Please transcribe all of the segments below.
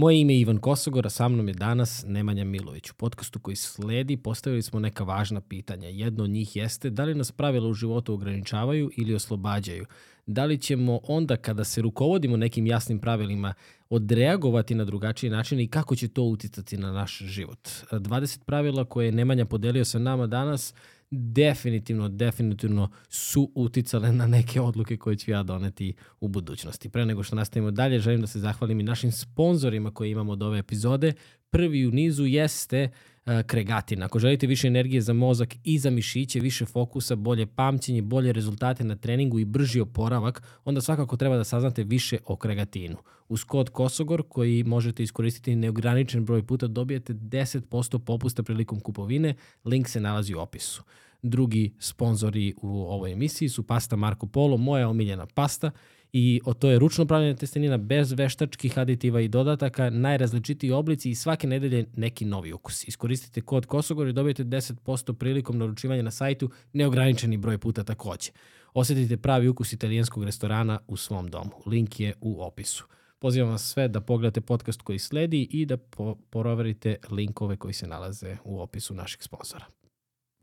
Moje ime je Ivan Kosogor, a sa mnom je danas Nemanja Milović. U podcastu koji sledi postavili smo neka važna pitanja. Jedno od njih jeste da li nas pravila u životu ograničavaju ili oslobađaju. Da li ćemo onda kada se rukovodimo nekim jasnim pravilima odreagovati na drugačiji način i kako će to uticati na naš život. 20 pravila koje je Nemanja podelio sa nama danas definitivno, definitivno su uticale na neke odluke koje ću ja doneti u budućnosti. Pre nego što nastavimo dalje, želim da se zahvalim i našim sponzorima koje imamo od ove epizode. Prvi u nizu jeste uh, Kregatin. Ako želite više energije za mozak i za mišiće, više fokusa, bolje pamćenje, bolje rezultate na treningu i brži oporavak, onda svakako treba da saznate više o Kregatinu. Uz kod Kosogor koji možete iskoristiti neograničen broj puta dobijete 10% popusta prilikom kupovine, link se nalazi u opisu. Drugi sponzori u ovoj emisiji su pasta Marco Polo, moja omiljena pasta i o to je ručno pravljena testenina bez veštačkih aditiva i dodataka, najrazličitiji oblici i svake nedelje neki novi ukus. Iskoristite kod Kosogor i dobijete 10% prilikom naručivanja na sajtu, neograničeni broj puta takođe. Osetite pravi ukus italijanskog restorana u svom domu. Link je u opisu. Pozivam vas sve da pogledate podcast koji sledi i da po proverite linkove koji se nalaze u opisu naših sponzora.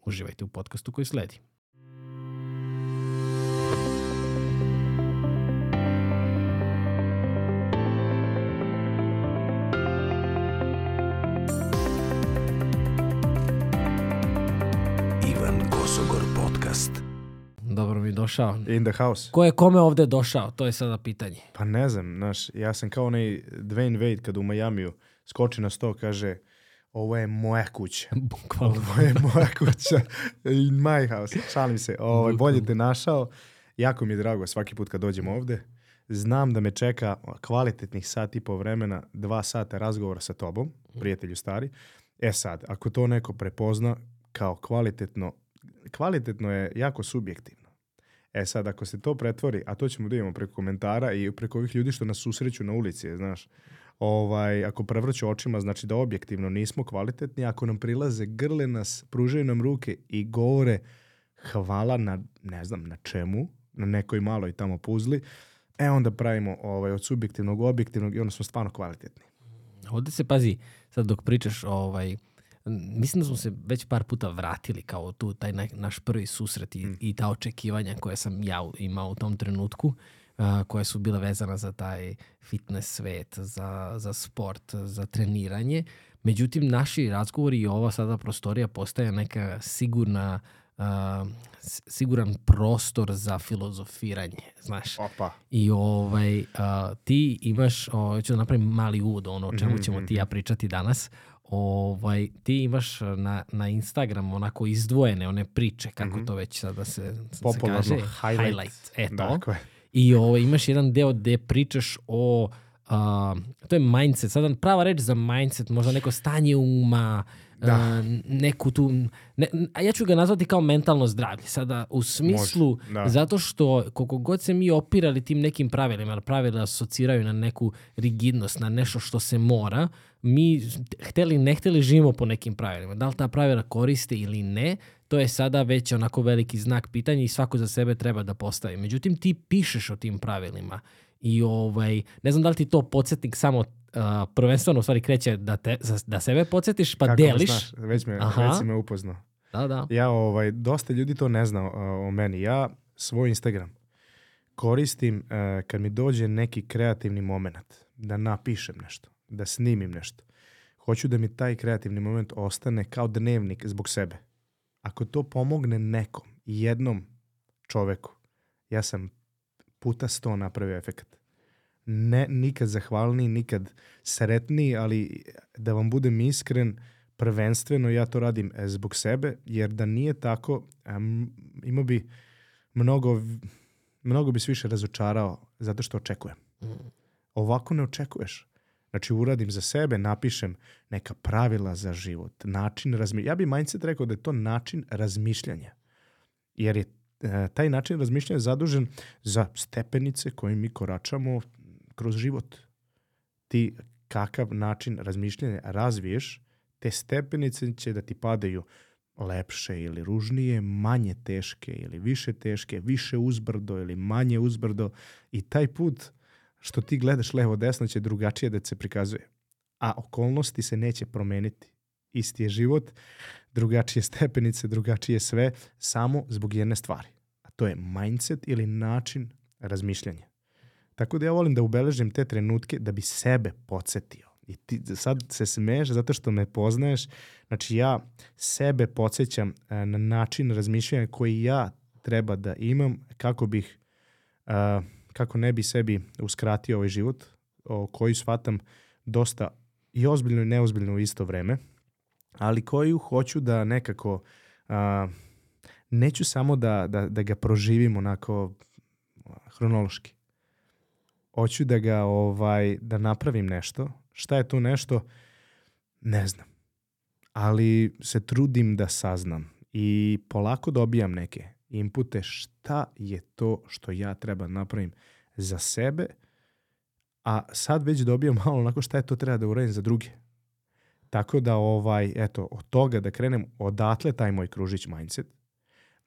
Uživajte u podcastu koji sledi. Dobro mi došao. In the house. Ko je kome ovde došao? To je sada pitanje. Pa ne znam, znaš, ja sam kao onaj Dwayne Wade kad u Majamiju skoči na sto, kaže ovo je moja kuća. Bukvalno. Ovo je moja kuća. In my house. Šalim se. Ovo, bolje te našao. Jako mi je drago svaki put kad dođem ovde. Znam da me čeka kvalitetnih sat i po vremena, dva sata razgovora sa tobom, prijatelju stari. E sad, ako to neko prepozna kao kvalitetno, kvalitetno je jako subjektivno. E sad, ako se to pretvori, a to ćemo da imamo preko komentara i preko ovih ljudi što nas susreću na ulici, znaš, ovaj, ako prevrću očima, znači da objektivno nismo kvalitetni, ako nam prilaze, grle nas, pružaju nam ruke i govore hvala na, ne znam, na čemu, na nekoj maloj tamo puzli, e onda pravimo ovaj, od subjektivnog objektivnog i onda smo stvarno kvalitetni. Ovde se pazi, sad dok pričaš, ovaj, mislim da smo se već par puta vratili kao tu, taj na, naš prvi susret i, Mm. i ta očekivanja koje sam ja imao u tom trenutku, uh, koje su bile vezana za taj fitness svet, za, za sport, za treniranje. Međutim, naši razgovori i ova sada prostorija postaje neka sigurna uh, siguran prostor za filozofiranje, znaš. Opa. I ovaj, a, ti imaš, o, ću da napravim mali uvod, ono o čemu Mhm, ćemo ti i ja pričati danas. Ovaj, ti imaš na, na Instagramu onako izdvojene one priče, kako to već sada se, se Popularno, kaže. highlight. highlight. E to. Dakle, I ovaj, imaš jedan deo gde pričaš o a, to je mindset, sada prava reč za mindset, možda neko stanje uma, Da. a, neku tu, ne, a ja ću ga nazvati kao mentalno zdravlje, sada u smislu, Može, da. zato što koliko god se mi opirali tim nekim pravilima, pravila asociraju na neku rigidnost, na nešto što se mora, mi hteli ne hteli živimo po nekim pravilima. Da li ta pravila koriste ili ne, to je sada već onako veliki znak pitanja i svako za sebe treba da postavi. Međutim, ti pišeš o tim pravilima i ovaj, ne znam da li ti to podsjetnik samo uh, prvenstveno u stvari kreće da, te, da sebe podsjetiš pa kako deliš. znaš, već, me, Aha. već si me upoznao. Da, da. Ja, ovaj, dosta ljudi to ne zna uh, o meni. Ja svoj Instagram koristim uh, kad mi dođe neki kreativni moment da napišem nešto, da snimim nešto. Hoću da mi taj kreativni moment ostane kao dnevnik zbog sebe. Ako to pomogne nekom, jednom čoveku, ja sam puta sto napravio efekat. Ne, nikad zahvalniji, nikad sretniji, ali da vam budem iskren, prvenstveno ja to radim e, zbog sebe, jer da nije tako, imao bi mnogo, mnogo bi se više razočarao zato što očekujem. Ovako ne očekuješ. Znači uradim za sebe, napišem neka pravila za život, način razmišljanja. Ja bi mindset rekao da je to način razmišljanja. Jer je e, taj način razmišljanja zadužen za stepenice koje mi koračamo kroz život. Ti kakav način razmišljanja razviješ, te stepenice će da ti padaju lepše ili ružnije, manje teške ili više teške, više uzbrdo ili manje uzbrdo i taj put što ti gledaš levo desno će drugačije da se prikazuje. a okolnosti se neće promeniti. Isti je život, drugačije stepenice, drugačije sve, samo zbog jedne stvari. A to je mindset ili način razmišljanja. Tako da ja volim da ubeležim te trenutke da bi sebe podsjetio. I ti sad se smeješ zato što me poznaješ. Znači ja sebe podsjećam e, na način razmišljanja koji ja treba da imam kako bih uh, kako ne bi sebi uskratio ovaj život o koji shvatam dosta i ozbiljno i neozbiljno u isto vreme, ali koju hoću da nekako uh, neću samo da, da, da ga proživim onako hronološki. Hoću da ga ovaj da napravim nešto. Šta je to nešto? Ne znam. Ali se trudim da saznam i polako dobijam neke inpute šta je to što ja treba da napravim za sebe, a sad već dobijam malo onako šta je to treba da uradim za druge. Tako da ovaj, eto, od toga da krenem odatle taj moj kružić mindset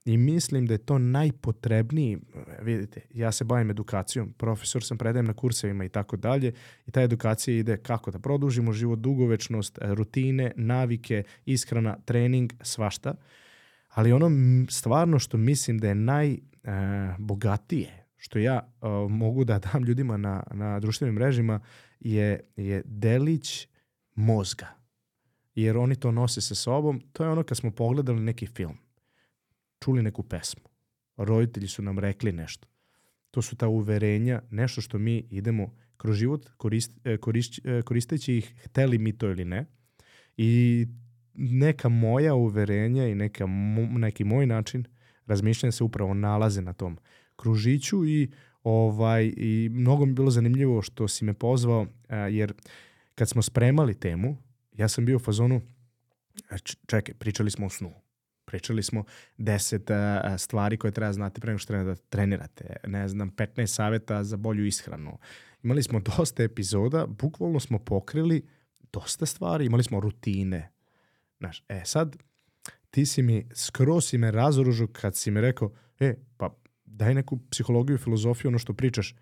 i mislim da je to najpotrebniji, vidite, ja se bavim edukacijom, profesor sam, predajem na kursevima i tako dalje i ta edukacija ide kako da produžimo život, dugovečnost, rutine, navike, ishrana, trening, svašta. Ali ono stvarno što mislim da je najbogatije, što ja uh, mogu da dam ljudima na, na društvenim mrežima, je, je delić mozga. Jer oni to nose sa sobom. To je ono kad smo pogledali neki film, čuli neku pesmu, roditelji su nam rekli nešto. To su ta uverenja, nešto što mi idemo kroz život korist, korist, koristeći ih, hteli mi to ili ne. I neka moja uverenja i neka, neki moj način razmišljanja se upravo nalaze na tom kružiću i ovaj i mnogo mi bilo zanimljivo što si me pozvao a, jer kad smo spremali temu ja sam bio u fazonu čekaj pričali smo o snu pričali smo 10 stvari koje treba znati pre nego što da trenirate ne znam 15 saveta za bolju ishranu. Imali smo dosta epizoda bukvalno smo pokrili dosta stvari imali smo rutine Znaš, e sad, ti si mi, skoro si me razoružio kad si mi rekao, e, pa daj neku psihologiju, filozofiju, ono što pričaš.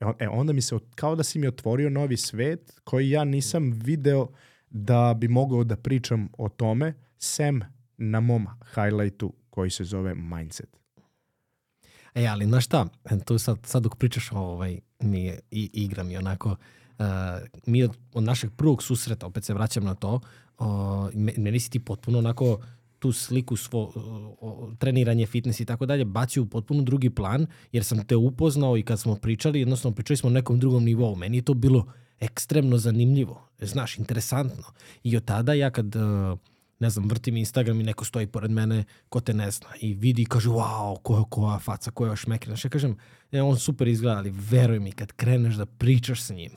E, e onda mi se, kao da si mi otvorio novi svet koji ja nisam video da bi mogao da pričam o tome, sem na mom highlightu koji se zove mindset. E, ali znaš šta, tu sad, sad dok pričaš o ovaj, mi i, igra mi onako, uh, mi od, od našeg prvog susreta, opet se vraćam na to, uh, meni si ti potpuno onako tu sliku svo, uh, treniranje, fitness i tako dalje bacio u potpuno drugi plan, jer sam te upoznao i kad smo pričali, jednostavno pričali smo o nekom drugom nivou. Meni je to bilo ekstremno zanimljivo, znaš, interesantno. I od tada ja kad, uh, ne znam, vrtim Instagram i neko stoji pored mene ko te ne zna i vidi i kaže, wow, koja, koja faca, koja šmekina. Znaš, ja kažem, ja, on super izgleda, ali veruj mi, kad kreneš da pričaš sa njim,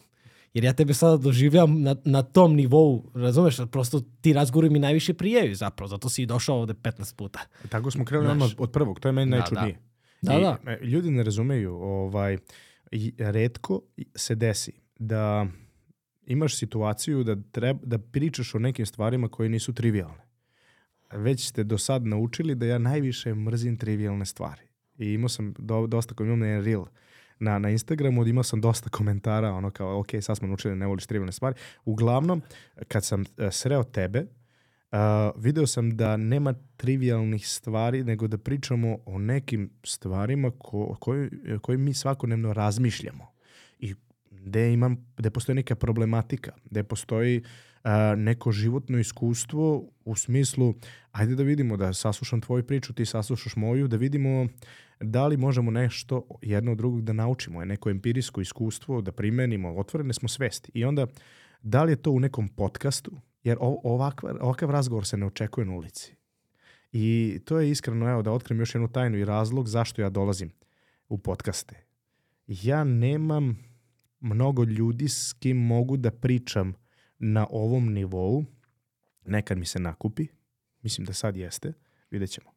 Jer ja tebe sada doživljam na, na tom nivou, razumeš, prosto ti razgovori mi najviše prijeju zapravo, zato si i došao ovde 15 puta. I tako smo krenuli odmah od prvog, to je meni da, najčudnije. Da, da. da. I, ljudi ne razumeju, ovaj, redko se desi da imaš situaciju da, treba, da pričaš o nekim stvarima koje nisu trivialne. Već ste do sad naučili da ja najviše mrzim trivialne stvari. I imao sam do, dosta, koji imam na reel, na, na Instagramu, imao sam dosta komentara, ono kao, ok, sad smo naučili da ne voliš trivialne stvari. Uglavnom, kad sam uh, sreo tebe, uh, video sam da nema trivialnih stvari, nego da pričamo o nekim stvarima ko, koji, koji mi svakodnevno razmišljamo. I gde, imam, gde postoji neka problematika, gde postoji uh, neko životno iskustvo u smislu, ajde da vidimo, da saslušam tvoju priču, ti saslušaš moju, da vidimo da li možemo nešto jedno od drugog da naučimo, je neko empirijsko iskustvo da primenimo, otvorene smo svesti. I onda, da li je to u nekom podcastu, jer ovakav, ovakav razgovor se ne očekuje na ulici. I to je iskreno, evo, da otkrim još jednu tajnu i razlog zašto ja dolazim u podcaste. Ja nemam mnogo ljudi s kim mogu da pričam na ovom nivou. Nekad mi se nakupi, mislim da sad jeste, vidjet ćemo.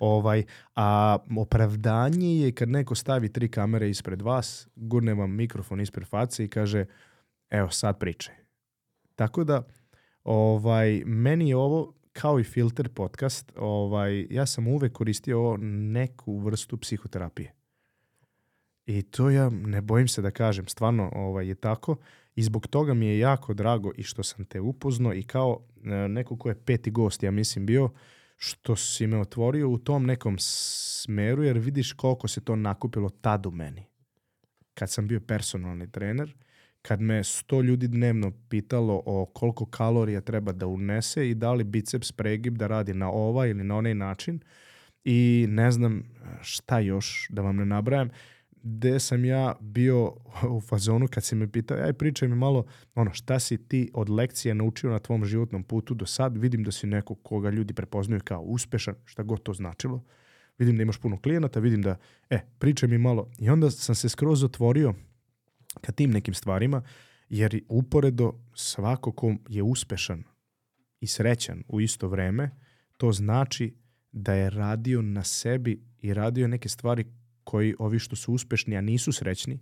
Ovaj, a opravdanje je kad neko stavi tri kamere ispred vas, gurne vam mikrofon ispred face i kaže evo sad priče. Tako da ovaj, meni je ovo kao i filter podcast, ovaj, ja sam uvek koristio ovo neku vrstu psihoterapije. I to ja ne bojim se da kažem, stvarno ovaj, je tako, I zbog toga mi je jako drago i što sam te upoznao i kao e, neko ko je peti gost, ja mislim bio, što si me otvorio u tom nekom smeru, jer vidiš koliko se to nakupilo tad u meni. Kad sam bio personalni trener, kad me sto ljudi dnevno pitalo o koliko kalorija treba da unese i da li biceps pregib da radi na ovaj ili na onaj način i ne znam šta još da vam ne nabrajam, gde sam ja bio u fazonu kad si me pitao, aj pričaj mi malo ono, šta si ti od lekcije naučio na tvom životnom putu do sad, vidim da si neko koga ljudi prepoznaju kao uspešan, šta god to značilo, vidim da imaš puno klijenata, vidim da, e, pričaj mi malo. I onda sam se skroz otvorio ka tim nekim stvarima, jer uporedo svako ko je uspešan i srećan u isto vreme, to znači da je radio na sebi i radio neke stvari koji ovi što su uspešni, a nisu srećni,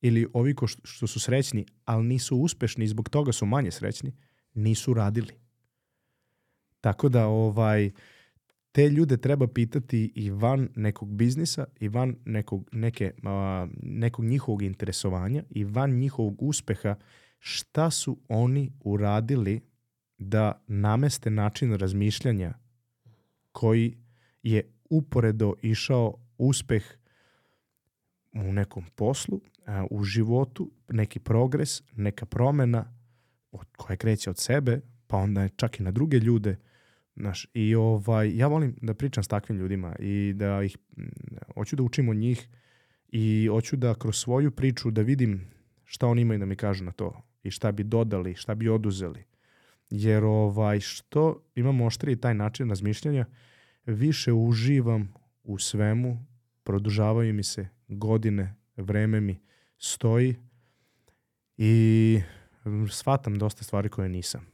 ili ovi ko što su srećni, ali nisu uspešni i zbog toga su manje srećni, nisu radili. Tako da ovaj te ljude treba pitati i van nekog biznisa i van nekog, neke, a, nekog njihovog interesovanja i van njihovog uspeha šta su oni uradili da nameste način razmišljanja koji je uporedo išao uspeh u nekom poslu, u životu, neki progres, neka promena od, koja kreće od sebe, pa onda čak i na druge ljude, Znaš, i ovaj, ja volim da pričam s takvim ljudima i da ih, hoću da učim od njih i hoću da kroz svoju priču da vidim šta oni imaju da mi kažu na to i šta bi dodali, šta bi oduzeli. Jer ovaj, što imam oštriji taj način razmišljanja, više uživam u svemu, produžavaju mi se godine, vreme mi stoji i shvatam dosta stvari koje nisam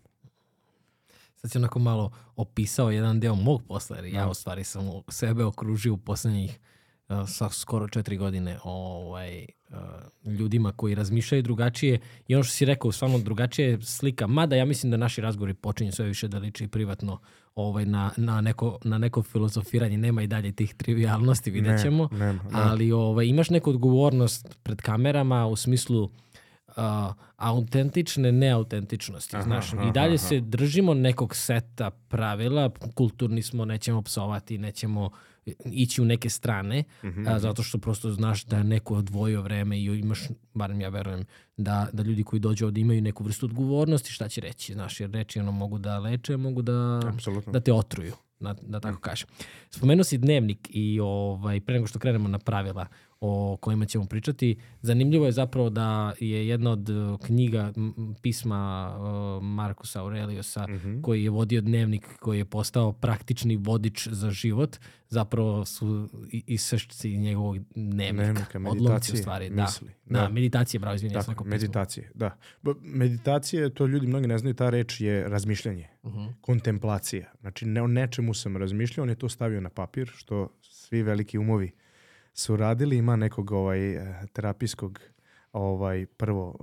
sad si onako malo opisao jedan deo mog posla, jer ja da. u stvari sam sebe okružio u poslednjih sa skoro četiri godine ovaj, uh, ljudima koji razmišljaju drugačije. I ono što si rekao, stvarno drugačije slika, mada ja mislim da naši razgovori počinju sve više da liči privatno ovaj, na, na, neko, na neko filozofiranje, nema i dalje tih trivialnosti, vidjet ćemo, ne, nema, ali ovaj, imaš neku odgovornost pred kamerama u smislu uh, autentične neautentičnosti. Aha, znaš, aha, i dalje aha. se držimo nekog seta pravila, kulturni smo, nećemo psovati, nećemo ići u neke strane, mm -hmm. a, zato što prosto znaš da je neko odvojio vreme i imaš, barem ja verujem, da, da ljudi koji dođu ovde imaju neku vrstu odgovornosti, šta će reći, znaš, jer reči ono mogu da leče, mogu da, Absolutno. da te otruju da, da tako kažem. Spomenuo si dnevnik i ovaj, pre nego što krenemo na pravila, o kojima ćemo pričati. Zanimljivo je zapravo da je jedna od uh, knjiga pisma uh, Markusa Aureliusa mm -hmm. koji je vodio dnevnik koji je postao praktični vodič za život zapravo su isršci njegovog dnevnika. Dnevnika, meditacije, u stvari. Da. misli. Da, da meditacije, bravo, izvinjam se. meditacije, da. Meditacije, to ljudi mnogi ne znaju, ta reč je razmišljanje, uh mhm. -huh. kontemplacija. Znači, ne o nečemu sam razmišljao, on je to stavio na papir, što svi veliki umovi uh, su radili, ima nekog ovaj, eh, terapijskog ovaj prvo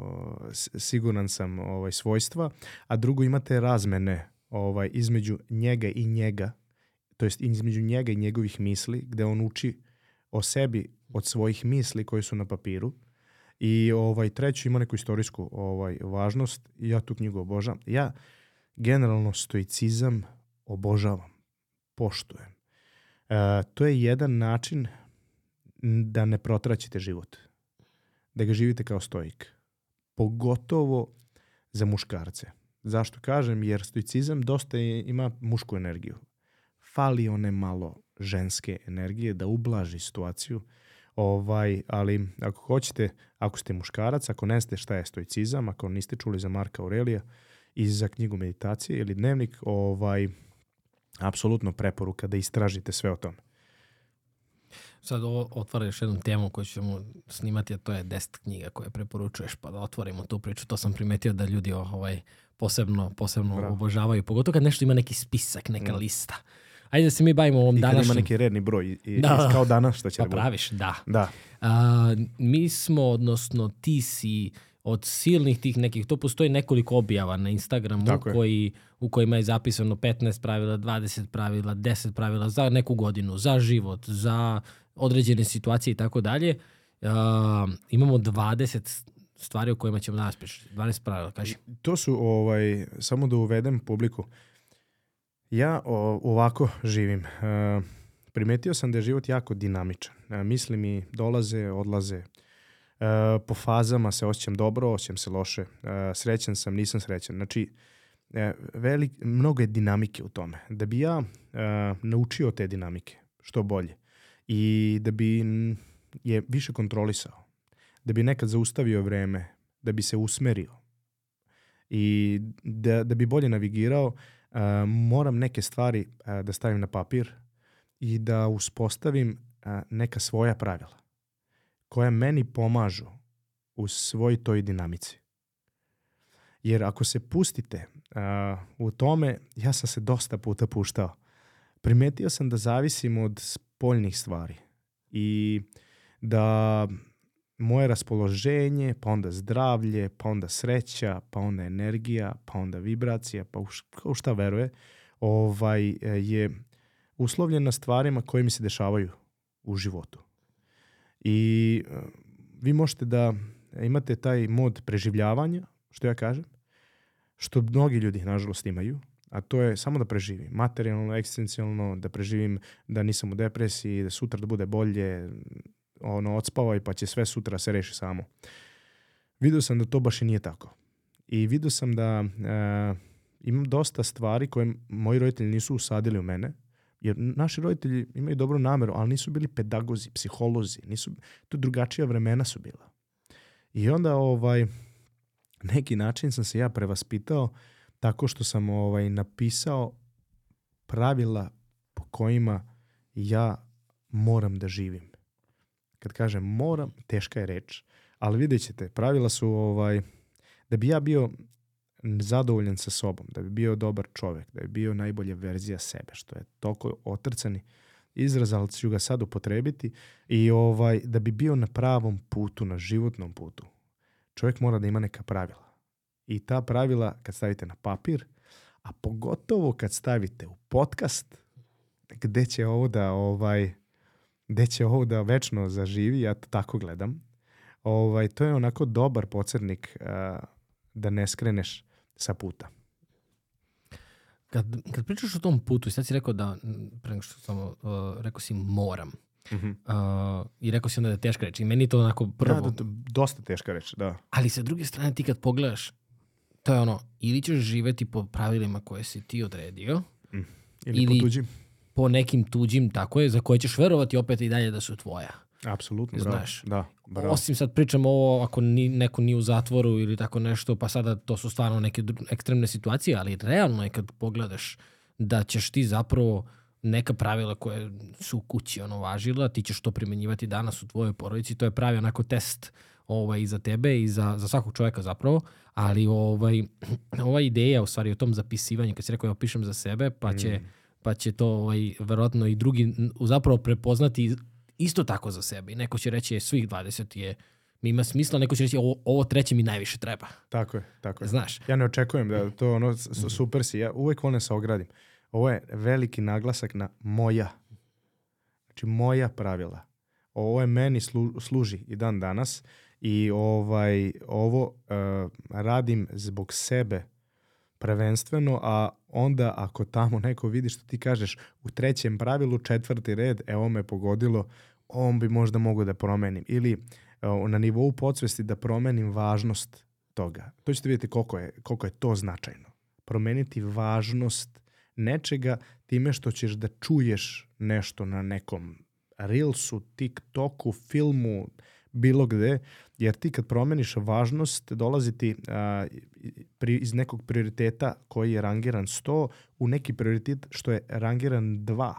siguran sam ovaj svojstva, a drugo imate razmene ovaj između njega i njega, to jest između njega i njegovih misli, gde on uči o sebi od svojih misli koje su na papiru. I ovaj treći ima neku istorijsku ovaj važnost ja tu knjigu obožavam. Ja generalno stoicizam obožavam, poštujem. E, to je jedan način da ne protraćite život. Da ga živite kao stoik. Pogotovo za muškarce. Zašto kažem? Jer stoicizam dosta ima mušku energiju. Fali one malo ženske energije da ublaži situaciju. Ovaj, ali ako hoćete, ako ste muškarac, ako ne ste šta je stoicizam, ako niste čuli za Marka Aurelija i za knjigu meditacije ili dnevnik, ovaj, apsolutno preporuka da istražite sve o tome. Sad ovo otvara još jednu temu koju ćemo snimati, a to je 10 knjiga koje preporučuješ, pa da otvorimo tu priču. To sam primetio da ljudi ovaj, posebno, posebno Bravo. obožavaju, pogotovo kad nešto ima neki spisak, neka mm. lista. Ajde da se mi bavimo ovom današnjem... I kad ima neki redni broj, i, da, kao danas, što će pa praviš, da. da. A, mi smo, odnosno ti si od silnih tih nekih, to postoji nekoliko objava na Instagramu koji, u kojima je zapisano 15 pravila, 20 pravila, 10 pravila za neku godinu, za život, za određene situacije i tako dalje. Imamo 20 stvari o kojima ćemo danas pričati. 12 pravila, kaži. To su, ovaj, samo da uvedem publiku. Ja o, ovako živim. E, primetio sam da je život jako dinamičan. E, misli mi dolaze, odlaze. E, po fazama se osjećam dobro, osjećam se loše. E, srećan sam, nisam srećan. Znači, e, velik, mnogo je dinamike u tome. Da bi ja e, naučio te dinamike što bolje i da bi je više kontrolisao, da bi nekad zaustavio vreme, da bi se usmerio i da, da bi bolje navigirao, uh, moram neke stvari uh, da stavim na papir i da uspostavim uh, neka svoja pravila koja meni pomažu u svoj toj dinamici. Jer ako se pustite uh, u tome, ja sam se dosta puta puštao. Primetio sam da zavisim od spoljnih stvari i da moje raspoloženje, pa onda zdravlje, pa onda sreća, pa onda energija, pa onda vibracija, pa u šta veruje, ovaj, je uslovljena stvarima koje mi se dešavaju u životu. I e, vi možete da imate taj mod preživljavanja, što ja kažem, što mnogi ljudi, nažalost, imaju, a to je samo da preživim. Materijalno, eksistencijalno, da preživim, da nisam u depresiji, da sutra da bude bolje, ono, odspavaj pa će sve sutra se reši samo. Vidio sam da to baš i nije tako. I vidio sam da e, imam dosta stvari koje moji roditelji nisu usadili u mene, jer naši roditelji imaju dobru nameru, ali nisu bili pedagozi, psiholozi, nisu, to drugačija vremena su bila. I onda ovaj, neki način sam se ja prevaspitao tako što sam ovaj, napisao pravila po kojima ja moram da živim. Kad kažem moram, teška je reč, ali vidjet ćete, pravila su ovaj, da bi ja bio zadovoljan sa sobom, da bi bio dobar čovek, da bi bio najbolja verzija sebe, što je toliko otrcani izraz, ali ću ga sad upotrebiti, i ovaj, da bi bio na pravom putu, na životnom putu. Čovjek mora da ima neka pravila. I ta pravila kad stavite na papir, a pogotovo kad stavite u podcast, gde će ovo da ovaj, gde će ovo da večno zaživi, ja to tako gledam. Ovaj, to je onako dobar podsrednik uh, da ne skreneš sa puta. Kad, kad pričaš o tom putu, sad si rekao da, pre nego što samo, uh, rekao si moram. Mm -hmm. Uh, I rekao si onda da je teška reč. I meni je to onako prvo. Da, da, da, dosta teška reč, da. Ali sa druge strane ti kad pogledaš, to je ono, ili ćeš živeti po pravilima koje si ti odredio, Ili, Ili- Ili... potuđi. po nekim tuđim, tako je, za koje ćeš verovati opet i dalje da su tvoja. Apsolutno, bravo. Znaš. Da, bravo. Osim sad pričamo ovo ako ni, neko nije u zatvoru ili tako nešto, pa sada to su stvarno neke ekstremne situacije, ali realno je kad pogledaš da ćeš ti zapravo neka pravila koje su u kući ono važila, ti ćeš to primenjivati danas u tvojoj porodici, to je pravi onako test ovaj, i za tebe i za, za svakog čovjeka zapravo, ali ovaj, ova ideja u stvari o tom zapisivanju, kad si rekao ja pišem za sebe, pa će, pa će to ovaj, verovatno i drugi zapravo prepoznati isto tako za sebe. I neko će reći je svih 20 je mi ima smisla, neko će reći ovo, ovo treće mi najviše treba. Tako je, tako je. Znaš, Ja ne očekujem da to ono, Mhm. super si, ja uvek volim da se ogradim. Ovo je veliki naglasak na moja. Znači moja pravila. Ovo je meni slu, služi i dan danas i ovaj ovo uh, radim zbog sebe prvenstveno, a onda ako tamo neko vidi što ti kažeš u trećem pravilu, četvrti red, evo me pogodilo, on bi možda mogu da promenim. Ili uh, na nivou podsvesti da promenim važnost toga. To ćete vidjeti koliko je, koliko je to značajno. Promeniti važnost nečega time što ćeš da čuješ nešto na nekom Reelsu, TikToku, filmu, bilo gde, jer ti kad promeniš važnost, dolazi ti a, pri, iz nekog prioriteta koji je rangiran 100 u neki prioritet što je rangiran 2.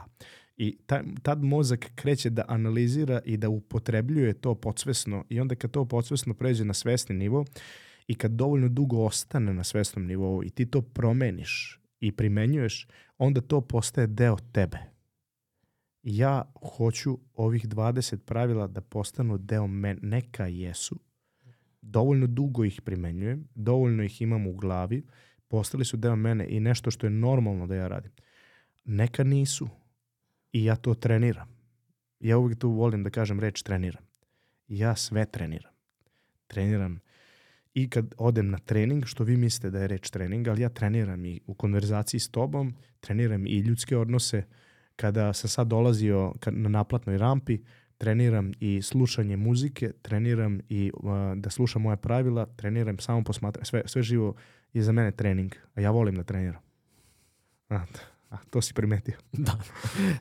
I ta, tad mozak kreće da analizira i da upotrebljuje to podsvesno i onda kad to podsvesno pređe na svesni nivo i kad dovoljno dugo ostane na svesnom nivou i ti to promeniš i primenjuješ, onda to postaje deo tebe. Ja hoću ovih 20 pravila da postanu deo mene. Neka jesu. Dovoljno dugo ih primenjujem, dovoljno ih imam u glavi, postali su deo mene i nešto što je normalno da ja radim. Neka nisu. I ja to treniram. Ja uvijek tu volim da kažem reč treniram. Ja sve treniram. Treniram i kad odem na trening, što vi mislite da je reč trening, ali ja treniram i u konverzaciji s tobom, treniram i ljudske odnose. Kada sam sad dolazio na naplatnoj rampi, treniram i slušanje muzike, treniram i uh, da slušam moja pravila, treniram samo posmatranje. Sve, sve živo je za mene trening, a ja volim da treniram. A, a to si primetio. Da,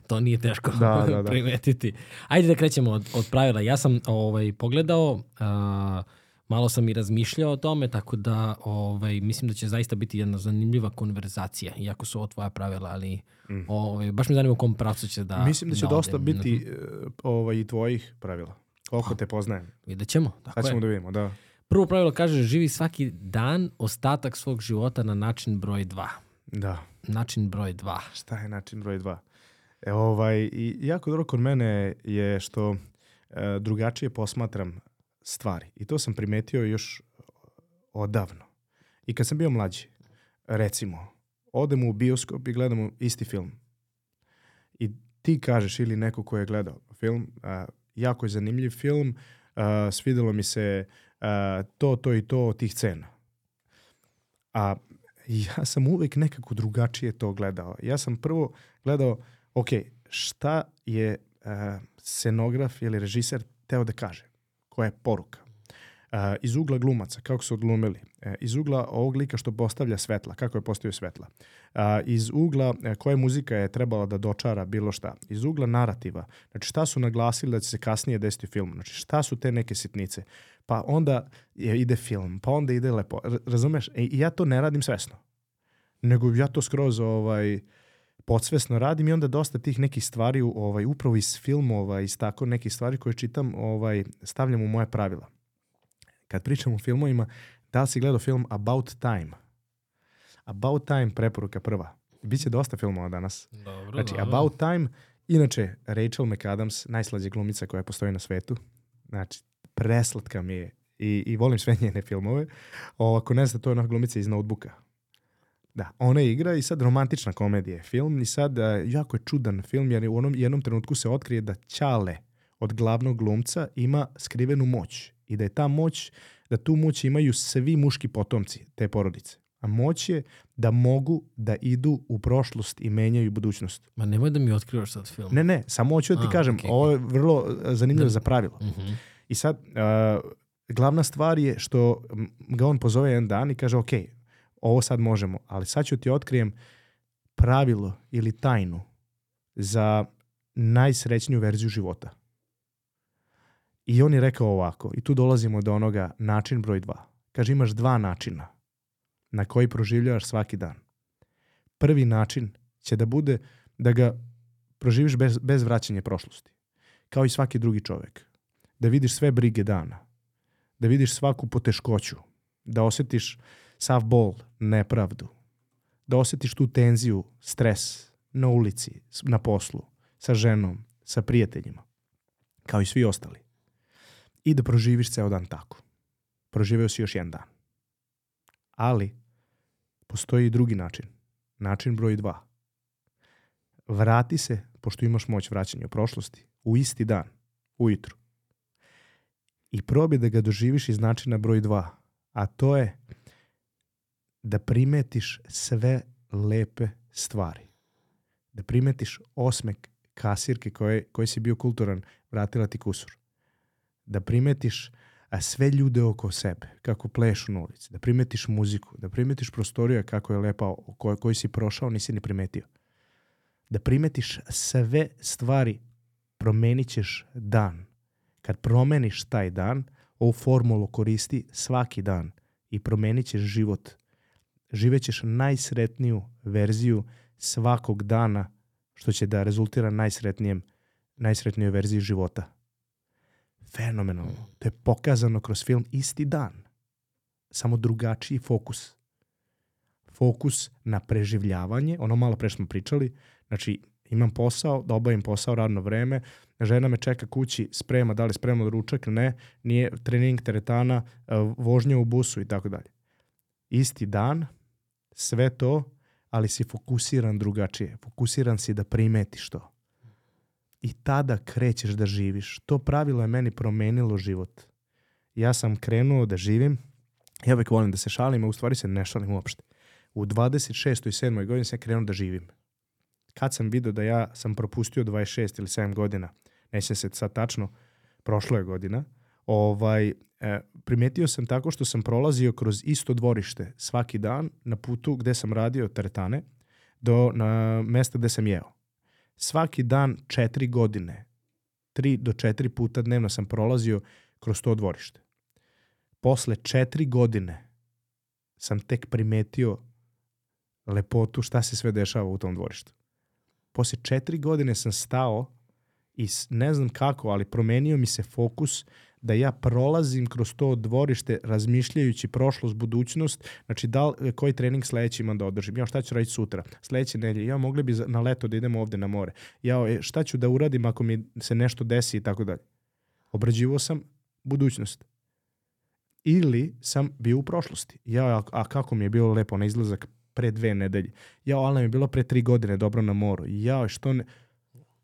to nije teško Da, da, da. primetiti. Ajde da krećemo od, od pravila. Ja sam ovaj, pogledao, a, malo sam i razmišljao o tome, tako da ovaj, mislim da će zaista biti jedna zanimljiva konverzacija, iako su ovo tvoja pravila, ali Mm. ovaj, baš me zanima u kom pravcu će da Mislim da će da dosta odem. biti uh, ovaj, i tvojih pravila. Koliko te poznajem. Vidjet ćemo. Tako Sad ćemo je. da vidimo, da. Prvo pravilo kaže živi svaki dan ostatak svog života na način broj 2. Da. Način broj 2. Šta je način broj dva? E, ovaj, i jako dobro kod mene je što e, drugačije posmatram stvari. I to sam primetio još odavno. I kad sam bio mlađi, recimo, odemo u bioskop i gledamo isti film. I ti kažeš ili neko ko je gledao film, a, jako je zanimljiv film, a, svidelo mi se a, to, to i to od tih scena. A ja sam uvek nekako drugačije to gledao. Ja sam prvo gledao, ok, šta je uh, scenograf ili režiser teo da kaže? Koja je poruka? Uh, iz ugla glumaca, kako su odglumili, uh, iz ugla ovog lika što postavlja svetla, kako je postavio svetla, uh, iz ugla uh, koja muzika je trebala da dočara bilo šta, iz ugla narativa, znači šta su naglasili da će se kasnije desiti u filmu, znači šta su te neke sitnice, pa onda ide film, pa onda ide lepo, razumeš? I ja to ne radim svesno, nego ja to skroz ovaj, podsvesno radim i onda dosta tih nekih stvari ovaj upravo iz filmova iz tako nekih stvari koje čitam ovaj stavljam u moje pravila. Kad pričam o filmovima, da li si gledao film About Time? About Time preporuka prva. Biće dosta filmova danas. Dobro, Znači, dobro. About Time, inače, Rachel McAdams, najslađa glumica koja postoji na svetu. Znači, preslatka mi je i, i volim sve njene filmove. O, ako ne znate, to je ona glumica iz Notebooka. Da, ona igra i sad romantična komedija je film i sad a, jako je čudan film jer u onom jednom trenutku se otkrije da Ćale od glavnog glumca ima skrivenu moć i da je ta moć, da tu moć imaju svi muški potomci te porodice. A moć je da mogu da idu u prošlost i menjaju budućnost. Ma nemoj da mi otkrivaš sad film. Ne, ne, samo hoću da ti A, kažem, okej, ovo je vrlo e, zanimljivo Da. za pravilo. Mhm. I sad, uh, glavna stvar je što ga on pozove jedan dan i kaže, ok, ovo sad možemo, ali sad ću ti otkrijem pravilo ili tajnu za najsrećniju verziju života. I on je rekao ovako, i tu dolazimo do onoga način broj dva. Kaže, imaš dva načina na koji proživljavaš svaki dan. Prvi način će da bude da ga proživiš bez, bez vraćanja prošlosti. Kao i svaki drugi čovek da vidiš sve brige dana, da vidiš svaku poteškoću, da osetiš sav bol, nepravdu, da osetiš tu tenziju, stres na ulici, na poslu, sa ženom, sa prijateljima, kao i svi ostali. I da proživiš ceo dan tako. Proživeo si još jedan dan. Ali, postoji i drugi način. Način broj dva. Vrati se, pošto imaš moć vraćanja u prošlosti, u isti dan, ujutru i probaj da ga doživiš iz načina broj dva, a to je da primetiš sve lepe stvari. Da primetiš osmek kasirke koje, koje si bio kulturan, vratila ti kusur. Da primetiš a sve ljude oko sebe, kako plešu na ulici. Da primetiš muziku, da primetiš prostoriju kako je lepa, koju, koju si prošao, nisi ni primetio. Da primetiš sve stvari, promenit ćeš dan kad promeniš taj dan, ovu formulu koristi svaki dan i promenit ćeš život. Živećeš najsretniju verziju svakog dana, što će da rezultira najsretnijem, najsretnijoj verziji života. Fenomenalno. To je pokazano kroz film isti dan. Samo drugačiji fokus. Fokus na preživljavanje, ono malo pre smo pričali, znači imam posao, da obavim posao radno vreme, žena me čeka kući, sprema, da li sprema ručak, ne, nije trening teretana, eh, vožnja u busu i tako dalje. Isti dan, sve to, ali si fokusiran drugačije. Fokusiran si da primetiš to. I tada krećeš da živiš. To pravilo je meni promenilo život. Ja sam krenuo da živim ja uvek volim da se šalim, a u stvari se ne šalim uopšte. U 26. i 7. godini sam krenuo da živim. Kad sam vidio da ja sam propustio 26 ili 7 godina, nećem se sad tačno, prošlo je godina, ovaj, e, primetio sam tako što sam prolazio kroz isto dvorište svaki dan na putu gde sam radio teretane do na mesta gde sam jeo. Svaki dan četiri godine, tri do četiri puta dnevno sam prolazio kroz to dvorište. Posle četiri godine sam tek primetio lepotu šta se sve dešava u tom dvorištu. Posle četiri godine sam stao i ne znam kako, ali promenio mi se fokus da ja prolazim kroz to dvorište razmišljajući prošlost, budućnost, znači da li, koji trening sledeći imam da održim, ja šta ću raditi sutra, sledeće nedelje, ja mogli bi na leto da idemo ovde na more, ja e, šta ću da uradim ako mi se nešto desi i tako dalje. Obrađivao sam budućnost. Ili sam bio u prošlosti. Ja, a, kako mi je bilo lepo na izlazak pre dve nedelje. Ja, ali nam je bilo pre tri godine dobro na moru. Ja, što ne...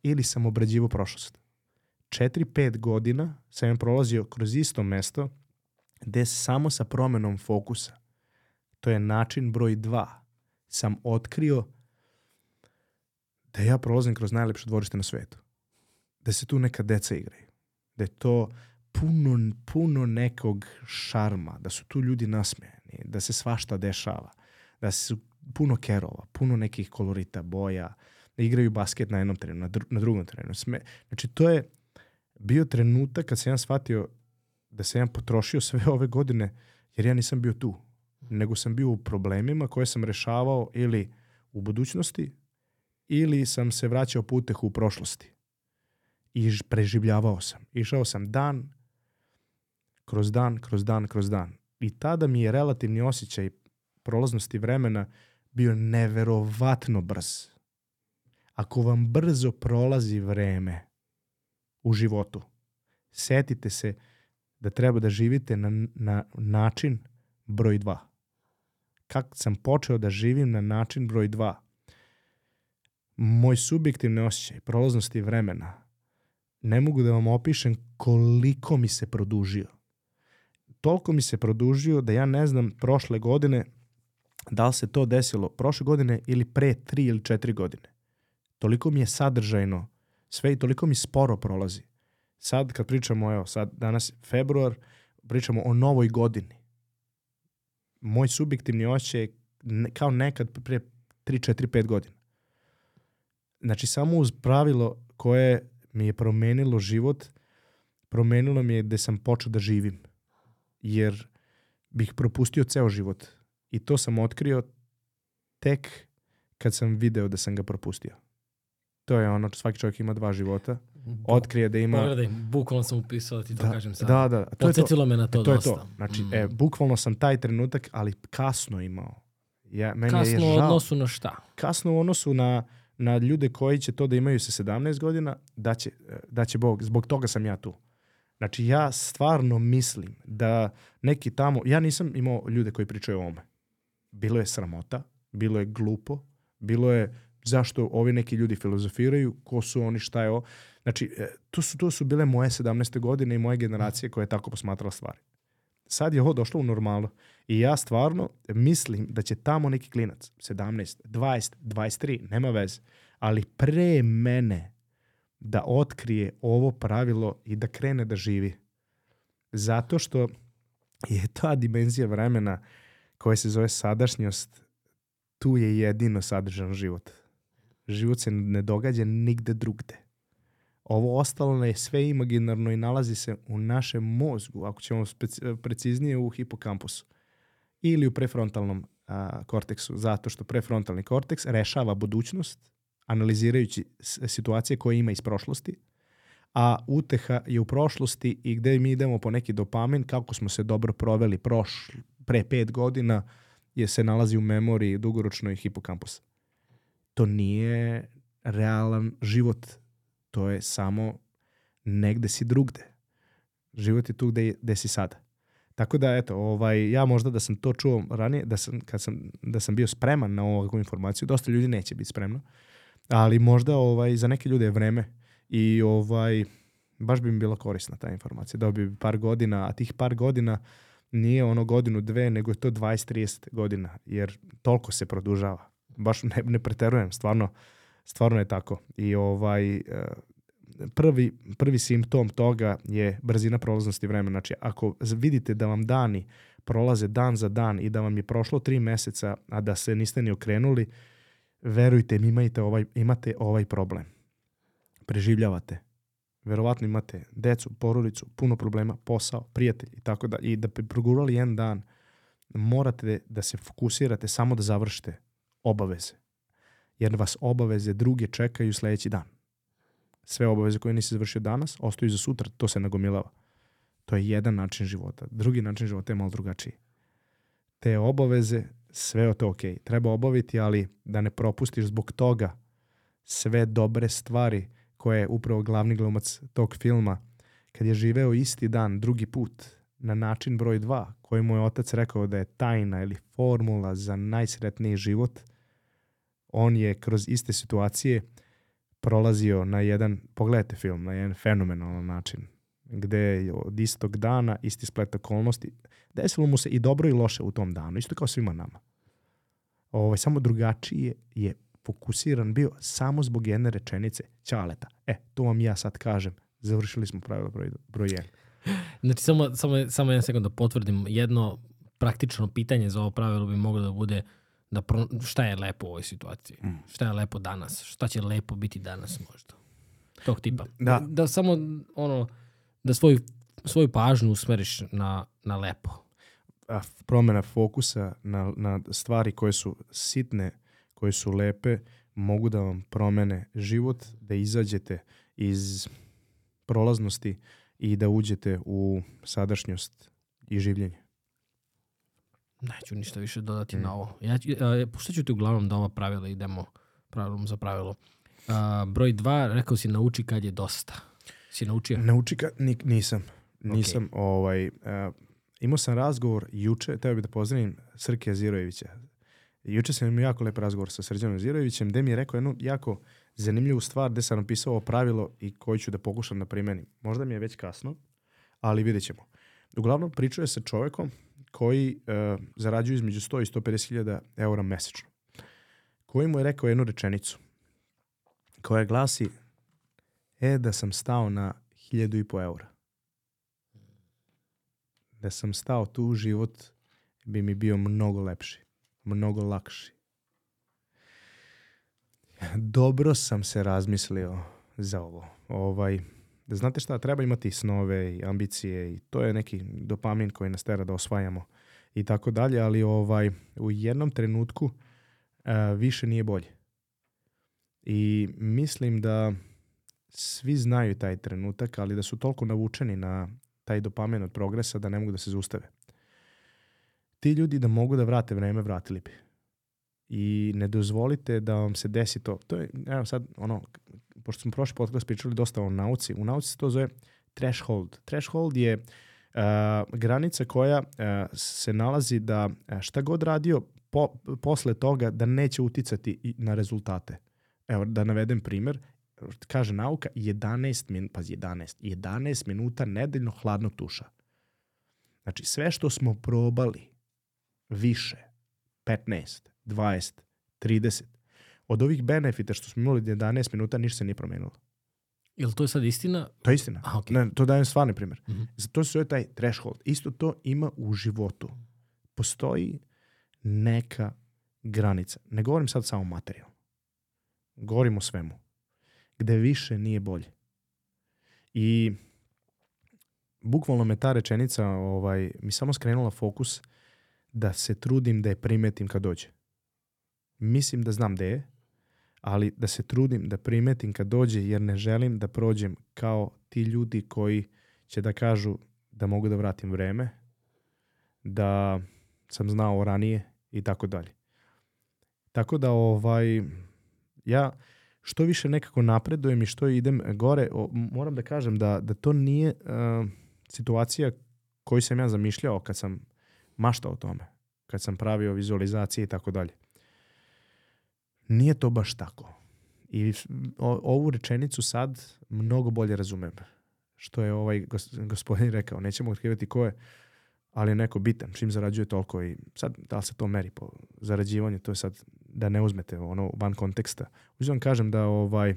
Ili sam obrađivao prošlost. 4-5 godina sam ja prolazio kroz isto mesto gde samo sa promenom fokusa, to je način broj 2, sam otkrio da ja prolazim kroz najlepše dvorište na svetu. Da se tu neka deca igraju. Da je to puno, puno nekog šarma, da su tu ljudi nasmejani, da se svašta dešava, da su puno kerova, puno nekih kolorita, boja, da igraju basket na jednom terenu, na, dru na drugom terenu. Sme, znači, to je bio trenutak kad sam ja shvatio da sam ja potrošio sve ove godine, jer ja nisam bio tu, nego sam bio u problemima koje sam rešavao ili u budućnosti, ili sam se vraćao po utehu u prošlosti. I preživljavao sam. Išao sam dan, kroz dan, kroz dan, kroz dan. I tada mi je relativni osjećaj prolaznosti vremena bio neverovatno brz. Ako vam brzo prolazi vreme u životu, setite se da treba da živite na, na način broj 2. Kako sam počeo da živim na način broj 2, moj subjektivni osjećaj prolaznosti vremena ne mogu da vam opišem koliko mi se produžio. Toliko mi se produžio da ja ne znam prošle godine da li se to desilo prošle godine ili pre tri ili četiri godine. Toliko mi je sadržajno sve i toliko mi sporo prolazi. Sad kad pričamo, evo, sad danas februar, pričamo o novoj godini. Moj subjektivni osjećaj je kao nekad pre 3, 4, 5 godina. Znači, samo uz pravilo koje mi je promenilo život, promenilo mi je gde sam počeo da živim. Jer bih propustio ceo život. I to sam otkrio tek kad sam video da sam ga propustio. To je ono, svaki čovjek ima dva života. Otkrije da ima... Pogledaj, bukvalno sam upisao da ti to da, kažem sad. da, da, to je to. Podsjetilo me na to E, to je dosta. to. Znači, Mm. e, bukvalno sam taj trenutak, ali kasno imao. Ja, meni je Kasno u odnosu na šta? Kasno u odnosu na, na ljude koji će to da imaju sa 17 godina, da će, da će Bog. Zbog toga sam ja tu. Znači, ja stvarno mislim da neki tamo... Ja nisam imao ljude koji pričaju o ovome. Bilo je sramota, bilo je glupo, bilo je zašto ovi neki ljudi filozofiraju, ko su oni, šta je ovo. Znači, e, to su, to su bile moje 17. godine i moje generacije koje je tako posmatrala stvari. Sad je ovo došlo u normalu. I ja stvarno mislim da će tamo neki klinac, 17, 20, 23, nema veze, ali pre mene da otkrije ovo pravilo i da krene da živi. Zato što je ta dimenzija vremena koja se zove sadašnjost, tu je jedino sadržan život. Život se ne događa nigde drugde. Ovo ostalo je sve imaginarno i nalazi se u našem mozgu, ako ćemo preciznije u hipokampusu ili u prefrontalnom a, korteksu, zato što prefrontalni korteks rešava budućnost analizirajući situacije koje ima iz prošlosti, a uteha je u prošlosti i gde mi idemo po neki dopamin, kako smo se dobro proveli proš, pre pet godina, je se nalazi u memoriji dugoročnoj hipokampusa. To nije realan život. To je samo negde si drugde. Život je tu gde, gde si sada. Tako da, eto, ovaj, ja možda da sam to čuo ranije, da sam, kad sam, da sam bio spreman na ovakvu informaciju, dosta ljudi neće biti spremno, ali možda ovaj, za neke ljude je vreme i ovaj, baš bi mi bila korisna ta informacija. Dobio bi par godina, a tih par godina nije ono godinu, dve, nego je to 20-30 godina, jer toliko se produžava. Baš ne, ne preterujem, stvarno, stvarno je tako. I ovaj, e, prvi, prvi simptom toga je brzina prolaznosti vremena. Znači, ako vidite da vam dani prolaze dan za dan i da vam je prošlo tri meseca, a da se niste ni okrenuli, verujte mi, imate ovaj, imate ovaj problem. Preživljavate. Verovatno imate decu, porodicu, puno problema, posao, prijatelj i tako da. I da bi progurali jedan dan, morate da se fokusirate samo da završite obaveze. Jer vas obaveze druge čekaju sledeći dan. Sve obaveze koje nisi završio danas ostaju za sutra, to se nagomilava. To je jedan način života. Drugi način života je malo drugačiji. Te obaveze, sve je to ok. Treba obaviti, ali da ne propustiš zbog toga sve dobre stvari koje je upravo glavni glumac tog filma, kad je živeo isti dan, drugi put, na način broj dva, koji mu je otac rekao da je tajna ili formula za najsretniji život, on je kroz iste situacije prolazio na jedan, pogledajte film, na jedan fenomenalan način, gde je od istog dana, isti splet okolnosti, desilo mu se i dobro i loše u tom danu, isto kao svima nama. Ovaj, samo drugačije je fokusiran bio samo zbog jedne rečenice Ćaleta. E, to vam ja sad kažem. Završili smo pravilo broj, broj 1. Znači, samo, samo, samo jedan sekund da potvrdim. Jedno praktično pitanje za ovo pravilo bi moglo da bude da pro, šta je lepo u ovoj situaciji? Mm. Šta je lepo danas? Šta će lepo biti danas možda? Tog tipa. Da. da samo ono, da svoju, svoju pažnju usmeriš na, na lepo. A promena fokusa na, na stvari koje su sitne, koje su lepe, mogu da vam promene život, da izađete iz prolaznosti i da uđete u sadašnjost i življenje. Neću ništa više dodati mm. na ovo. Ja, ja, puštat ću ti uglavnom da ova pravila idemo pravilom za pravilo. A, broj dva, rekao si nauči kad je dosta. Si naučio? Nauči kad, ni, nisam. Nisam, okay. ovaj, uh, imao sam razgovor juče, teo bih da pozdravim Srke Zirojevića. Juče sam imao jako lep razgovor sa Srđanom Zirojevićem, gde mi je rekao jednu jako zanimljivu stvar gde sam napisao ovo pravilo i koju ću da pokušam da primenim. Možda mi je već kasno, ali vidjet ćemo. Uglavnom, pričuje sa čovekom koji uh, zarađuju između 100 i 150 hiljada eura mesečno. Koji mu je rekao jednu rečenicu koja glasi e da sam stao na hiljadu i po eura. Da sam stao tu život bi mi bio mnogo lepši, mnogo lakši. Dobro sam se razmislio za ovo. Ovaj, da znate šta, treba imati snove i ambicije i to je neki dopamin koji nas tera da osvajamo i tako dalje, ali ovaj u jednom trenutku uh, više nije bolje. I mislim da svi znaju taj trenutak, ali da su toliko navučeni na taj dopamin od progresa da ne mogu da se zaustave. Ti ljudi da mogu da vrate vreme, vratili bi. I ne dozvolite da vam se desi to. To je, evo sad, ono, pošto smo prošli podcast pričali dosta o nauci, u nauci se to zove threshold. Threshold je uh, granica koja uh, se nalazi da šta god radio po, posle toga da neće uticati na rezultate. Evo, da navedem primer, kaže nauka 11 minuta, pazi 11, 11 minuta nedeljno hladnog tuša. Znači sve što smo probali više, 15, 20, 30, od ovih benefita što smo imali 11 minuta ništa se nije promenilo. Jel to je sad istina? To je istina. A, okay. ne, to dajem stvarni primjer. Mm -hmm. Zato se je taj threshold. Isto to ima u životu. Postoji neka granica. Ne govorim sad samo materijalno. Govorim o svemu. Gde više nije bolje. I bukvalno me ta rečenica ovaj, mi samo skrenula fokus da se trudim da je primetim kad dođe. Mislim da znam gde je, ali da se trudim da primetim kad dođe jer ne želim da prođem kao ti ljudi koji će da kažu da mogu da vratim vreme, da sam znao ranije i tako dalje. Tako da ovaj ja što više nekako napredujem i što idem gore, o, moram da kažem da, da to nije uh, situacija koju sam ja zamišljao kad sam maštao o tome, kad sam pravio vizualizacije i tako dalje. Nije to baš tako. I ovu rečenicu sad mnogo bolje razumem. Što je ovaj gospodin rekao. Nećemo otkrivati ko je. ali je neko bitan, čim zarađuje toliko i sad da li se to meri po zarađivanju, to je sad da ne uzmete ono van konteksta. Uzmem kažem da ovaj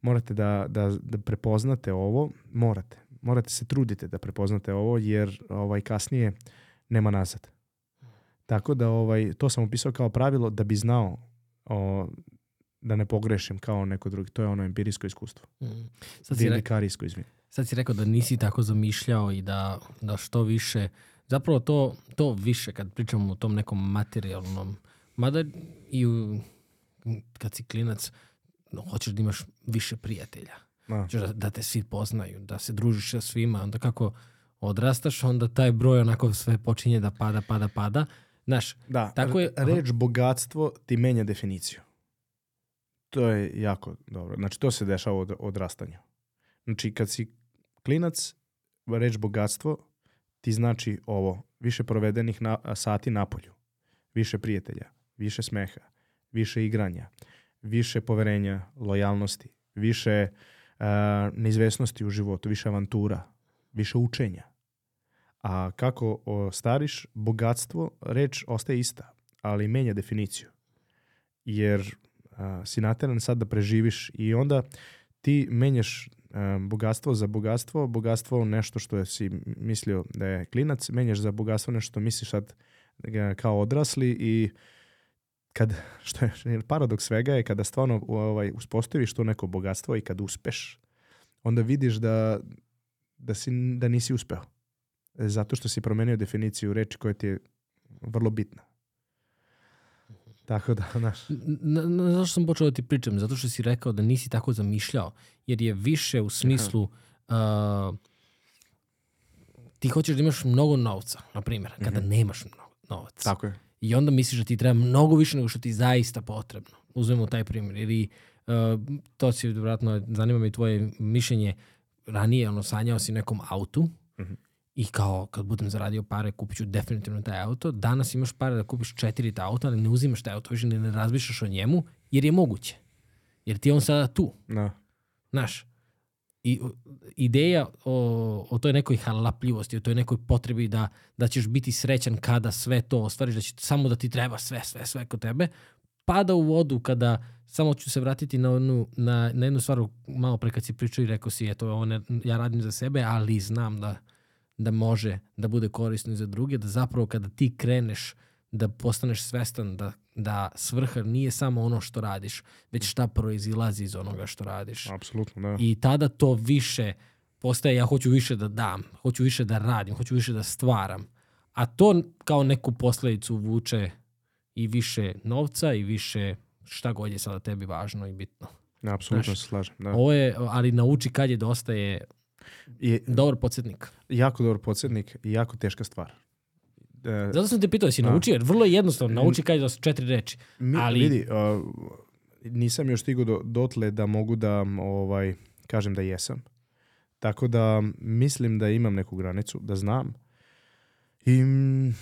morate da, da, da prepoznate ovo, morate. Morate se trudite da prepoznate ovo jer ovaj kasnije nema nazad. Tako da ovaj to sam upisao kao pravilo da bi znao o, da ne pogrešim kao neko drugi. To je ono empirijsko iskustvo. Mm. Sad, si re, Dindikarijsko, izvini. sad si rekao da nisi tako zamišljao i da, da što više, zapravo to, to više kad pričamo o tom nekom materijalnom, mada i u, kad si klinac, no, hoćeš da imaš više prijatelja. Hoćeš da, da te svi poznaju, da se družiš sa svima, onda kako odrastaš, onda taj broj onako sve počinje da pada, pada, pada. Znaš, Da, Tako je- reč bogatstvo ti menja definiciju. To je jako dobro. Znači, to se dešava od odrastanju. Znači, kad si klinac, reč bogatstvo ti znači ovo. Više provedenih na, sati na polju. Više prijatelja. Više smeha. Više igranja. Više poverenja, lojalnosti. Više uh, neizvesnosti u životu. Više avantura. Više učenja. A kako stariš, bogatstvo, reč ostaje ista, ali menja definiciju. Jer a, si nateran sad da preživiš i onda ti menjaš bogatstvo za bogatstvo, bogatstvo nešto što si mislio da je klinac, menjaš za bogatstvo nešto što misliš sad e, kao odrasli i kad, što je paradoks svega je kada stvarno ovaj, uspostaviš to neko bogatstvo i kad uspeš, onda vidiš da, da, si, da nisi uspeo. Zato što si promenio definiciju reči koja ti je vrlo bitna. Tako da, znaš, Na, na, zašto sam počeo da ti pričam? Zato što si rekao da nisi tako zamišljao. Jer je više u smislu uh, ti hoćeš da imaš mnogo novca, na primjer, kada nemaš mnogo novaca. tako je. I onda misliš da ti treba mnogo više nego što ti zaista potrebno. Uzmemo taj primjer. Ili uh, to si vjerojatno, zanima me tvoje mišljenje, ranije ono, sanjao si nekom autu Mhm. I kao kad budem zaradio pare kupit ću definitivno taj auto. Danas imaš pare da kupiš četiri ta auta, ali ne uzimaš taj auto, više ne razmišljaš o njemu jer je moguće. Jer ti je on sada tu. Da. Znaš, i ideja o, o toj nekoj halapljivosti, o toj nekoj potrebi da, da ćeš biti srećan kada sve to ostvariš, da će samo da ti treba sve, sve, sve kod tebe, pada u vodu kada, samo ću se vratiti na, onu, na, na jednu stvar malo pre kad si pričao i rekao si, eto, ovo ne, ja radim za sebe, ali znam da, da može da bude korisno i za druge, da zapravo kada ti kreneš da postaneš svestan da, da svrha nije samo ono što radiš, već šta proizilazi iz onoga što radiš. Apsolutno, da. I tada to više postaje, ja hoću više da dam, hoću više da radim, hoću više da stvaram. A to kao neku posledicu vuče i više novca i više šta god je sada tebi važno i bitno. Apsolutno se slažem. Da. Ovo je, ali nauči kad je dosta je I dobar podsjetnik. jako dobar podsjetnik i jako teška stvar. E, Zato sam te pitao, jesi Da. naučio, jer vrlo je jednostavno, nauči kad je dosta četiri reči. Mi, Ali- vidi, a, nisam još stigao do, dotle da mogu da ovaj, kažem da jesam. Tako da mislim da imam neku granicu, da znam. I mm,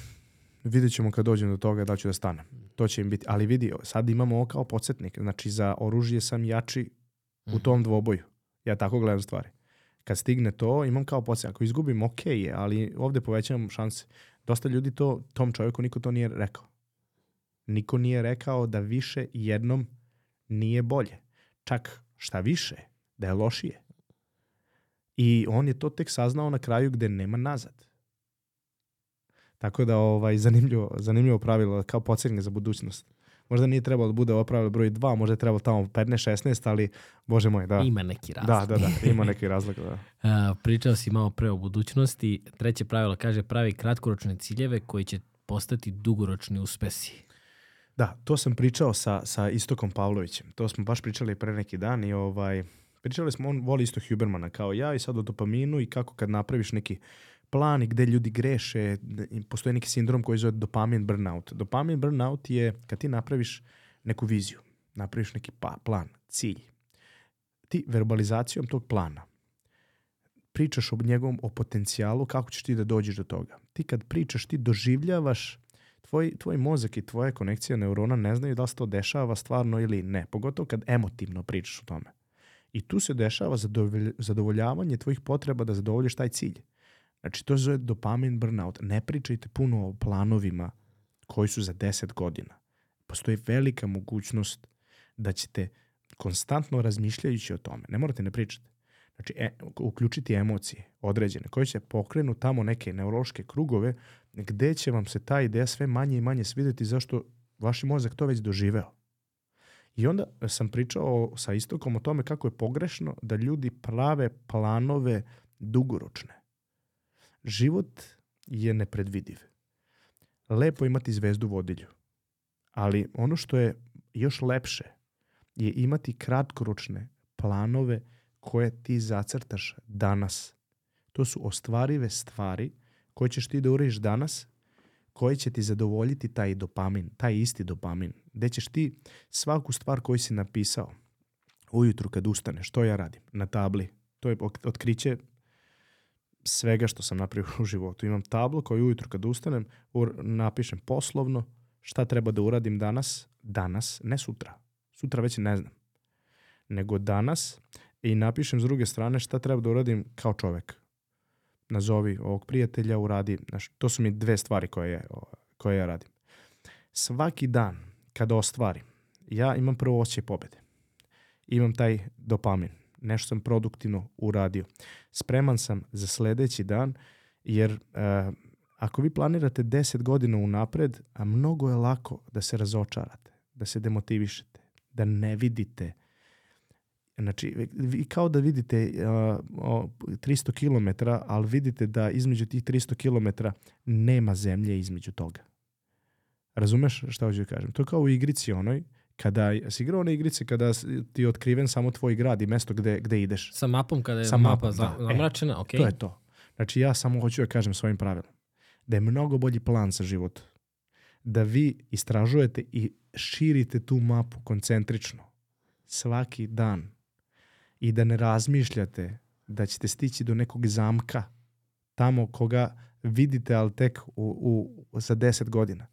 vidjet ćemo kad dođem do toga da ću da stanem. To će im biti. Ali vidi, sad imamo ovo kao podsjetnik. Znači za oružje sam jači u tom dvoboju. Ja tako gledam stvari. Kad stigne to, imam kao podsjetnik. Ako izgubim, ok je, ali ovde povećavam šanse. Dosta ljudi to, tom čovjeku niko to nije rekao. Niko nije rekao da više jednom nije bolje. Čak šta više, da je lošije. I on je to tek saznao na kraju gde nema nazad. Tako da ovaj zanimljivo, zanimljivo pravilo kao podsjetnik za budućnost. Možda nije trebalo da bude pravilo broj 2, možda je trebalo tamo 15, 16, ali bože moj, da. Ima neki razlog. Da, da, da, ima neki razlog. Da. A, pričao si malo pre o budućnosti. Treće pravilo kaže pravi kratkoročne ciljeve koji će postati dugoročni uspesi. Da, to sam pričao sa, sa Istokom Pavlovićem. To smo baš pričali pre neki dan i ovaj, pričali smo, on voli isto Hubermana kao ja i sad o dopaminu i kako kad napraviš neki plan i gde ljudi greše, postoji neki sindrom koji zove dopamin burnout. Dopamin burnout je kad ti napraviš neku viziju, napraviš neki pa, plan, cilj. Ti verbalizacijom tog plana pričaš o njegovom o potencijalu, kako ćeš ti da dođeš do toga. Ti kad pričaš, ti doživljavaš tvoj, tvoj mozak i tvoje konekcije neurona ne znaju da se to dešava stvarno ili ne. Pogotovo kad emotivno pričaš o tome. I tu se dešava zadovolj- zadovoljavanje tvojih potreba da zadovoljiš taj cilj. Znači, to zove dopamin burnout. Ne pričajte puno o planovima koji su za 10 godina. Postoji velika mogućnost da ćete konstantno razmišljajući o tome, ne morate ne pričati, znači e, uključiti emocije određene koje će pokrenu tamo neke neurološke krugove gde će vam se ta ideja sve manje i manje svideti zašto vaš mozak to već doživeo. I onda sam pričao sa istokom o tome kako je pogrešno da ljudi prave planove dugoročne. Život je nepredvidiv. Lepo imati zvezdu vodilju, ali ono što je još lepše je imati kratkoročne planove koje ti zacrtaš danas. To su ostvarive stvari koje ćeš ti da uradiš danas, koje će ti zadovoljiti taj dopamin, taj isti dopamin, gde ćeš ti svaku stvar koju si napisao ujutru kad ustaneš, što ja radim na tabli, to je otkriće svega što sam napravio u životu. Imam tablu koju ujutru kad ustanem napišem poslovno šta treba da uradim danas, danas, ne sutra. Sutra već ne znam. Nego danas i napišem s druge strane šta treba da uradim kao čovek. Nazovi ovog prijatelja, uradi. Znaš, to su mi dve stvari koje, koje ja radim. Svaki dan kada ostvarim, ja imam prvo osjećaj pobede. Imam taj dopamin. Nešto sam produktivno uradio. Spreman sam za sledeći dan, jer uh, ako vi planirate 10 godina unapred, a mnogo je lako da se razočarate, da se demotivišete, da ne vidite Znači, vi kao da vidite uh, 300 km, ali vidite da između tih 300 km nema zemlje između toga. Razumeš šta hoću da kažem? To je kao u igrici onoj, kada si igrao na igrice kada ti je otkriven samo tvoj grad i mesto gde, gde ideš. Sa mapom kada je Sa mapa mapom, da. zamračena, e, ok. To je to. Znači ja samo hoću da kažem svojim pravilom. Da je mnogo bolji plan za život. Da vi istražujete i širite tu mapu koncentrično. Svaki dan i da ne razmišljate da ćete stići do nekog zamka tamo koga vidite, ali tek u, u, za 10 godina.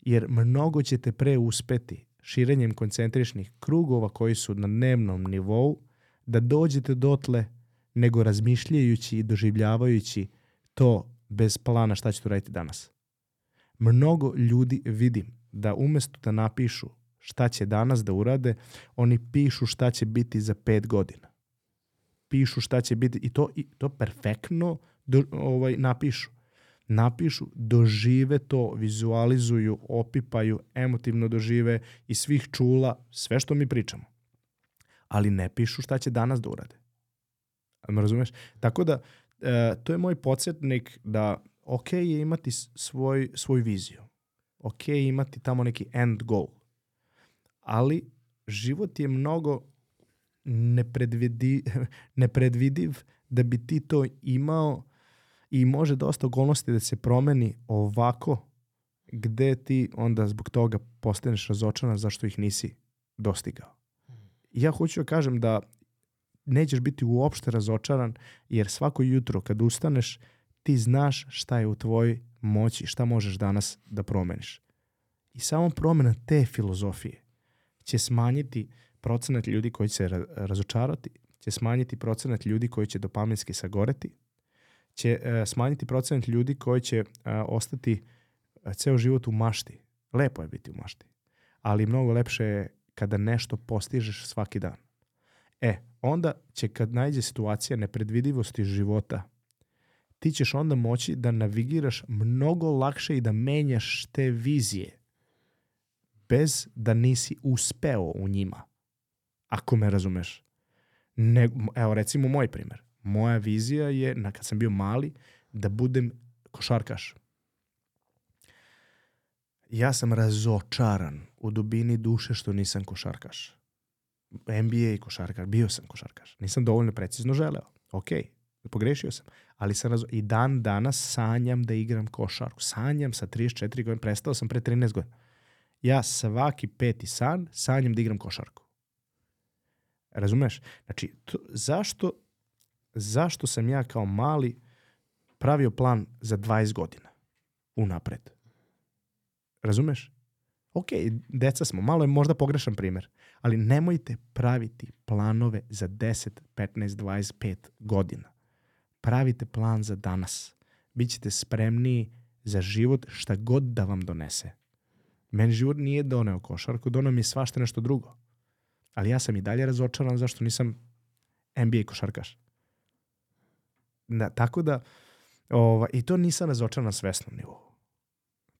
Jer mnogo ćete pre uspeti širenjem koncentričnih krugova koji su na dnevnom nivou da dođete dotle nego razmišljajući i doživljavajući to bez plana šta ćete raditi danas. Mnogo ljudi vidim da umesto da napišu šta će danas da urade, oni pišu šta će biti za pet godina pišu šta će biti i to, i to perfektno do, ovaj, napišu. Napišu, dožive to, vizualizuju, opipaju, emotivno dožive i svih čula, sve što mi pričamo. Ali ne pišu šta će danas da urade. Me razumeš? Tako da, e, to je moj podsjetnik da ok je imati svoj, svoju viziju. Ok je imati tamo neki end goal. Ali život je mnogo nepredvidi, nepredvidiv da bi ti to imao i može dosta okolnosti da se promeni ovako gde ti onda zbog toga postaneš razočaran zašto ih nisi dostigao. Ja hoću da kažem da nećeš biti uopšte razočaran jer svako jutro kad ustaneš ti znaš šta je u tvojoj moći, šta možeš danas da promeniš. I samo promena te filozofije će smanjiti procenat ljudi koji će razočarati, će smanjiti procenat ljudi koji će dopaminski sagoreti, će uh, smanjiti procenat ljudi koji će uh, ostati uh, ceo život u mašti. Lepo je biti u mašti, ali mnogo lepše je kada nešto postižeš svaki dan. E, onda će kad najde situacija nepredvidivosti života, ti ćeš onda moći da navigiraš mnogo lakše i da menjaš te vizije bez da nisi uspeo u njima ako me razumeš. Ne, evo recimo moj primer. Moja vizija je, na, kad sam bio mali, da budem košarkaš. Ja sam razočaran u dubini duše što nisam košarkaš. NBA i košarkaš, bio sam košarkaš. Nisam dovoljno precizno želeo. Ok, pogrešio sam. Ali sam razo... i dan danas sanjam da igram košarku. Sanjam sa 34 godina, prestao sam pre 13 godina. Ja svaki peti san sanjam da igram košarku. Razumeš? Znači, to, zašto, zašto sam ja kao mali pravio plan za 20 godina unapred? Razumeš? Ok, deca smo, malo je možda pogrešan primer, ali nemojte praviti planove za 10, 15, 25 godina. Pravite plan za danas. bit ćete spremniji za život šta god da vam donese. Meni život nije doneo košarku, doneo mi je svašta nešto drugo. Ali ja sam i dalje razočaran zašto nisam NBA košarkaš. Da, tako da, ova, i to nisam razočaran na svesnom nivou.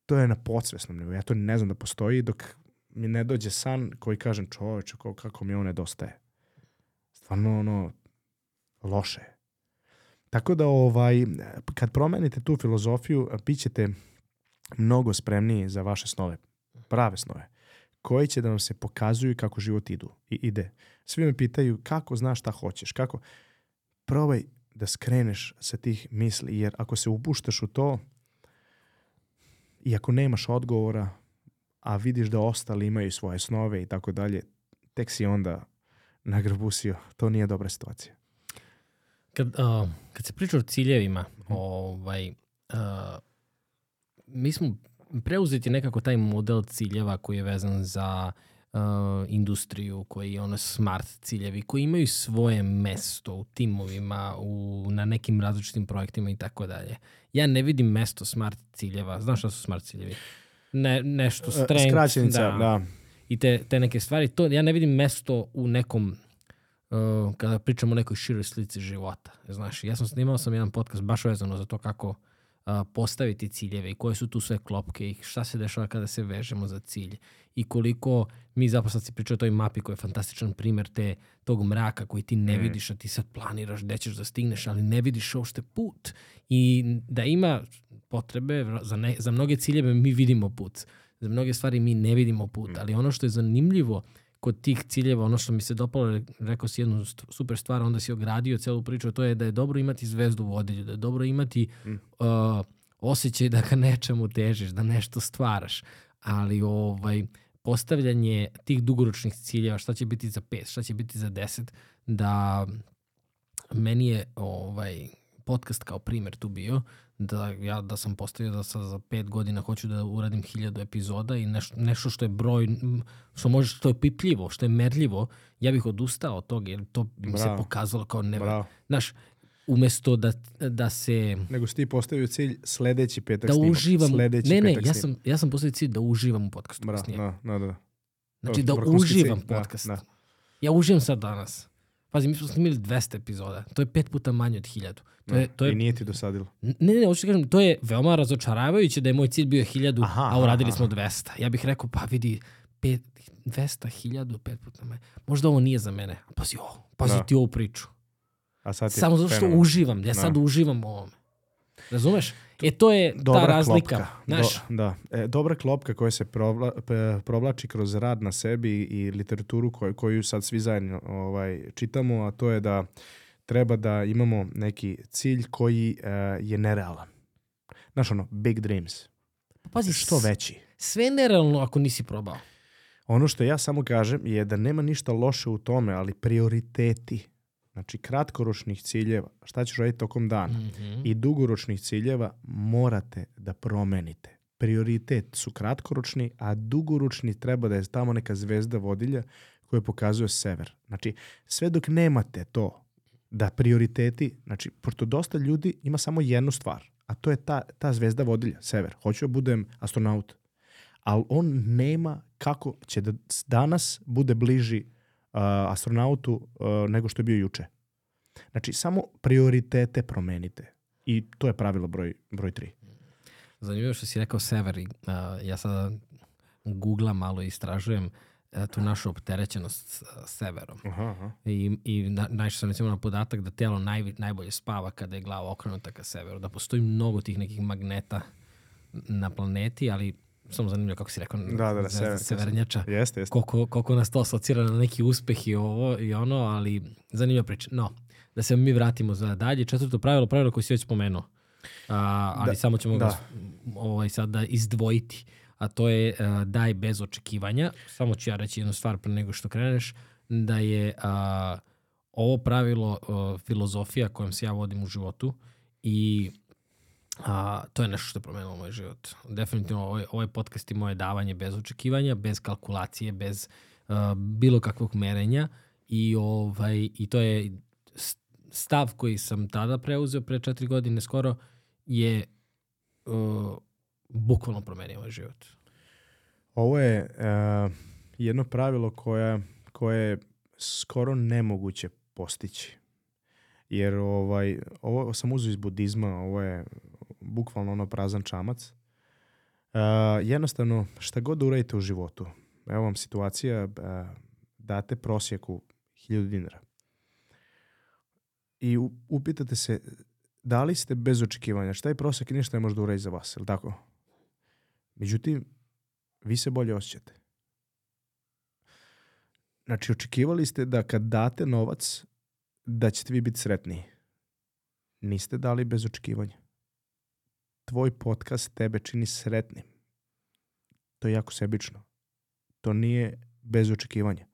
To je na podsvesnom nivou. Ja to ne znam da postoji dok mi ne dođe san koji kažem čoveče kako, kako mi ovo nedostaje. Stvarno ono, loše. Tako da ovaj, kad promenite tu filozofiju, bit ćete mnogo spremniji za vaše snove, prave snove, koji će da vam se pokazuju kako život idu, i ide. Svi me pitaju kako znaš šta hoćeš, kako. Probaj da skreneš sa tih misli, jer ako se upuštaš u to i ako nemaš odgovora, a vidiš da ostali imaju svoje snove i tako dalje, tek si onda nagrabusio. To nije dobra situacija. Kad, uh, kad se priča o ciljevima, ovaj, uh, mi smo preuzeti nekako taj model ciljeva koji je vezan za uh, industriju, koji je ono smart ciljevi, koji imaju svoje mesto u timovima, u, na nekim različitim projektima i tako dalje. Ja ne vidim mesto smart ciljeva. Znaš šta su smart ciljevi? Ne, nešto strength. Skraćenica, da. da. I te, te neke stvari. To, ja ne vidim mesto u nekom uh, kada pričamo o nekoj široj slici života. Znaš, ja sam snimao sam jedan podcast baš vezano za to kako uh, postaviti ciljeve i koje su tu sve klopke i šta se dešava kada se vežemo za cilj i koliko mi zapravo sad si pričao o toj mapi koja je fantastičan primer te, tog mraka koji ti ne Mm. vidiš, a ti sad planiraš gde ćeš da stigneš, ali ne vidiš uopšte put. I da ima potrebe za, ne, za mnoge ciljeve mi vidimo put. Za mnoge stvari mi ne vidimo put, Mm. ali ono što je zanimljivo kod tih ciljeva, ono što mi se dopalo, re- rekao si jednu super stvar, onda si ogradio celu priču, to je da je dobro imati zvezdu u vodilju, da je dobro imati Mm. uh, osjećaj da ka nečemu težiš, da nešto stvaraš, ali ovaj, postavljanje tih dugoročnih ciljeva, šta će biti za 5, šta će biti za 10, da meni je ovaj, podcast kao primer tu bio, da ja da sam postavio da sa, za pet godina hoću da uradim hiljadu epizoda i nešto, nešto što je broj, što može, što je pipljivo, što je merljivo, ja bih odustao od toga jer to bi mi se pokazalo kao ne. Znaš, umesto da, da se Nego si ti postavio cilj sledeći petak da snimak. uživam. Sledeći Ne, ne, ja sam, ja sam postavio cilj da uživam u podcastu. Bravo, da, da, da. Znači da uživam cilj, da, podcast. da. Ja uživam sad danas. Pazi, mi smo snimili 200 epizoda. To je pet puta manje od 1000. To je, to I je, nije ti dosadilo. ne, ne, hoću ti kažem, to je veoma razočaravajuće da je moj cilj bio 1000, Aha, a uradili aha, smo 200. Ja bih rekao, pa vidi, pet, 200, 1000, pet puta manje. Možda ovo nije za mene. Pazi ovo, pazi Da. ti ovu priču. A sad Samo zato što fenomen. uživam. Ja sad uživam u ovome. Razumeš? E, to je Dobra ta razlika. klopka. Znaš, Do, da. E, dobra klopka koja se provla, provlači kroz rad na sebi i literaturu koju, koju sad svi zajedno ovaj, čitamo, a to je da treba da imamo neki cilj koji e, je nerealan. Znaš ono, big dreams. pazi, Što s- veći. Sve je nerealno ako nisi probao. Ono što ja samo kažem je da nema ništa loše u tome, ali prioriteti, znači kratkoročnih ciljeva, šta ćeš raditi tokom dana, Mhm. i dugoročnih ciljeva morate da promenite. Prioritet su kratkoročni, a dugoročni treba da je tamo neka zvezda vodilja koja pokazuje sever. Znači, sve dok nemate to da prioriteti, znači, pošto dosta ljudi ima samo jednu stvar, a to je ta, ta zvezda vodilja, sever. Hoću da budem astronaut. Ali on nema kako će da danas bude bliži astronautu uh, nego što je bio juče. Znači, samo prioritete promenite. I to je pravilo broj, broj tri. Zanimljivo što si rekao sever. i, a, ja sada googlam malo i istražujem a, tu našu opterećenost s- severom. Aha, aha. I, i na, naišao sam recimo na podatak da telo naj, najbolje spava kada je glava okrenuta ka severu. Da postoji mnogo tih nekih magneta na planeti, ali samo zanimljivo kako si rekao, Da, da, da, sever- severnjača. Jeste, jeste. Koliko, koliko nas to asocira na neki uspeh i ovo i ono, ali zanimljiva priča. No, da se mi vratimo za dalje. Četvrto pravilo, pravilo koje si već spomenuo. A, ali Da, samo ćemo da. ga ovaj, sad da izdvojiti. A to je a, daj bez očekivanja. Samo ću ja reći jednu stvar pre nego što kreneš. Da je a, ovo pravilo a, filozofija kojom se ja vodim u životu i a, to je nešto što je promenilo moj život. Definitivno ovaj, ovaj podcast i moje davanje bez očekivanja, bez kalkulacije, bez a, bilo kakvog merenja i, ovaj, i to je stav koji sam tada preuzeo pre četiri godine skoro je uh, bukvalno promenio moj život. Ovo je uh, jedno pravilo koje, koje je skoro nemoguće postići. Jer ovaj, ovo sam uzeo iz budizma, ovo je bukvalno ono prazan čamac. Uh, jednostavno, šta god da uradite u životu, evo vam situacija, uh, date prosjeku 1000 dinara. I upitate se, da li ste bez očekivanja? Šta je prosjek i ništa ne može da uradi za vas, je li tako? Međutim, vi se bolje osjećate. Znači, očekivali ste da kad date novac, da ćete vi biti sretniji. Niste dali bez očekivanja. Tvoj podcast tebe čini sretnim. To je jako sebično. To nije bez očekivanja.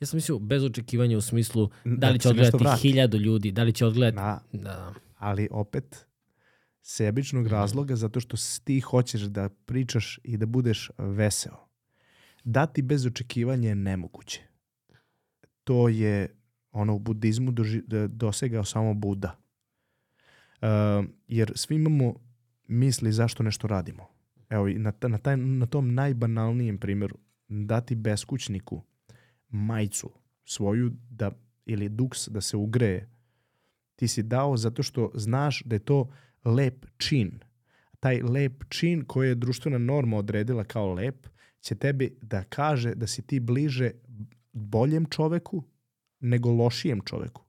Ja sam mislio bez očekivanja u smislu da Da li ti će nešto odgledati hiljadu ljudi, da li će odgledati... Na, Da. ali opet sebičnog Mhm. razloga zato što ti hoćeš da pričaš i da budeš veseo. Dati bez očekivanja je nemoguće. To je ono u budizmu doži, da- dosegao samo Buda. Uh, jer svi imamo misli zašto nešto radimo. Evo, na, na, taj, na tom najbanalnijem primjeru, dati beskućniku majicu svoju da, ili duks da se ugreje, ti si dao zato što znaš da je to lep čin. Taj lep čin koji je društvena norma odredila kao lep, će tebi da kaže da si ti bliže boljem čoveku nego lošijem čoveku.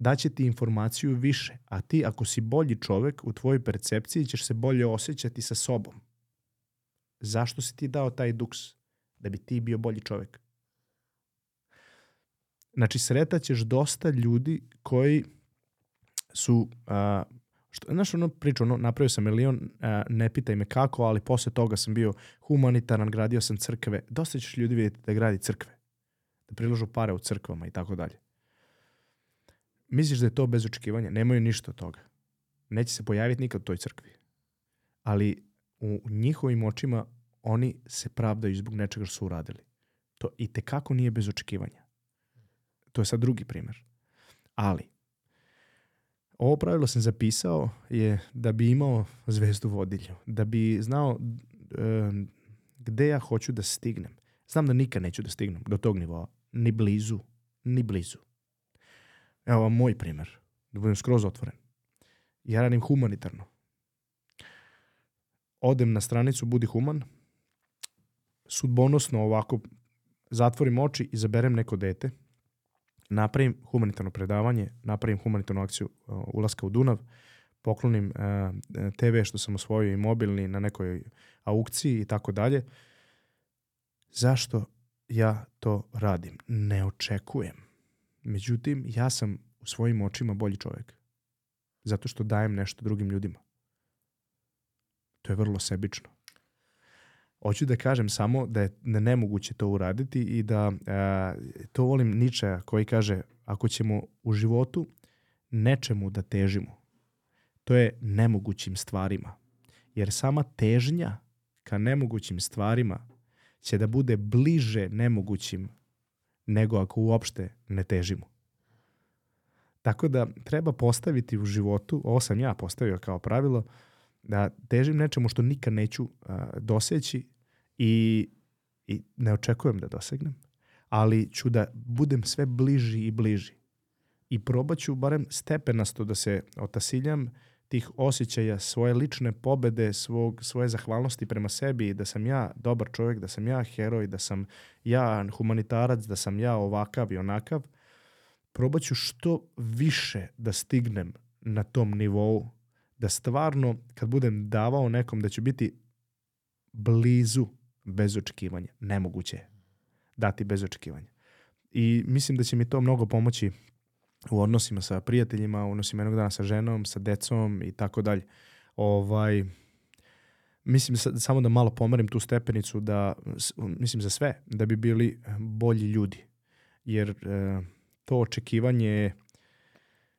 Daće ti informaciju više, a ti ako si bolji čovek u tvojoj percepciji ćeš se bolje osjećati sa sobom. Zašto si ti dao taj duks? Da bi ti bio bolji čovek. Znači, sretaćeš dosta ljudi koji su, a, što, znaš ono priču, ono, napravio sam milion, a, ne pitaj me kako, ali posle toga sam bio humanitaran, gradio sam crkve. Dosta ćeš ljudi vidjeti da gradi crkve, da priložu pare u crkvama i tako dalje. Misliš da je to bez očekivanja? Nemaju ništa od toga. Neće se pojaviti nikad u toj crkvi. Ali u njihovim očima oni se pravdaju zbog nečega što su uradili. To i tekako nije bez očekivanja. To je sad drugi primer. Ali, ovo pravilo sam zapisao je da bi imao zvezdu vodilju, da bi znao e, gde ja hoću da stignem. Znam da nikad neću da stignem do tog nivoa, ni blizu, ni blizu. Evo vam moj primer, da budem skroz otvoren. Ja radim humanitarno. Odem na stranicu Budi human, sudbonosno ovako zatvorim oči, izaberem neko dete, napravim humanitarno predavanje, napravim humanitarnu akciju uh, ulaska u Dunav, poklonim uh, TV što sam osvojio i mobilni na nekoj aukciji i tako dalje. Zašto ja to radim? Ne očekujem. Međutim, ja sam u svojim očima bolji čovjek. Zato što dajem nešto drugim ljudima. To je vrlo sebično. Hoću da kažem samo da je nemoguće to uraditi i da a, to volim Ničeja koji kaže ako ćemo u životu nečemu da težimo, to je nemogućim stvarima. Jer sama težnja ka nemogućim stvarima će da bude bliže nemogućim nego ako uopšte ne težimo. Tako da treba postaviti u životu, ovo sam ja postavio kao pravilo, da težim nečemu što nikad neću a, doseći i, i ne očekujem da dosegnem, ali ću da budem sve bliži i bliži. I probat ću barem stepenasto da se otasiljam tih osjećaja svoje lične pobede, svog, svoje zahvalnosti prema sebi, da sam ja dobar čovjek, da sam ja heroj, da sam ja humanitarac, da sam ja ovakav i onakav, probat ću što više da stignem na tom nivou, da stvarno kad budem davao nekom da ću biti blizu bez očekivanja. Nemoguće je dati bez očekivanja. I mislim da će mi to mnogo pomoći u odnosima sa prijateljima, u odnosima jednog dana sa ženom, sa decom i tako dalje. Ovaj, mislim sa- samo da malo pomerim tu stepenicu da, mislim za sve, da bi bili bolji ljudi. Jer e, to očekivanje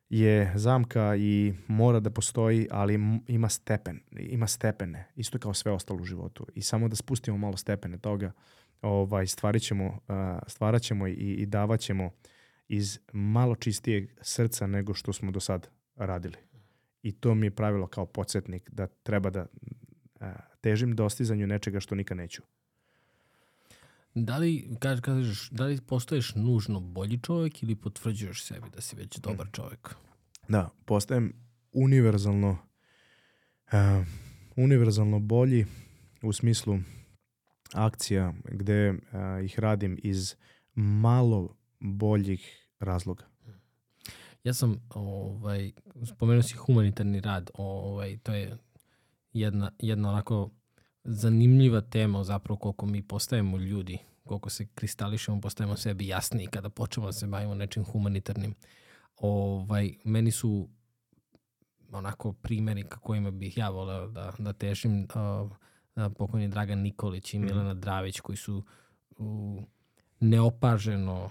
je zamka i mora da postoji, ali ima stepen, ima stepene, isto kao sve ostalo u životu. I samo da spustimo malo stepene toga, ovaj, stvarit ćemo, a, stvarat ćemo i, i davat ćemo iz malo čistijeg srca nego što smo do sad radili. I to mi je pravilo kao podsjetnik da treba da a, težim dostizanju nečega što nikad neću. Da li, kaž, kažeš, da li postoješ nužno bolji čovjek ili potvrđuješ sebi da si već dobar čovjek? Da, postajem univerzalno uh, univerzalno bolji u smislu akcija gde uh, ih radim iz malo boljih razloga. Ja sam, ovaj, spomenuo si humanitarni rad, ovaj, to je jedna, jedna onako zanimljiva tema zapravo koliko mi postajemo ljudi, koliko se kristališemo, postajemo sebi jasniji kada počnemo da se bavimo nečim humanitarnim. Ovaj, meni su onako primjeri ka kojima bih ja voleo da, da težim uh, pokojni Dragan Nikolić i Mhm. Milena Dravić koji su uh, neopaženo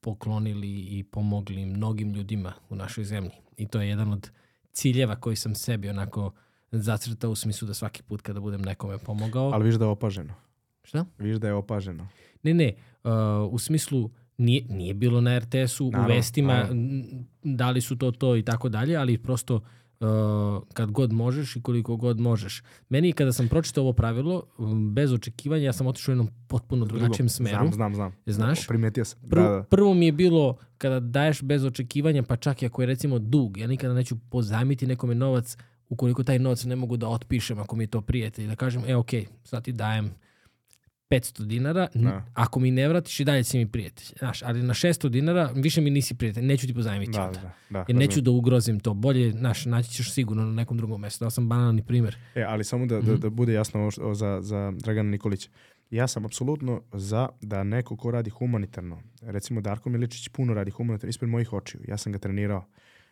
poklonili i pomogli mnogim ljudima u našoj zemlji. I to je jedan od ciljeva koji sam sebi onako zacrtao u smislu da svaki put kada budem nekome pomogao. Ali viš da je opaženo. Šta? Viš da je opaženo. Ne, ne, uh, u smislu nije, nije bilo na RTS-u u vestima naravno. da li su to to i tako dalje, ali prosto uh, kad god možeš i koliko god možeš. Meni kada sam pročitao ovo pravilo, bez očekivanja, ja sam otišao u jednom potpuno drugačijem smeru. Znam, znam, znam. Znaš? Primetio sam. Prvo, Da, da. prvo mi je bilo kada daješ bez očekivanja, pa čak i ako je recimo dug, ja nikada neću pozajmiti nekome novac ukoliko taj novac ne mogu da otpišem ako mi je to prijatelj. Da kažem, e ok, sad ti dajem 500 dinara, Da. ako mi ne vratiš i dalje si mi prijatelj. Znaš, ali na 600 dinara više mi nisi prijatelj, neću ti pozajmiti Da, onda. da, da. Jer neću da ugrozim to. Bolje, znaš, naći ćeš sigurno na nekom drugom mestu. Dao sam banalni primjer. E, ali samo da, Mhm. da, da bude jasno ovo što- za, za Dragana Nikolića. Ja sam apsolutno za da neko ko radi humanitarno, recimo Darko Miličić puno radi humanitarno ispred mojih očiju, ja sam ga trenirao,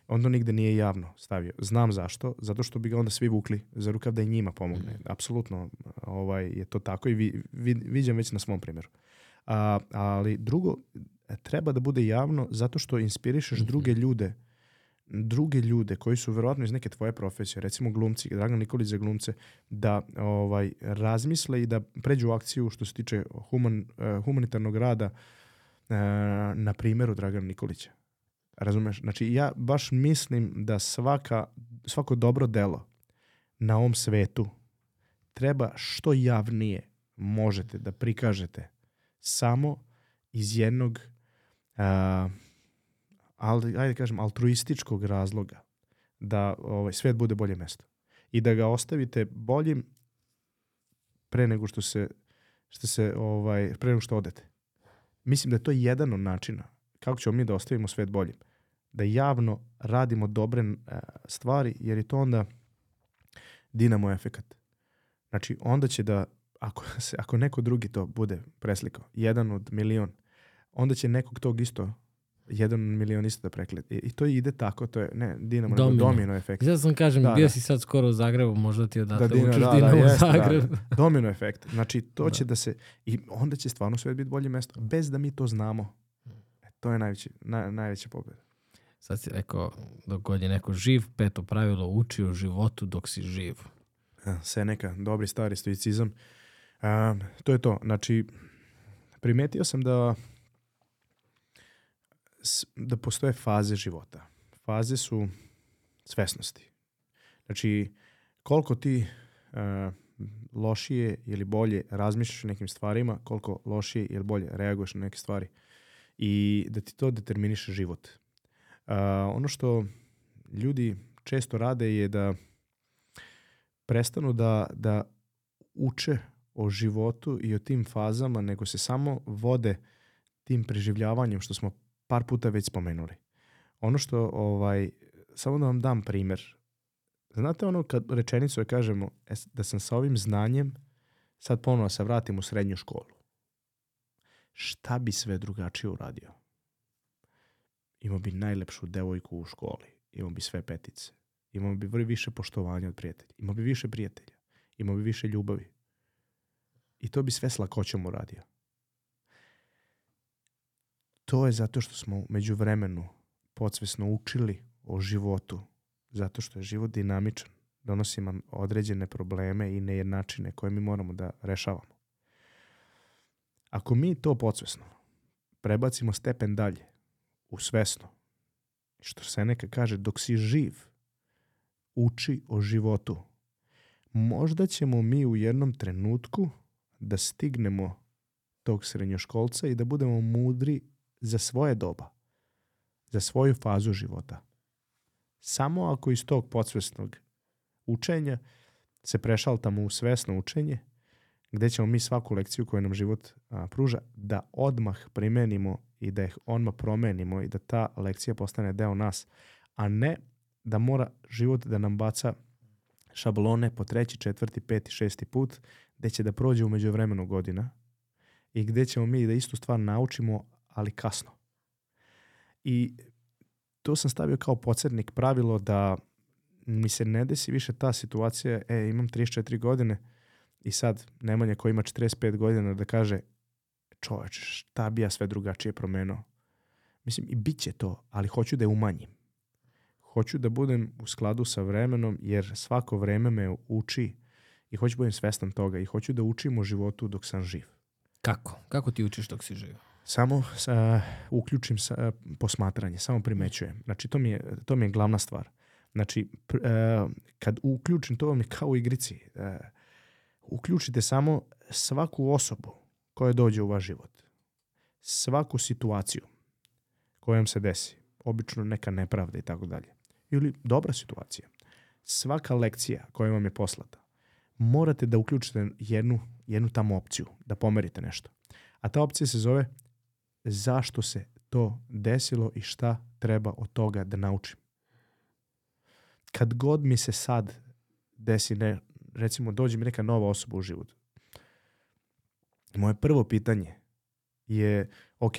on to nigde nije javno stavio. Znam zašto, zato što bi ga onda svi vukli za rukav da i njima pomogne. Mhm. Apsolutno ovaj, je to tako i vi, vi, viđam već na svom primjeru. A, ali drugo, treba da bude javno zato što inspirišeš Mhm. druge ljude druge ljude koji su verovatno iz neke tvoje profesije, recimo glumci, Dragan Nikolić za glumce, da ovaj razmisle i da pređu u akciju što se tiče human, eh, humanitarnog rada eh, na primjeru Dragana Nikolića. Razumeš? Znači ja baš mislim da svaka, svako dobro delo na ovom svetu treba što javnije možete da prikažete samo iz jednog a, ali, ajde kažem, altruističkog razloga da ovaj, svet bude bolje mesto. I da ga ostavite boljim pre nego što se, što se ovaj, pre nego što odete. Mislim da je to jedan od načina kako ćemo mi da ostavimo svet boljim. Da javno radimo dobre eh, stvari, jer je to onda dinamo efekat. Znači, onda će da, ako, se, ako neko drugi to bude preslikao, jedan od milion, onda će nekog tog isto jedan milion isto da prekleti. I, I to ide tako, to je, ne, dinamo, nego Domino. domino efekt. Sad sam kažem, Da, bio da. si sad skoro u Zagrebu, možda ti odatle Da, Dina- učiš da, da, Dinamo da, Zagreb. Domino efekt. Znači, to Da. će da se, i onda će stvarno svet biti bolje mesto, bez da mi to znamo. E, to je najveći, naj, najveća pobjeda. Sad si rekao, dok god je neko živ, peto pravilo, uči o životu dok si živ. Ja, Seneka, dobri stari stoicizam. Um, to je to. Znači, primetio sam da da postoje faze života. Faze su svesnosti. Znači, koliko ti uh, lošije ili bolje razmišljaš o nekim stvarima, koliko lošije ili bolje reaguješ na neke stvari. I da ti to determiniše život. Uh, ono što ljudi često rade je da prestanu da, da uče o životu i o tim fazama, nego se samo vode tim preživljavanjem što smo par puta već spomenuli. Ono što, ovaj, samo da vam dam primjer. Znate ono kad rečenicu je kažemo "E, s- da sam sa ovim znanjem sad ponovno se vratim u srednju školu. Šta bi sve drugačije uradio? Imao bi najlepšu devojku u školi. Imao bi sve petice. Imao bi vrlo više poštovanja od prijatelja. Imao bi više prijatelja. Imao bi više ljubavi. I to bi sve s lakoćom uradio. To je zato što smo među vremenu podsvesno učili o životu. Zato što je život dinamičan. Donosi nam određene probleme i nejednačine koje mi moramo da rešavamo. Ako mi to podsvesno prebacimo stepen dalje u svesno, što se neka kaže dok si živ, uči o životu. Možda ćemo mi u jednom trenutku da stignemo tog srednjoškolca i da budemo mudri za svoje doba, za svoju fazu života. Samo ako iz tog podsvesnog učenja se prešaltamo u svesno učenje, gde ćemo mi svaku lekciju koju nam život a, pruža da odmah primenimo i da ih odmah promenimo i da ta lekcija postane deo nas, a ne da mora život da nam baca šablone po treći, četvrti, peti, šesti put, gde će da prođe umeđu vremenu godina i gde ćemo mi da istu stvar naučimo, ali kasno. I to sam stavio kao podsjetnik pravilo da mi se ne desi više ta situacija, e, imam 34 godine i sad Nemanja koji ima 45 godina da kaže čoveč, šta bi ja sve drugačije promenuo. Mislim, i bit će to, ali hoću da je umanjim. Hoću da budem u skladu sa vremenom, jer svako vreme me uči i hoću da budem svestan toga i hoću da učim o životu dok sam živ. Kako? Kako ti učiš dok si živ? Samo sa, uključim sa, posmatranje, samo primećujem. Znači, to mi je, to mi je glavna stvar. Znači, pr, uh, kad uključim, to vam je kao u igrici. Uh, uključite samo svaku osobu koja dođe u vaš život. Svaku situaciju koja vam se desi. Obično neka nepravda i tako dalje. Ili dobra situacija. Svaka lekcija koja vam je poslata. Morate da uključite jednu, jednu tamo opciju, da pomerite nešto. A ta opcija se zove zašto se to desilo i šta treba od toga da naučim. Kad god mi se sad desi, ne, recimo dođe mi neka nova osoba u život, moje prvo pitanje je, ok,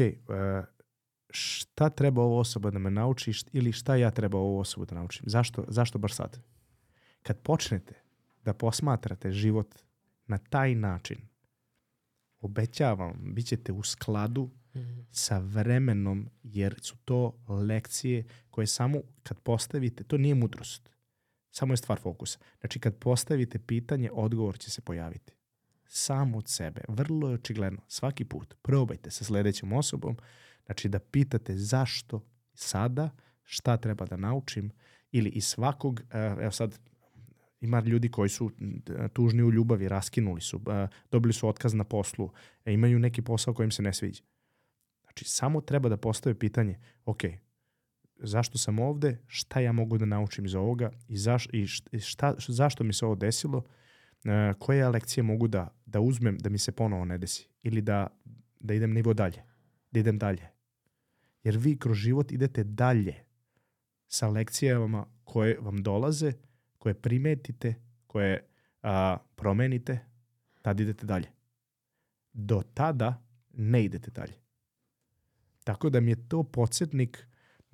šta treba ova osoba da me nauči ili šta ja treba ovu osobu da naučim? Zašto, zašto baš sad? Kad počnete da posmatrate život na taj način, obećavam, bit ćete u skladu sa vremenom, jer su to lekcije koje samo kad postavite, to nije mudrost, samo je stvar fokusa. Znači kad postavite pitanje, odgovor će se pojaviti. Sam od sebe. Vrlo je očigledno. Svaki put probajte sa sledećom osobom, znači da pitate zašto sada, šta treba da naučim, ili iz svakog, evo sad ima ljudi koji su tužni u ljubavi, raskinuli su, dobili su otkaz na poslu, e, imaju neki posao kojim se ne sviđa. Znači, samo treba da postave pitanje, ok, zašto sam ovde, šta ja mogu da naučim iz ovoga i, zaš, i šta, zašto mi se ovo desilo, koje ja lekcije mogu da, da uzmem da mi se ponovo ne desi ili da, da idem nivo dalje, da idem dalje. Jer vi kroz život idete dalje sa lekcijama koje vam dolaze, koje primetite, koje a, promenite, tad idete dalje. Do tada ne idete dalje. Tako da mi je to podsjetnik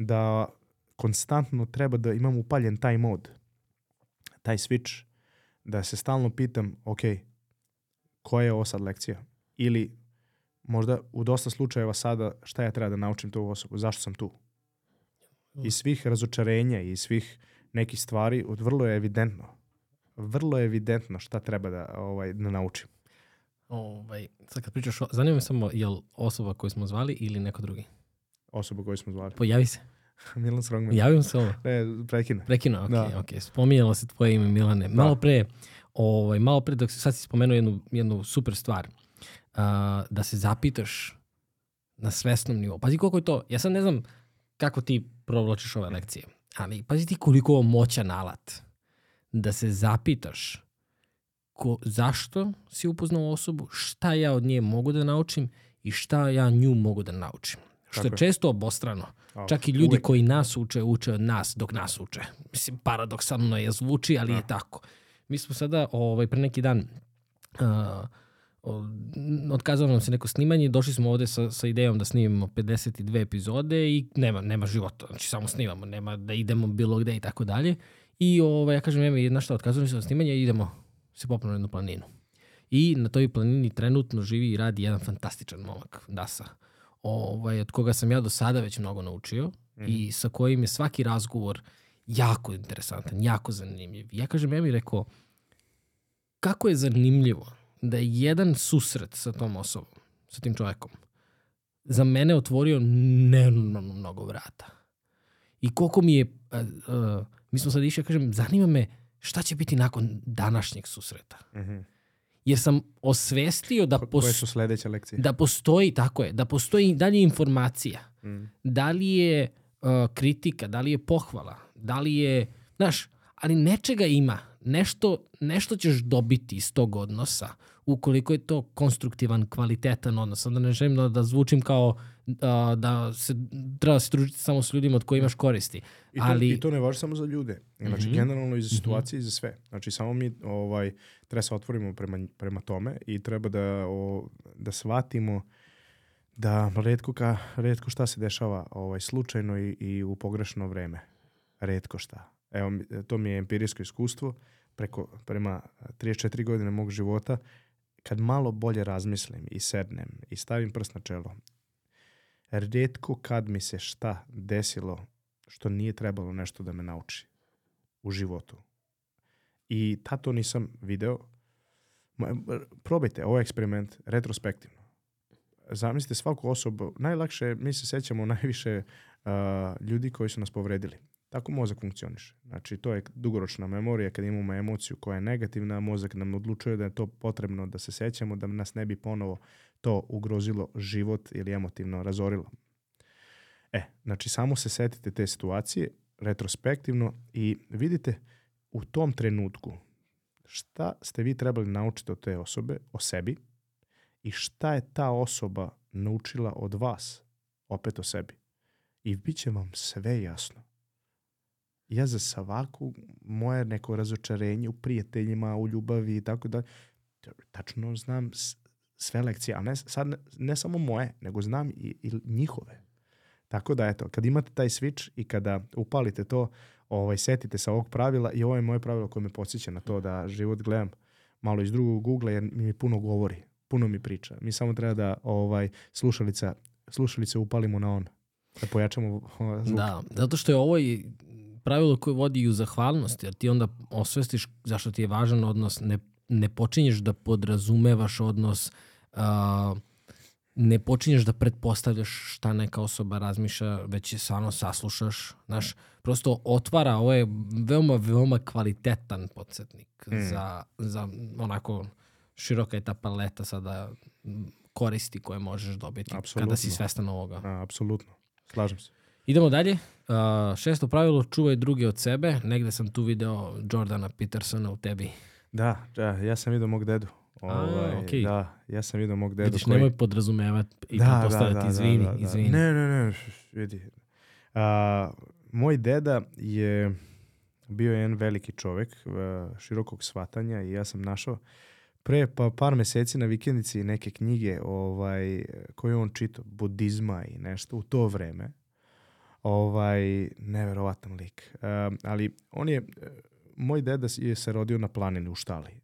da konstantno treba da imam upaljen taj mod, taj switch, da se stalno pitam, ok, koja je ovo sad lekcija? Ili možda u dosta slučajeva sada šta ja treba da naučim tu osobu, zašto sam tu? I svih razočarenja i svih nekih stvari, vrlo je evidentno. Vrlo je evidentno šta treba da, ovaj, da naučim. Ovaj, sad kad pričaš, zanima me samo, je li osoba koju smo zvali ili neko drugi? Osoba koju smo zvali. Pojavi se. Milan Srogman. Javim se ovo. Ne, prekina. Prekina, ok, da. ok. Spominjalo se tvoje ime Milane. Malo pre, ovaj, malo pre, dok se sad si spomenuo jednu, jednu super stvar, uh, da se zapitaš na svesnom nivou. Pazi koliko je to, ja sad ne znam kako ti provlačiš ove lekcije, ali pazi ti koliko je moćan alat da se zapitaš ko, zašto si upoznao osobu, šta ja od nje mogu da naučim i šta ja nju mogu da naučim. Što je često obostrano. Čak i ljudi uvek. koji nas uče, uče od nas dok nas uče. Mislim, paradoksalno je zvuči, ali da. je tako. Mi smo sada, ovaj, pre neki dan, uh, otkazalo nam se neko snimanje, došli smo ovde sa, sa idejom da snimimo 52 epizode i nema, nema života, znači samo snimamo, nema da idemo bilo gde i tako dalje. I ovaj, ja kažem, nema, jedna šta, otkazalo se snimanje i idemo se popnu na jednu planinu. I na toj planini trenutno živi i radi jedan fantastičan momak, Dasa ovaj, od koga sam ja do sada već mnogo naučio mm. i sa kojim je svaki razgovor jako interesantan, jako zanimljiv. Ja kažem, ja mi rekao, kako je zanimljivo da je jedan susret sa tom osobom, sa tim čovjekom, za mene otvorio nenormalno mnogo vrata. I koliko mi je uh, uh, mi smo sad išli, kažem, zanima me šta će biti nakon današnjeg susreta. Mhm. Jer sam osvestio da, Ko- Koje su sledeće lekcije? da postoji, tako je, da postoji dalje informacija. Mm. Da li je uh, kritika, da li je pohvala, da li je, znaš, ali nečega ima. Nešto, nešto ćeš dobiti iz tog odnosa ukoliko je to konstruktivan, kvalitetan odnos. Onda ne želim da, da zvučim kao uh, da se treba se družiti samo s ljudima od koji imaš koristi. I to, ali, I to ne važi samo za ljude. Znači, Mhm. generalno i za situacije i za sve. Znači, samo mi ovaj, treba se otvorimo prema, prema tome i treba da, o, da shvatimo da redko, ka, redko šta se dešava ovaj, slučajno i, i u pogrešno vreme. Redko šta. Evo, to mi je empirijsko iskustvo preko, prema 34 godine mog života. Kad malo bolje razmislim i sednem i stavim prst na čelo, redko kad mi se šta desilo što nije trebalo nešto da me nauči u životu. I tad to nisam video. Probajte, ovo je eksperiment retrospektivno. Zamislite svaku osobu, najlakše, mi se sećamo najviše uh, ljudi koji su nas povredili. Tako mozak funkcioniše. Znači, to je dugoročna memorija kad imamo emociju koja je negativna, mozak nam odlučuje da je to potrebno da se sećamo, da nas ne bi ponovo to ugrozilo život ili emotivno razorilo. E, znači samo se setite te situacije retrospektivno i vidite u tom trenutku šta ste vi trebali naučiti od te osobe, o sebi i šta je ta osoba naučila od vas, opet o sebi. I bit će vam sve jasno. Ja za svaku moje neko razočarenje u prijateljima, u ljubavi i tako da tačno znam sve lekcije, ali ne, sad ne, ne samo moje, nego znam i, i njihove. Tako da, eto, kad imate taj switch i kada upalite to, ovaj, setite se ovog pravila i ovo je moje pravilo koje me podsjeća na to da život gledam malo iz drugog ugla jer mi puno govori, puno mi priča. Mi samo treba da ovaj, slušalica, slušalice upalimo na on, da pojačamo ovaj, zvuk. Da, zato što je ovo i pravilo koje vodi i u zahvalnost, jer ti onda osvestiš zašto ti je važan odnos, ne, ne počinješ da podrazumevaš odnos, a, ne počinješ da pretpostavljaš šta neka osoba razmišlja, već je samo saslušaš, znaš, prosto otvara, ovo je veoma, veoma kvalitetan podsjetnik Mm. za, za onako široka je ta paleta sada koristi koje možeš dobiti kada Apsolutno. si svestan ovoga. A, apsolutno. Slažem se. Idemo dalje. Uh, šesto pravilo, čuvaj druge od sebe. Negde sam tu video Jordana Petersona u tebi. Da, da, ja sam vidio mog dedu. Ovaj, okej. Da, ja sam vidio mog dedu. Vidiš, koji- nemoj podrazumevati i da, pretpostavljati. izvini, izvini. Ne, ne, ne, vidi. A, moj deda je bio jedan veliki čovek e, širokog shvatanja i ja sam našao pre pa par meseci na vikendici neke knjige ovaj, koje je on čitao, budizma i nešto u to vreme. Ovaj, neverovatan lik. E, ali on je, moj deda je se rodio na planini u Štali.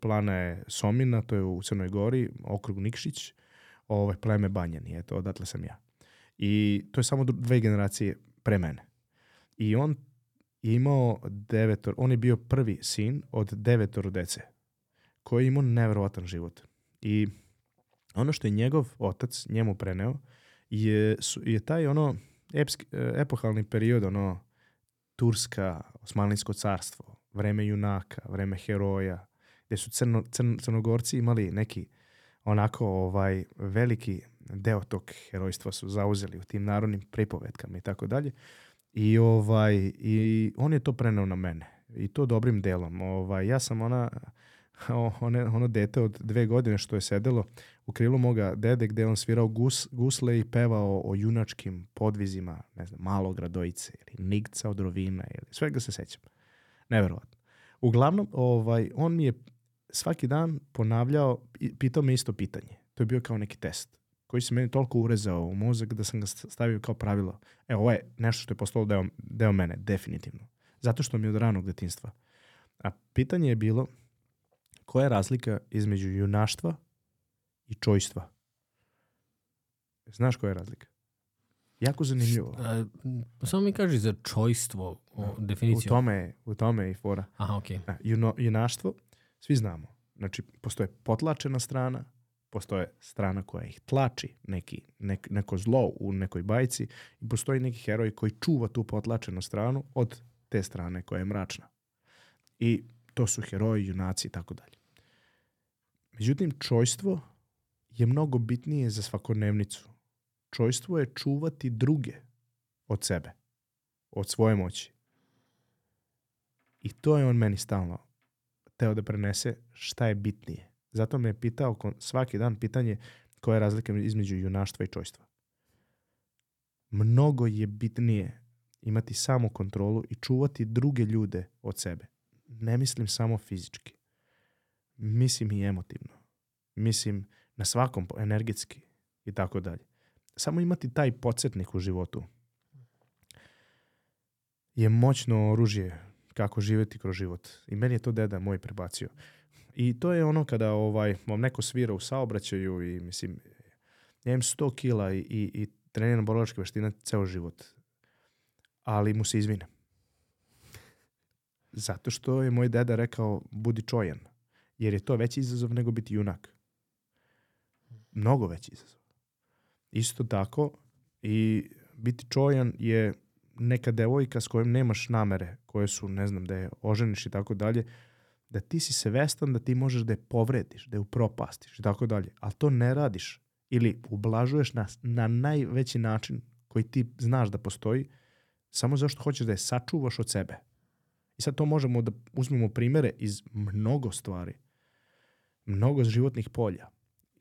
Plana je Somina, to je u Crnoj Gori, okrug Nikšić, ovaj, pleme Banjani, eto, odatle sam ja. I to je samo dve generacije pre mene. I on je imao devetor, on je bio prvi sin od devetoro dece, koji je imao neverovatan život. I ono što je njegov otac njemu preneo je, je taj ono epski, e, epohalni period, ono Turska, Osmanlijsko carstvo, vreme junaka, vreme heroja, gde su crno, crn, crnogorci imali neki onako ovaj veliki deo tog herojstva su zauzeli u tim narodnim pripovetkama i tako dalje. I ovaj i on je to preneo na mene. I to dobrim delom. Ovaj ja sam ona one, ono dete od dve godine što je sedelo u krilu moga dede gde on svirao gus, gusle i pevao o junačkim podvizima, ne znam, malog Radojice ili Nigca od Rovina ili svega se sećam. Neverovatno. Uglavnom, ovaj, on mi je svaki dan ponavljao, pitao me isto pitanje. To je bio kao neki test koji se meni toliko urezao u mozak da sam ga stavio kao pravilo. E, ovo je nešto što je postalo deo, deo mene, definitivno. Zato što mi je od ranog detinstva. A pitanje je bilo koja je razlika između junaštva i čojstva? Znaš koja je razlika? Jako zanimljivo. A, samo mi kaži za čojstvo, o, U definiciju. tome, je, u tome je i fora. Aha, okej. A, juno, junaštvo, svi znamo. Znači, postoje potlačena strana, postoje strana koja ih tlači, neki, nek, neko zlo u nekoj bajci i postoji neki heroj koji čuva tu potlačenu stranu od te strane koja je mračna. I to su heroji, junaci i tako dalje. Međutim, čojstvo je mnogo bitnije za svakodnevnicu. Čojstvo je čuvati druge od sebe, od svoje moći. I to je on meni stalno teo da prenese šta je bitnije. Zato me je pitao svaki dan pitanje koja je razlika između junaštva i čojstva. Mnogo je bitnije imati samo kontrolu i čuvati druge ljude od sebe. Ne mislim samo fizički. Mislim i emotivno. Mislim na svakom energetski i tako dalje. Samo imati taj podsjetnik u životu je moćno oružje kako živjeti kroz život. I meni je to deda moj prebacio. I to je ono kada ovaj, vam neko svira u saobraćaju i mislim, ja imam 100 kila i, i, i treniram borilačke veštine ceo život. Ali mu se izvine. Zato što je moj deda rekao budi čojan. Jer je to veći izazov nego biti junak. Mnogo veći izazov. Isto tako i biti čojan je neka devojka s kojom nemaš namere, koje su, ne znam, da je oženiš i tako dalje, da ti si svestan da ti možeš da je povrediš, da je upropastiš i tako dalje, ali to ne radiš ili ublažuješ na, na najveći način koji ti znaš da postoji, samo zašto hoćeš da je sačuvaš od sebe. I sad to možemo da uzmemo primere iz mnogo stvari, mnogo životnih polja.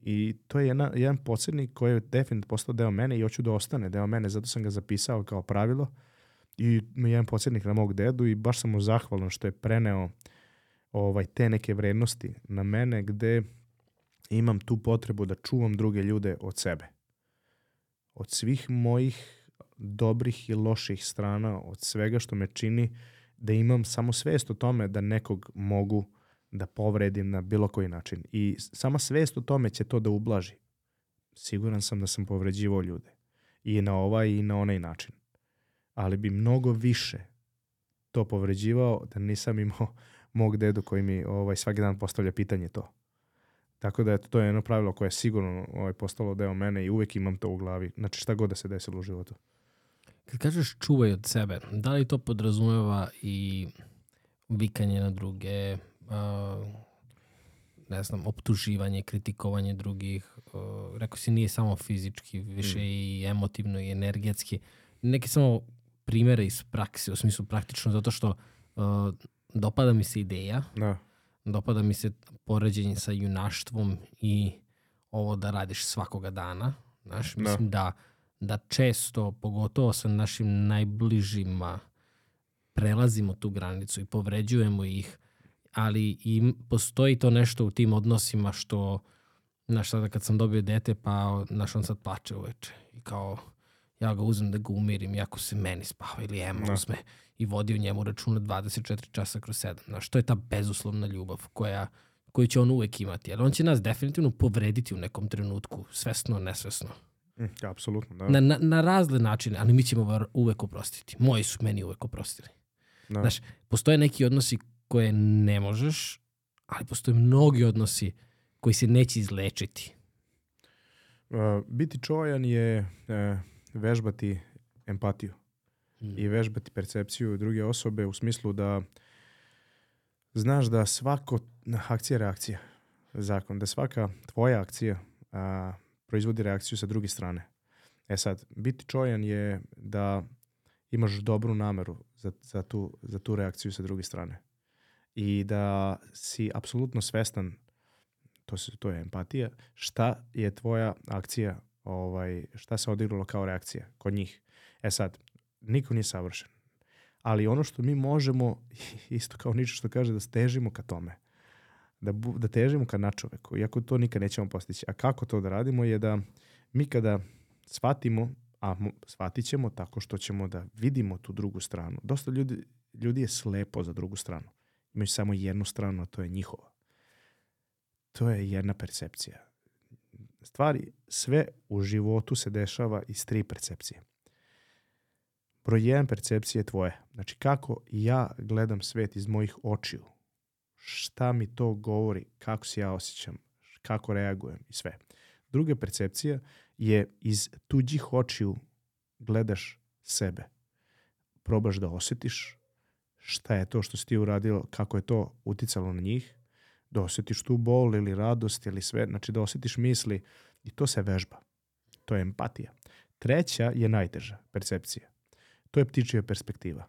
I to je jedna, jedan podsjednik koji je definitivno postao deo mene i hoću da ostane deo mene, zato sam ga zapisao kao pravilo. I jedan podsjednik na mog dedu i baš sam mu zahvalan što je preneo ovaj, te neke vrednosti na mene gde imam tu potrebu da čuvam druge ljude od sebe. Od svih mojih dobrih i loših strana, od svega što me čini da imam samo svest o tome da nekog mogu da povredim na bilo koji način. I sama svest o tome će to da ublaži. Siguran sam da sam povređivao ljude. I na ovaj i na onaj način. Ali bi mnogo više to povređivao da nisam imao mog dedu koji mi ovaj, svaki dan postavlja pitanje to. Tako da eto, to je jedno pravilo koje je sigurno ovaj, postalo deo mene i uvek imam to u glavi. Znači šta god da se desilo u životu. Kad kažeš čuvaj od sebe, da li to podrazumeva i vikanje na druge, ne znam, optuživanje, kritikovanje drugih, uh, rekao si nije samo fizički, više Mm. i emotivno i energetski. Neki samo primere iz prakse, u smislu praktično, zato što uh, dopada mi se ideja, Da. dopada mi se poređenje sa junaštvom i ovo da radiš svakoga dana. Znaš, Da. mislim da, da često, pogotovo sa našim najbližima, prelazimo tu granicu i povređujemo ih, ali i postoji to nešto u tim odnosima što, znaš, sada kad sam dobio dete, pa, znaš, on sad plače uveče i kao, ja ga uzem da ga umirim, iako se meni spava ili Ema Da. uzme i vodi o njemu računa 24 časa kroz 7. Znaš, to je ta bezuslovna ljubav koja, koju će on uvek imati. Ali on će nas definitivno povrediti u nekom trenutku, svesno, nesvesno. Mm, apsolutno, da. Na, na, na razne načine, ali mi ćemo ga uvek oprostiti. Moji su meni uvek oprostili. da. Znaš, postoje neki odnosi koje ne možeš, ali postoje mnogi odnosi koji se neće izlečiti. Uh, biti čojan je uh, vežbati empatiju i vežbati percepciju druge osobe u smislu da znaš da svako akcija je reakcija zakon, da svaka tvoja akcija a, proizvodi reakciju sa druge strane. E sad, biti čojan je da imaš dobru nameru za, za, tu, za tu reakciju sa druge strane. I da si apsolutno svestan, to, se, to je empatija, šta je tvoja akcija, ovaj, šta se odigralo kao reakcija kod njih. E sad, niko nije savršen. Ali ono što mi možemo, isto kao niče što kaže, da stežimo ka tome. Da, da težimo ka načoveku, iako to nikad nećemo postići. A kako to da radimo je da mi kada shvatimo, a shvatit ćemo tako što ćemo da vidimo tu drugu stranu. Dosta ljudi, ljudi je slepo za drugu stranu. Imaju samo jednu stranu, a to je njihova. To je jedna percepcija. Stvari, sve u životu se dešava iz tri percepcije. Broj jedan percepcija je tvoje. Znači kako ja gledam svet iz mojih očiju. Šta mi to govori, kako se ja osjećam, kako reagujem i sve. Druga percepcija je iz tuđih očiju gledaš sebe. Probaš da osjetiš šta je to što si ti uradio, kako je to uticalo na njih, da osjetiš tu bol ili radost ili sve, znači da osjetiš misli i to se vežba. To je empatija. Treća je najteža percepcija. To je ptičija perspektiva.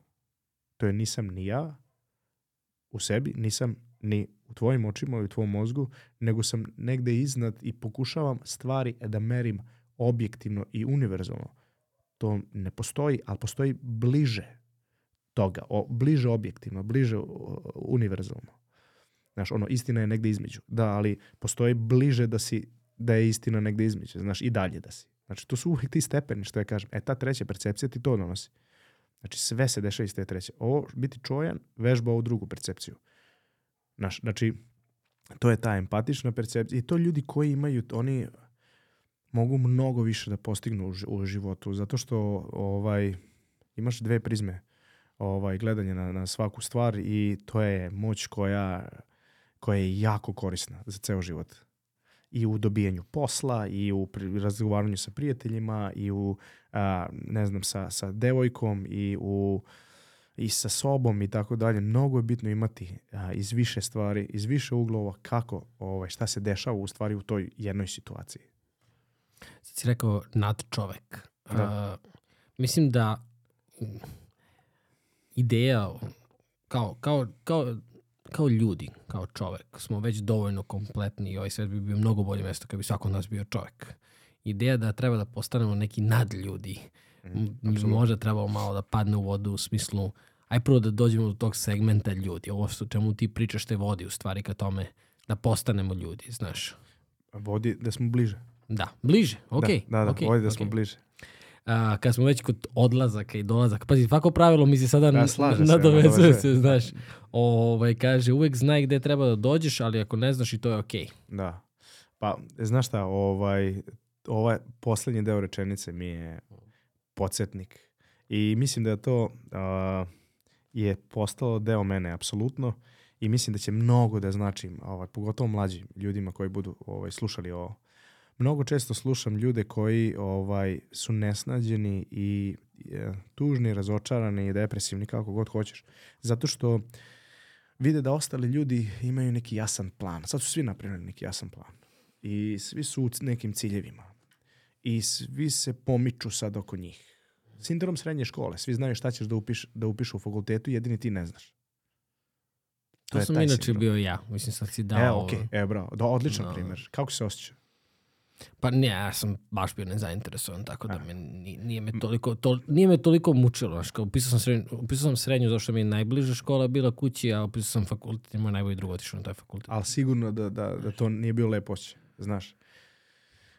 To je nisam ni ja u sebi, nisam ni u tvojim očima ili u tvom mozgu, nego sam negde iznad i pokušavam stvari da merim objektivno i univerzalno. To ne postoji, ali postoji bliže toga, o, bliže objektivno, bliže o, univerzalno. Znaš, ono, istina je negde između. Da, ali postoji bliže da si, da je istina negde između. Znaš, i dalje da si. Znači, to su uvijek ti stepeni, što ja kažem. E, ta treća percepcija ti to donosi. Znači, sve se dešava iz te treće. Ovo, biti čojan, vežba ovu drugu percepciju. Znaš, znači, to je ta empatična percepcija. I to ljudi koji imaju, oni mogu mnogo više da postignu u, u životu, zato što ovaj, imaš dve prizme ovaj, gledanje na, na svaku stvar i to je moć koja, koja je jako korisna za ceo život. I u dobijanju posla, i u razgovaranju sa prijateljima, i u, a, ne znam, sa, sa devojkom, i u i sa sobom i tako dalje. Mnogo je bitno imati a, iz više stvari, iz više uglova kako, ovaj, šta se dešava u stvari u toj jednoj situaciji. Sad si rekao nad čovek. Da. Uh, mislim da ideja kao, kao, kao, kao ljudi, kao čovek, smo već dovoljno kompletni i ovaj svet bi bio mnogo bolje mesto kad bi svako od nas bio čovek. Ideja da treba da postanemo neki nadljudi, mm, možda trebalo malo da padne u vodu u smislu aj prvo da dođemo do tog segmenta ljudi. Ovo što čemu ti pričaš te vodi u stvari ka tome da postanemo ljudi, znaš. Vodi da smo bliže. Da, bliže, okej. da, da, da okej, vodi da smo okej. bliže. A, kad smo već kod odlazaka i dolazaka, pazi, svako pravilo mi se sada Da, da, slaže se, nadovezuje se, znaš. Ovaj, kaže, uvek znaj gde treba da dođeš, ali ako ne znaš i to je okej. Da. Pa, znaš šta, ovaj, ovaj poslednji deo rečenice mi je podsjetnik. I mislim da je to a, je postalo deo mene, apsolutno. I mislim da će mnogo da znači, ovaj, pogotovo mlađim ljudima koji budu ovaj, slušali ovo. Mnogo često slušam ljude koji ovaj, su nesnađeni i e, tužni, razočarani i depresivni, kako god hoćeš. Zato što vide da ostali ljudi imaju neki jasan plan. Sad su svi napravili neki jasan plan. I svi su u nekim ciljevima. I svi se pomiču sad oko njih. Sindrom srednje škole. Svi znaju šta ćeš da, upiš, da upišu u fakultetu, jedini ti ne znaš. To, je sam inače sindrom. bio ja. Mislim, sad si dao... E, okej, e, bravo. Da, odličan Da. primjer. Kako se osjeća? Pa ne, ja sam baš bio nezainteresovan, tako da me, ni- nije, me toliko, to, nije me toliko mučilo. Znaš, kao upisao sam, srednju, upisao sam srednju zato što mi je najbliža škola bila kući, a upisao sam fakultet i moj najbolji drug otišao na taj fakultet. Ali sigurno da, da, da to nije bilo lepo osjećaj, znaš.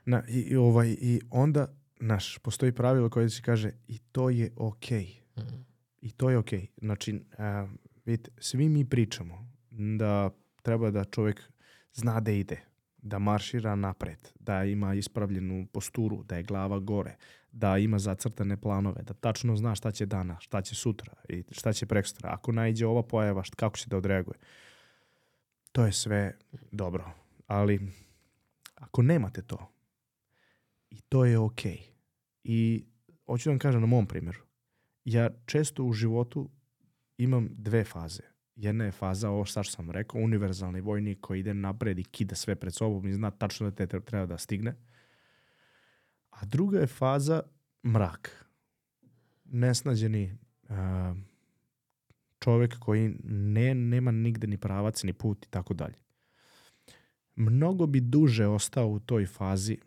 Na, i, i, ovaj, I onda, naš, postoji pravilo koje se kaže i to je okej. Mhm. I to je okej. Znači, a, vidite, svi mi pričamo da treba da čovjek zna da ide, da maršira napred, da ima ispravljenu posturu, da je glava gore, da ima zacrtane planove, da tačno zna šta će dana, šta će sutra i šta će prekstra. Ako naiđe ova pojava, št- kako će da odreaguje. To je sve dobro. Ali ako nemate to, i to je okej. I hoću da vam kažem na mom primjeru. Ja često u životu imam dve faze. Jedna je faza, ovo šta što sam rekao, univerzalni vojnik koji ide napred i kida sve pred sobom i zna tačno da te tre- treba da stigne. A druga je faza mrak. Nesnađeni čovek koji ne, nema nigde ni pravac, ni put i tako dalje. Mnogo bi duže ostao u toj fazi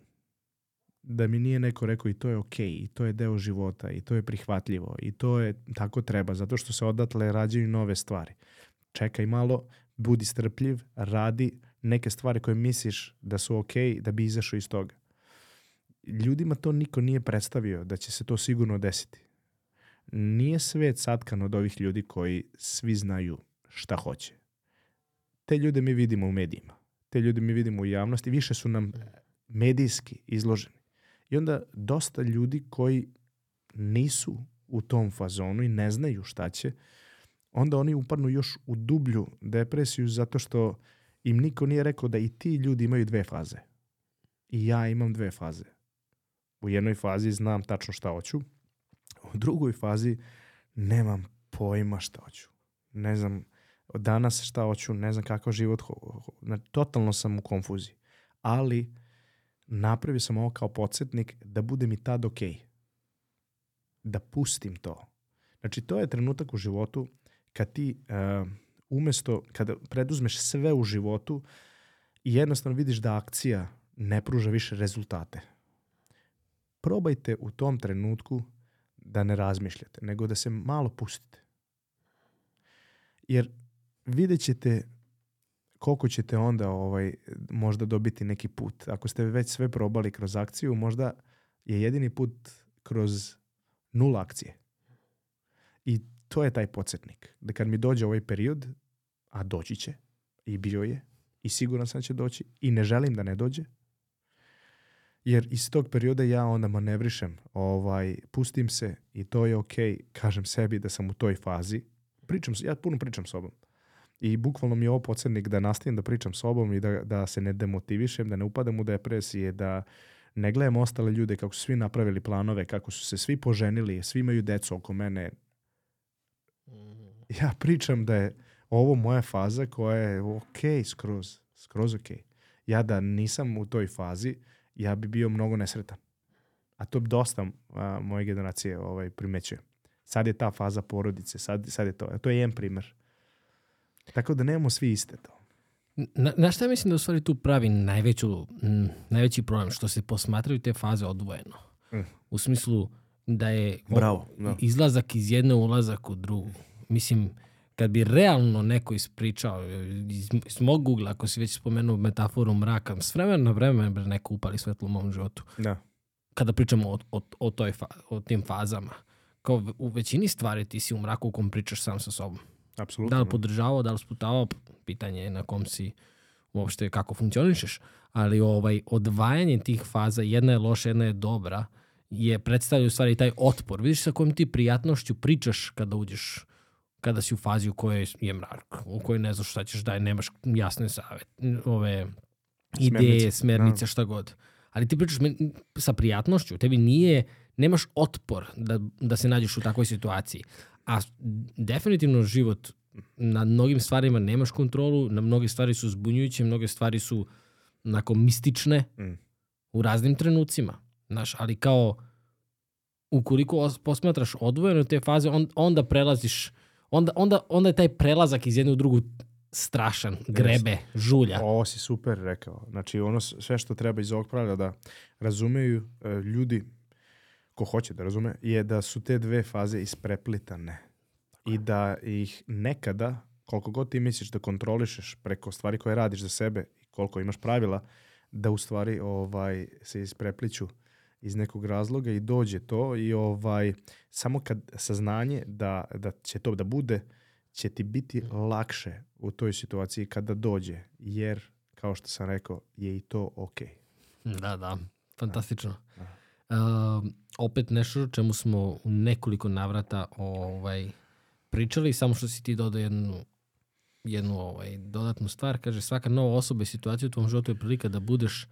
da mi nije neko rekao i to je okej, i to je deo života, i to je prihvatljivo, i to je tako treba, zato što se odatle rađaju nove stvari. Čekaj malo, budi strpljiv, radi neke stvari koje misliš da su okej, da bi izašao iz toga. Ljudima to niko nije predstavio da će se to sigurno desiti. Nije svet satkan od ovih ljudi koji svi znaju šta hoće. Te ljude mi vidimo u medijima. Te ljude mi vidimo u javnosti. Više su nam medijski izloženi. I onda dosta ljudi koji nisu u tom fazonu i ne znaju šta će, onda oni upadnu još u dublju depresiju zato što im niko nije rekao da i ti ljudi imaju dve faze. I ja imam dve faze. U jednoj fazi znam tačno šta hoću, u drugoj fazi nemam pojma šta hoću. ne znam danas šta hoću, ne znam kakav život, totalno sam u konfuziji. Ali napravio sam ovo kao podsjetnik da bude mi tad ok. Da pustim to. Znači, to je trenutak u životu kad ti uh, umesto, kada preduzmeš sve u životu i jednostavno vidiš da akcija ne pruža više rezultate. Probajte u tom trenutku da ne razmišljate, nego da se malo pustite. Jer vidjet ćete koliko ćete onda ovaj, možda dobiti neki put. Ako ste već sve probali kroz akciju, možda je jedini put kroz nula akcije. I to je taj podsjetnik. Da kad mi dođe ovaj period, a doći će, i bio je, i siguran sam da će doći, i ne želim da ne dođe, jer iz tog perioda ja onda manevrišem, ovaj, pustim se i to je ok, kažem sebi da sam u toj fazi. Pričam, ja puno pričam sobom. I bukvalno mi je ovo podsjetnik da nastavim da pričam sobom i da, da se ne demotivišem, da ne upadam u depresije, da ne gledam ostale ljude kako su svi napravili planove, kako su se svi poženili, svi imaju decu oko mene. Ja pričam da je ovo moja faza koja je ok, skroz, skroz ok. Ja da nisam u toj fazi, ja bi bio mnogo nesretan. A to dosta a, moje generacije ovaj, primećuje. Sad je ta faza porodice, sad, sad je to. To je jedan primer. Tako da nemamo svi iste to. Na, na šta mislim da u stvari tu pravi najveću, m, najveći problem, što se posmatraju te faze odvojeno. Mm. U smislu da je Bravo, da. izlazak iz jedne ulazak u drugu. Mislim, kad bi realno neko ispričao iz, iz mog ugla, ako si već spomenuo metaforu mraka, s vremena na vreme bre, neko upali svetlo u mom životu. Da. Kada pričamo o, o, o, toj fa, o tim fazama, kao u većini stvari ti si u mraku u kom pričaš sam sa sobom. Apsolutno. Da li podržavao, da li sputavao, pitanje je na kom si uopšte kako funkcionišeš. Ali ovaj odvajanje tih faza, jedna je loša, jedna je dobra, je predstavlja u stvari taj otpor. Vidiš sa kojom ti prijatnošću pričaš kada uđeš kada si u fazi u kojoj je mrak, u kojoj ne znaš šta ćeš da nemaš jasne savet, ove ideje, Smernice, smernice, šta god. Ali ti pričaš sa prijatnošću, tebi nije, nemaš otpor da, da se nađeš u takvoj situaciji. A definitivno život na mnogim stvarima nemaš kontrolu, na mnoge stvari su zbunjujuće, mnoge stvari su onako mistične Mm. u raznim trenucima. Znaš, ali kao ukoliko os- posmatraš odvojeno te faze, on, onda prelaziš, onda, onda, onda je taj prelazak iz jedne u drugu strašan, grebe, žulja. Ovo si super rekao. Znači, ono sve što treba iz ovog pravila da razumeju e, ljudi, ko hoće da razume, je da su te dve faze ispreplitane. I da ih nekada, koliko god ti misliš da kontrolišeš preko stvari koje radiš za sebe i koliko imaš pravila, da u stvari ovaj, se isprepliću iz nekog razloga i dođe to i ovaj samo kad saznanje da, da će to da bude će ti biti lakše u toj situaciji kada dođe, jer kao što sam rekao, je i to ok. Da, da, fantastično. Um, opet nešto čemu smo u nekoliko navrata ovaj, pričali, samo što si ti dodao jednu, jednu ovaj, dodatnu stvar. Kaže, svaka nova osoba i situacija u tvom životu je prilika da budeš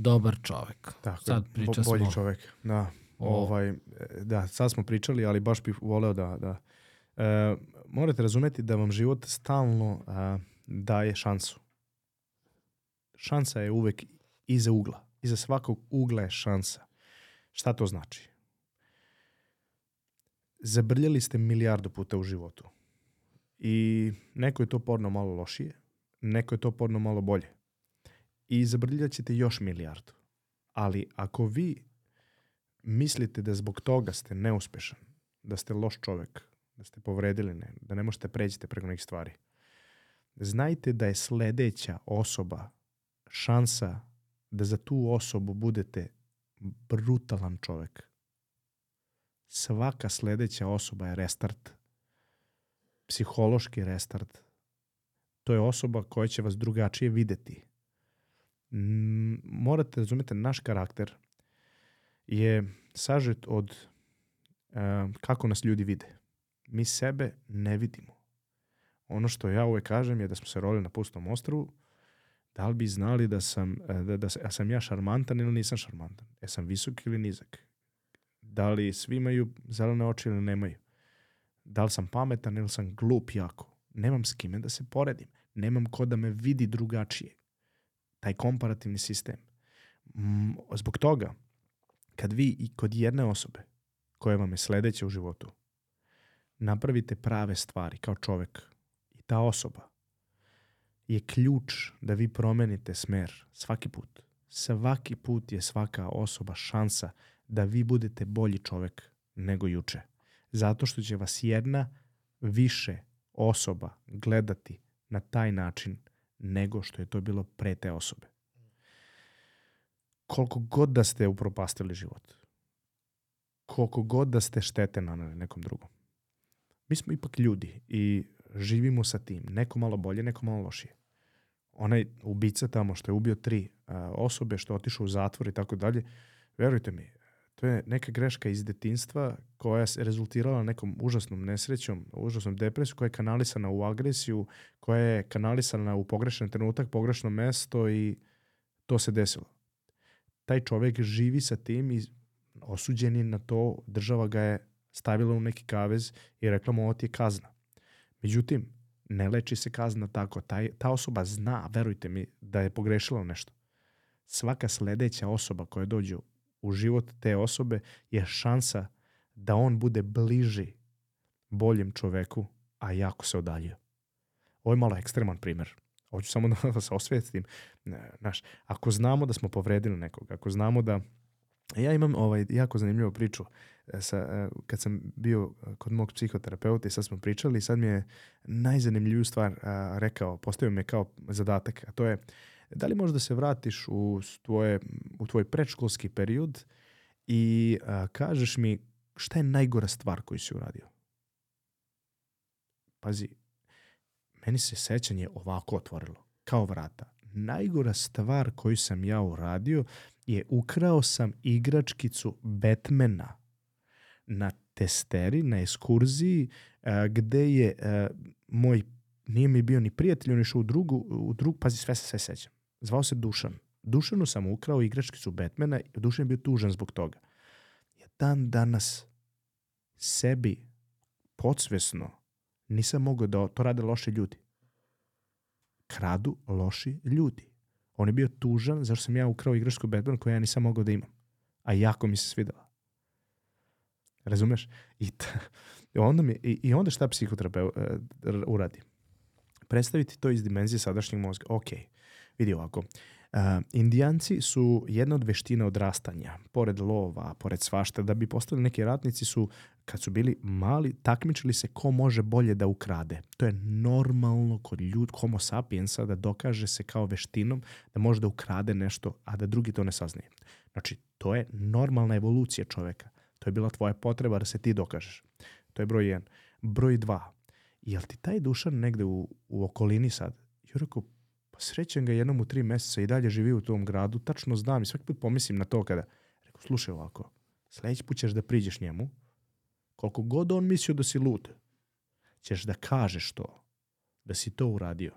dobar čovek. Tako, Sad priča bolji smo- čovek. Da, o- ovaj, e, da, sad smo pričali, ali baš bih voleo da... da e, morate razumeti da vam život stalno a, daje šansu. Šansa je uvek iza ugla. Iza svakog ugla je šansa. Šta to znači? Zabrljali ste milijardu puta u životu. I neko je to porno malo lošije, neko je to porno malo bolje. I zabrljat ćete još milijardu. Ali ako vi mislite da zbog toga ste neuspešan, da ste loš čovek, da ste povredili, ne, da ne možete pređite preko nekih stvari, znajte da je sledeća osoba šansa da za tu osobu budete brutalan čovek. Svaka sledeća osoba je restart. Psihološki restart. To je osoba koja će vas drugačije videti. Morate razumjeti, naš karakter je sažet od e, kako nas ljudi vide. Mi sebe ne vidimo. Ono što ja uvek kažem je da smo se rolili na pustom ostrvu, da li bi znali da sam, e, da, da, da sam ja šarmantan ili nisam šarmantan? Ja sam visok ili nizak? Da li svi imaju zelene oči ili nemaju? Da li sam pametan ili sam glup jako? Nemam s kime da se poredim. Nemam ko da me vidi drugačije. Taj komparativni sistem. Zbog toga, kad vi i kod jedne osobe koja vam je sledeća u životu, napravite prave stvari kao čovek i ta osoba je ključ da vi promenite smer svaki put. Svaki put je svaka osoba šansa da vi budete bolji čovek nego juče. Zato što će vas jedna više osoba gledati na taj način nego što je to bilo pre te osobe. Koliko god da ste upropastili život, koliko god da ste štete naneli nekom drugom, mi smo ipak ljudi i živimo sa tim. Neko malo bolje, neko malo lošije. Onaj ubica tamo što je ubio tri osobe, što otišao u zatvor i tako dalje, verujte mi, to je neka greška iz detinstva koja se rezultirala nekom užasnom nesrećom, užasnom depresijom, koja je kanalisana u agresiju, koja je kanalisana u pogrešan trenutak, pogrešno mesto i to se desilo. Taj čovek živi sa tim i osuđen je na to, država ga je stavila u neki kavez i rekla mu ovo ti je kazna. Međutim, ne leči se kazna tako. Taj, ta osoba zna, verujte mi, da je pogrešila nešto. Svaka sledeća osoba koja dođe u život te osobe je šansa da on bude bliži boljem čoveku, a jako se odaljio. Ovo je malo ekstreman primer. Hoću samo da se osvestim. Znaš, ako znamo da smo povredili nekog, ako znamo da Ja imam ovaj jako zanimljivu priču e, sa, e, kad sam bio kod mog psihoterapeuta i sad smo pričali i sad mi je najzanimljiviju stvar rekao, postavio me kao zadatak, a to je da li možeš da se vratiš u, tvoje, u tvoj predškolski period i a, kažeš mi šta je najgora stvar koju si uradio? Pazi, meni se sećanje ovako otvorilo, kao vrata. Najgora stvar koju sam ja uradio je ukrao sam igračkicu Batmana na testeri, na eskurziji, a, gde je a, moj, nije mi bio ni prijatelj, on išao u drugu, u drugu, pazi, sve se sve sećam. Zvao se Dušan. Dušanu sam ukrao igračkicu Batmana i Dušan je bio tužan zbog toga. Ja dan danas sebi podsvesno nisam mogao da to rade loši ljudi. Kradu loši ljudi. On je bio tužan zašto sam ja ukrao igračku Batman koju ja nisam mogao da imam. A jako mi se svidela. Razumeš? I, ta, onda, mi, i, i onda šta psihoterapeut uh, uradi? Predstaviti to iz dimenzije sadašnjeg mozga. Ok, vidi ovako. Uh, indijanci su jedna od veština odrastanja. Pored lova, pored svašta, da bi postali neki ratnici su, kad su bili mali, takmičili se ko može bolje da ukrade. To je normalno kod ljud, homo sapiensa, da dokaže se kao veštinom da može da ukrade nešto, a da drugi to ne saznije. Znači, to je normalna evolucija čoveka. To je bila tvoja potreba da se ti dokažeš. To je broj jedan. Broj dva. Jel ti taj dušan negde u, u okolini sad? I rekao, srećem ga jednom u tri meseca i dalje živi u tom gradu, tačno znam i svaki put pomislim na to kada, rekao, slušaj ovako, sledeći put ćeš da priđeš njemu, koliko god on mislio da si lud, ćeš da kažeš to, da si to uradio.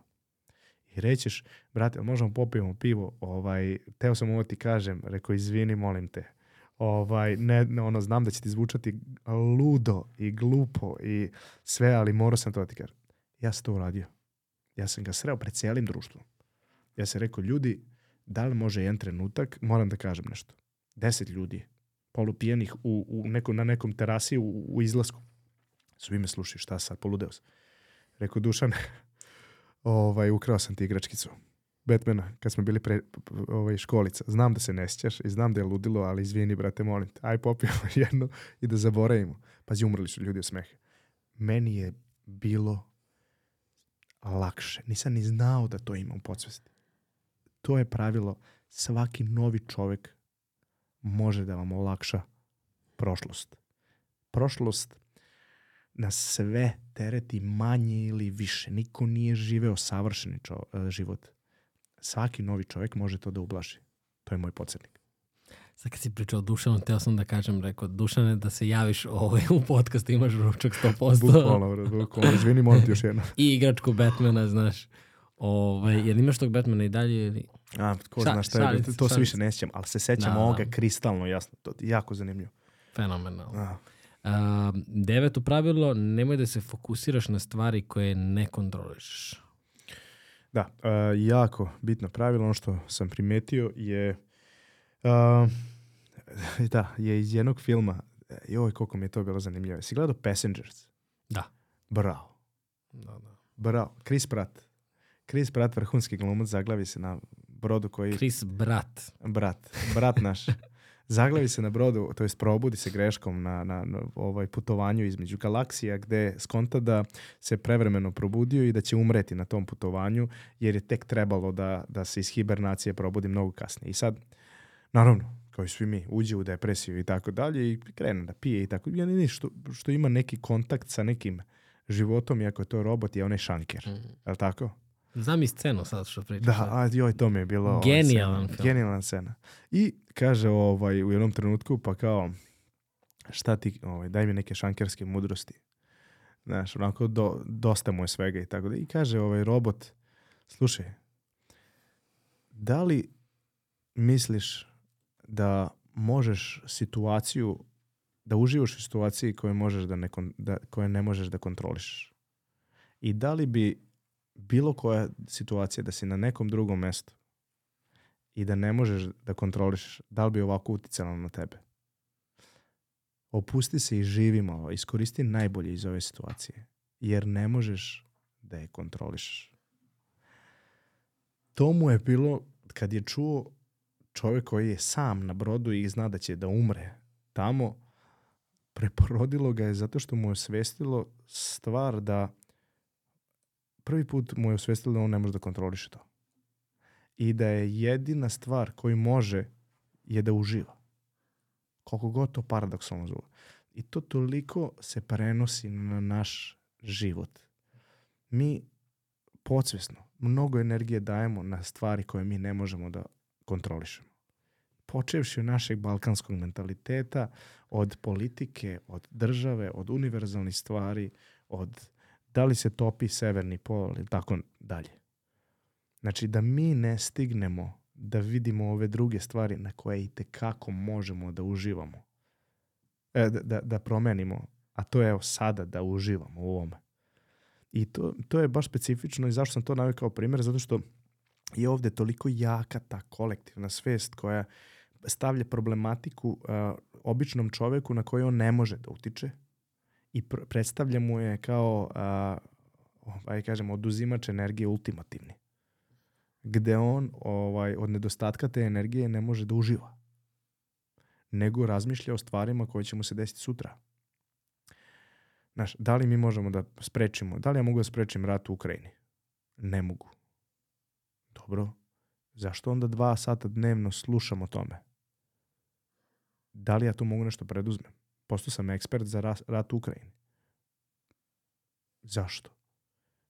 I rećeš, brate, možemo popijemo pivo, ovaj, teo sam ovo ti kažem, rekao, izvini, molim te, ovaj, ne, ne, ono, znam da će ti zvučati ludo i glupo i sve, ali morao sam to da ti kažem. Ja sam to uradio. Ja sam ga sreo pred cijelim društvom. Ja sam rekao, ljudi, da li može jedan trenutak, moram da kažem nešto. Deset ljudi, polupijenih u, u neko, na nekom terasi u, u izlasku. Su ime slušaju, šta sad, poludeo sam. Rekao, Dušan, ovaj, ukrao sam ti igračkicu. Batmana, kad smo bili pre ovaj, školica. Znam da se ne sjećaš i znam da je ludilo, ali izvini, brate, molim te. Aj popijemo jedno i da zaboravimo. Pazi, umrli su ljudi od smeha. Meni je bilo lakše. Nisam ni znao da to ima u podsvesti. To je pravilo. Svaki novi čovek može da vam olakša prošlost. Prošlost na sve tereti manje ili više. Niko nije živeo savršeni čo, e, život. Svaki novi čovjek može to da ublaži. To je moj podsjetnik. Sad kad si pričao o Dušanu, teo sam da kažem, rekao, Dušane, da se javiš ovaj, u podcastu, imaš ručak 100%. Bukvalno, bukvalno. Izvini, molim ti još jedno. I igračku Batmana, znaš. Ovaj, jel imaš tog Batmana i dalje? Ili... A, ko zna šta je, to se više ne sjećam, ali se sećam Da, da. ovoga kristalno jasno. To je jako zanimljivo. Fenomenalno. A, A, deveto pravilo, nemoj da se fokusiraš na stvari koje ne kontrolišeš. Da, a, jako bitno pravilo, ono što sam primetio je a, da, je iz jednog filma, joj, koliko mi je to bilo zanimljivo. Si gledao Passengers? Da. Bravo. Da, da. Bravo. Chris Pratt. Chris Pratt, vrhunski glumac, zaglavi se na brodu koji... Chris Brat. Brat, brat naš. Zaglavi se na brodu, to jest probudi se greškom na, na, na ovaj putovanju između galaksija gde skonta da se prevremeno probudio i da će umreti na tom putovanju jer je tek trebalo da, da se iz hibernacije probudi mnogo kasnije. I sad, naravno, kao i svi mi, uđe u depresiju i tako dalje i krene da pije i tako. Ja ne što, što ima neki kontakt sa nekim životom, iako je to robot, je onaj šanker. Mm. Je li tako? Znam i scenu sad što pričaš. Da, a joj, to mi je bilo... ovaj, Genijalan scena. film. Genijalan scena. I kaže ovaj, u jednom trenutku, pa kao, šta ti, ovaj, daj mi neke šankerske mudrosti. Znaš, onako, do, dosta mu je svega i tako da. I kaže ovaj robot, slušaj, da li misliš da možeš situaciju, da uživaš u situaciji koje, možeš da ne, da, koje ne možeš da kontrolišeš? I da li bi bilo koja situacija da si na nekom drugom mestu i da ne možeš da kontrolišeš, da li bi ovako uticalo na tebe? Opusti se i živi malo, iskoristi najbolje iz ove situacije, jer ne možeš da je kontrolišeš. To mu je bilo, kad je čuo čovjek koji je sam na brodu i zna da će da umre tamo, preporodilo ga je zato što mu je osvestilo stvar da prvi put mu je osvestilo da on ne može da kontroliše to. I da je jedina stvar koju može je da uživa. Koliko god to paradoksalno zvuči. I to toliko se prenosi na naš život. Mi podsvesno mnogo energije dajemo na stvari koje mi ne možemo da kontrolišemo. Počevši od našeg balkanskog mentaliteta, od politike, od države, od univerzalnih stvari, od da li se topi severni pol ili tako dalje. Znači da mi ne stignemo da vidimo ove druge stvari na koje i tekako možemo da uživamo. E, da, da, da promenimo. A to je evo sada da uživamo u ovome. I to, to je baš specifično i zašto sam to navio kao primjer, zato što je ovde toliko jaka ta kolektivna svest koja stavlja problematiku uh, običnom čoveku na koji on ne može da utiče i pr predstavlja mu je kao uh, ovaj, kažem, oduzimač energije ultimativni gde on ovaj, od nedostatka te energije ne može da uživa nego razmišlja o stvarima koje će mu se desiti sutra. Znaš, da li mi možemo da sprečimo, da li ja mogu da sprečim rat u Ukrajini? Ne mogu. Dobro. Zašto onda dva sata dnevno slušam o tome? Da li ja tu mogu nešto preduzmem? Postao sam ekspert za rat u Ukrajini. Zašto?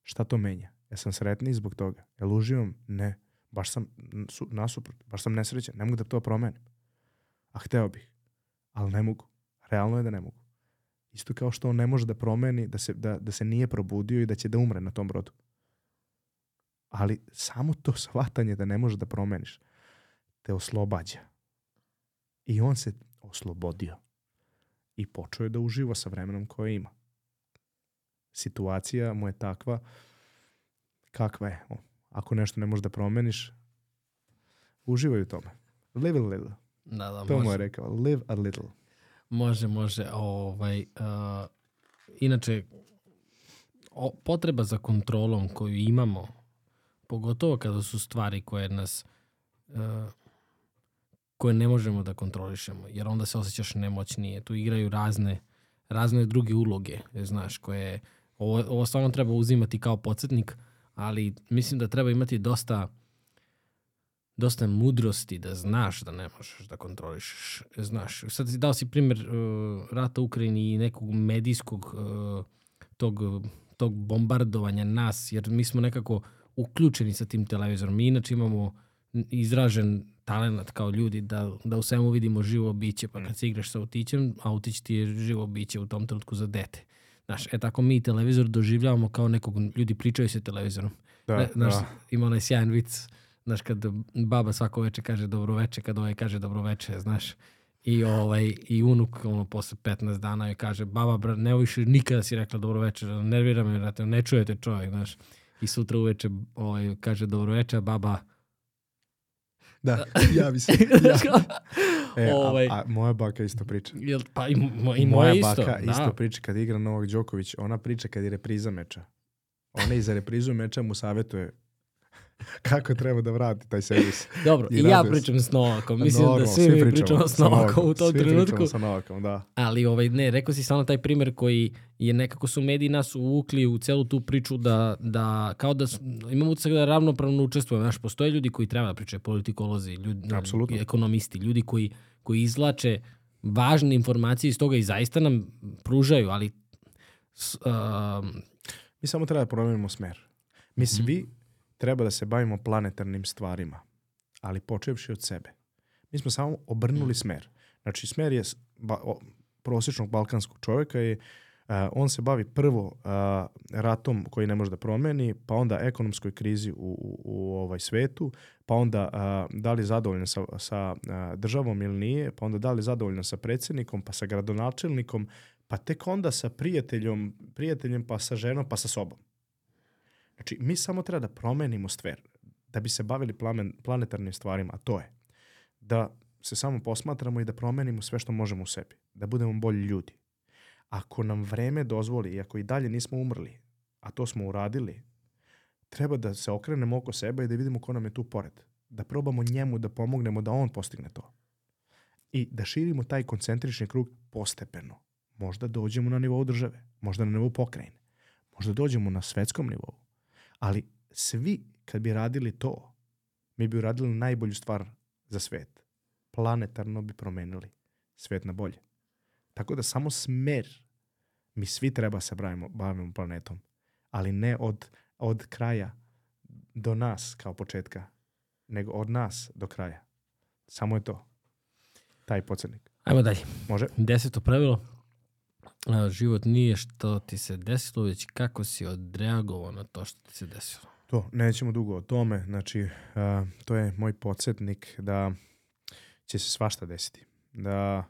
Šta to menja? Ja sam sretniji zbog toga. Jel uživam? Ne. Baš sam su, nasuprot. Baš sam nesrećan. Ne mogu da to promenim. A hteo bih. Ali ne mogu. Realno je da ne mogu. Isto kao što on ne može da promeni da se, da, da se nije probudio i da će da umre na tom brodu. Ali samo to shvatanje da ne možeš da promeniš te oslobađa. I on se oslobodio. I počeo je da uživa sa vremenom koje ima. Situacija mu je takva kakva je. Ako nešto ne možeš da promeniš, uživaj u tome. Live a little. Da, da, To mu je može. rekao. Live a little. Može, može. Ovaj, uh, inače, o, potreba za kontrolom koju imamo, pogotovo kada su stvari koje nas uh, koje ne možemo da kontrolišemo, jer onda se osjećaš nemoćnije. Tu igraju razne, razne druge uloge, znaš, koje ovo, ovo stvarno treba uzimati kao podsjetnik, ali mislim da treba imati dosta dosta mudrosti da znaš da ne možeš da kontrolišeš. Znaš, sad si dao si primjer uh, rata u Ukrajini i nekog medijskog uh, tog, tog bombardovanja nas, jer mi smo nekako uključeni sa tim televizorom. Mi inače imamo izražen talent kao ljudi da, da u svemu vidimo živo biće, pa kad se igraš sa autićem, autić ti je živo biće u tom trenutku za dete. Znaš, e tako mi televizor doživljavamo kao nekog, ljudi pričaju se televizorom. Da, Ne, znaš, da. ima onaj sjajan vic, znaš, kad baba svako veče kaže dobro veče, kad ovaj kaže dobro veče, znaš. I, ovaj, I unuk, ono, posle 15 dana je kaže, baba, bra, ne više nikada si rekla dobro večer, nervira me, brate, ne čujete čovjek, znaš. I sutra uveče ovaj, kaže dobro večer, baba, Da, javi se. Ja. E, Ovaj. a, a moja baka isto priča. Jel, pa i, mo, i moja moje isto. baka da. isto priča kad igra Novak Đoković, ona priča kad je repriza meča. Ona i za reprizu meča mu savjetuje kako treba da vrati taj servis. Dobro, I i ja pričam s Novakom. Mislim Normalno, da svi, mi pričamo, s Novakom u tom svi trenutku. pričamo sa Novakom, da. Ali ovaj, ne, rekao si samo taj primjer koji je nekako su mediji nas uvukli u celu tu priču da, da kao da imamo utisak da ravnopravno učestvujemo. Znaš, postoje ljudi koji treba da pričaju, politikolozi, ljudi, Apsolutno. ekonomisti, ljudi koji, koji izvlače važne informacije iz toga i zaista nam pružaju, ali s, um, Mi samo treba da promenimo smer. Mi Mhm. svi treba da se bavimo planetarnim stvarima, ali počevši od sebe. Mi smo samo Mhm. obrnuli smer. Znači, smer je ba, o, prosječnog balkanskog čovjeka je a, on se bavi prvo ratom koji ne može da promeni, pa onda ekonomskoj krizi u, u, u ovaj svetu, pa onda da li je zadovoljan sa, sa državom ili nije, pa onda da li je zadovoljan sa predsjednikom, pa sa gradonačelnikom, pa tek onda sa prijateljom, prijateljem, pa sa ženom, pa sa sobom. Znači, mi samo treba da promenimo stvar da bi se bavili plamen, planetarnim stvarima, a to je da se samo posmatramo i da promenimo sve što možemo u sebi, da budemo bolji ljudi. Ako nam vreme dozvoli i ako i dalje nismo umrli, a to smo uradili, treba da se okrenemo oko sebe i da vidimo ko nam je tu pored. Da probamo njemu da pomognemo da on postigne to. I da širimo taj koncentrični krug postepeno. Možda dođemo na nivou države, možda na nivou pokrajine, možda dođemo na svetskom nivou. Ali svi kad bi radili to, mi bi uradili najbolju stvar za svet. Planetarno bi promenili svet na bolje. Tako da samo smer, mi svi treba se bavimo, bavimo planetom, ali ne od, od kraja do nas kao početka, nego od nas do kraja. Samo je to. Taj podsjetnik. ajmo dalje. Može? Deseto pravilo. A, život nije što ti se desilo, već kako si odreagovao na to što ti se desilo. To, nećemo dugo o tome. Znači, a, to je moj podsjetnik da će se svašta desiti. Da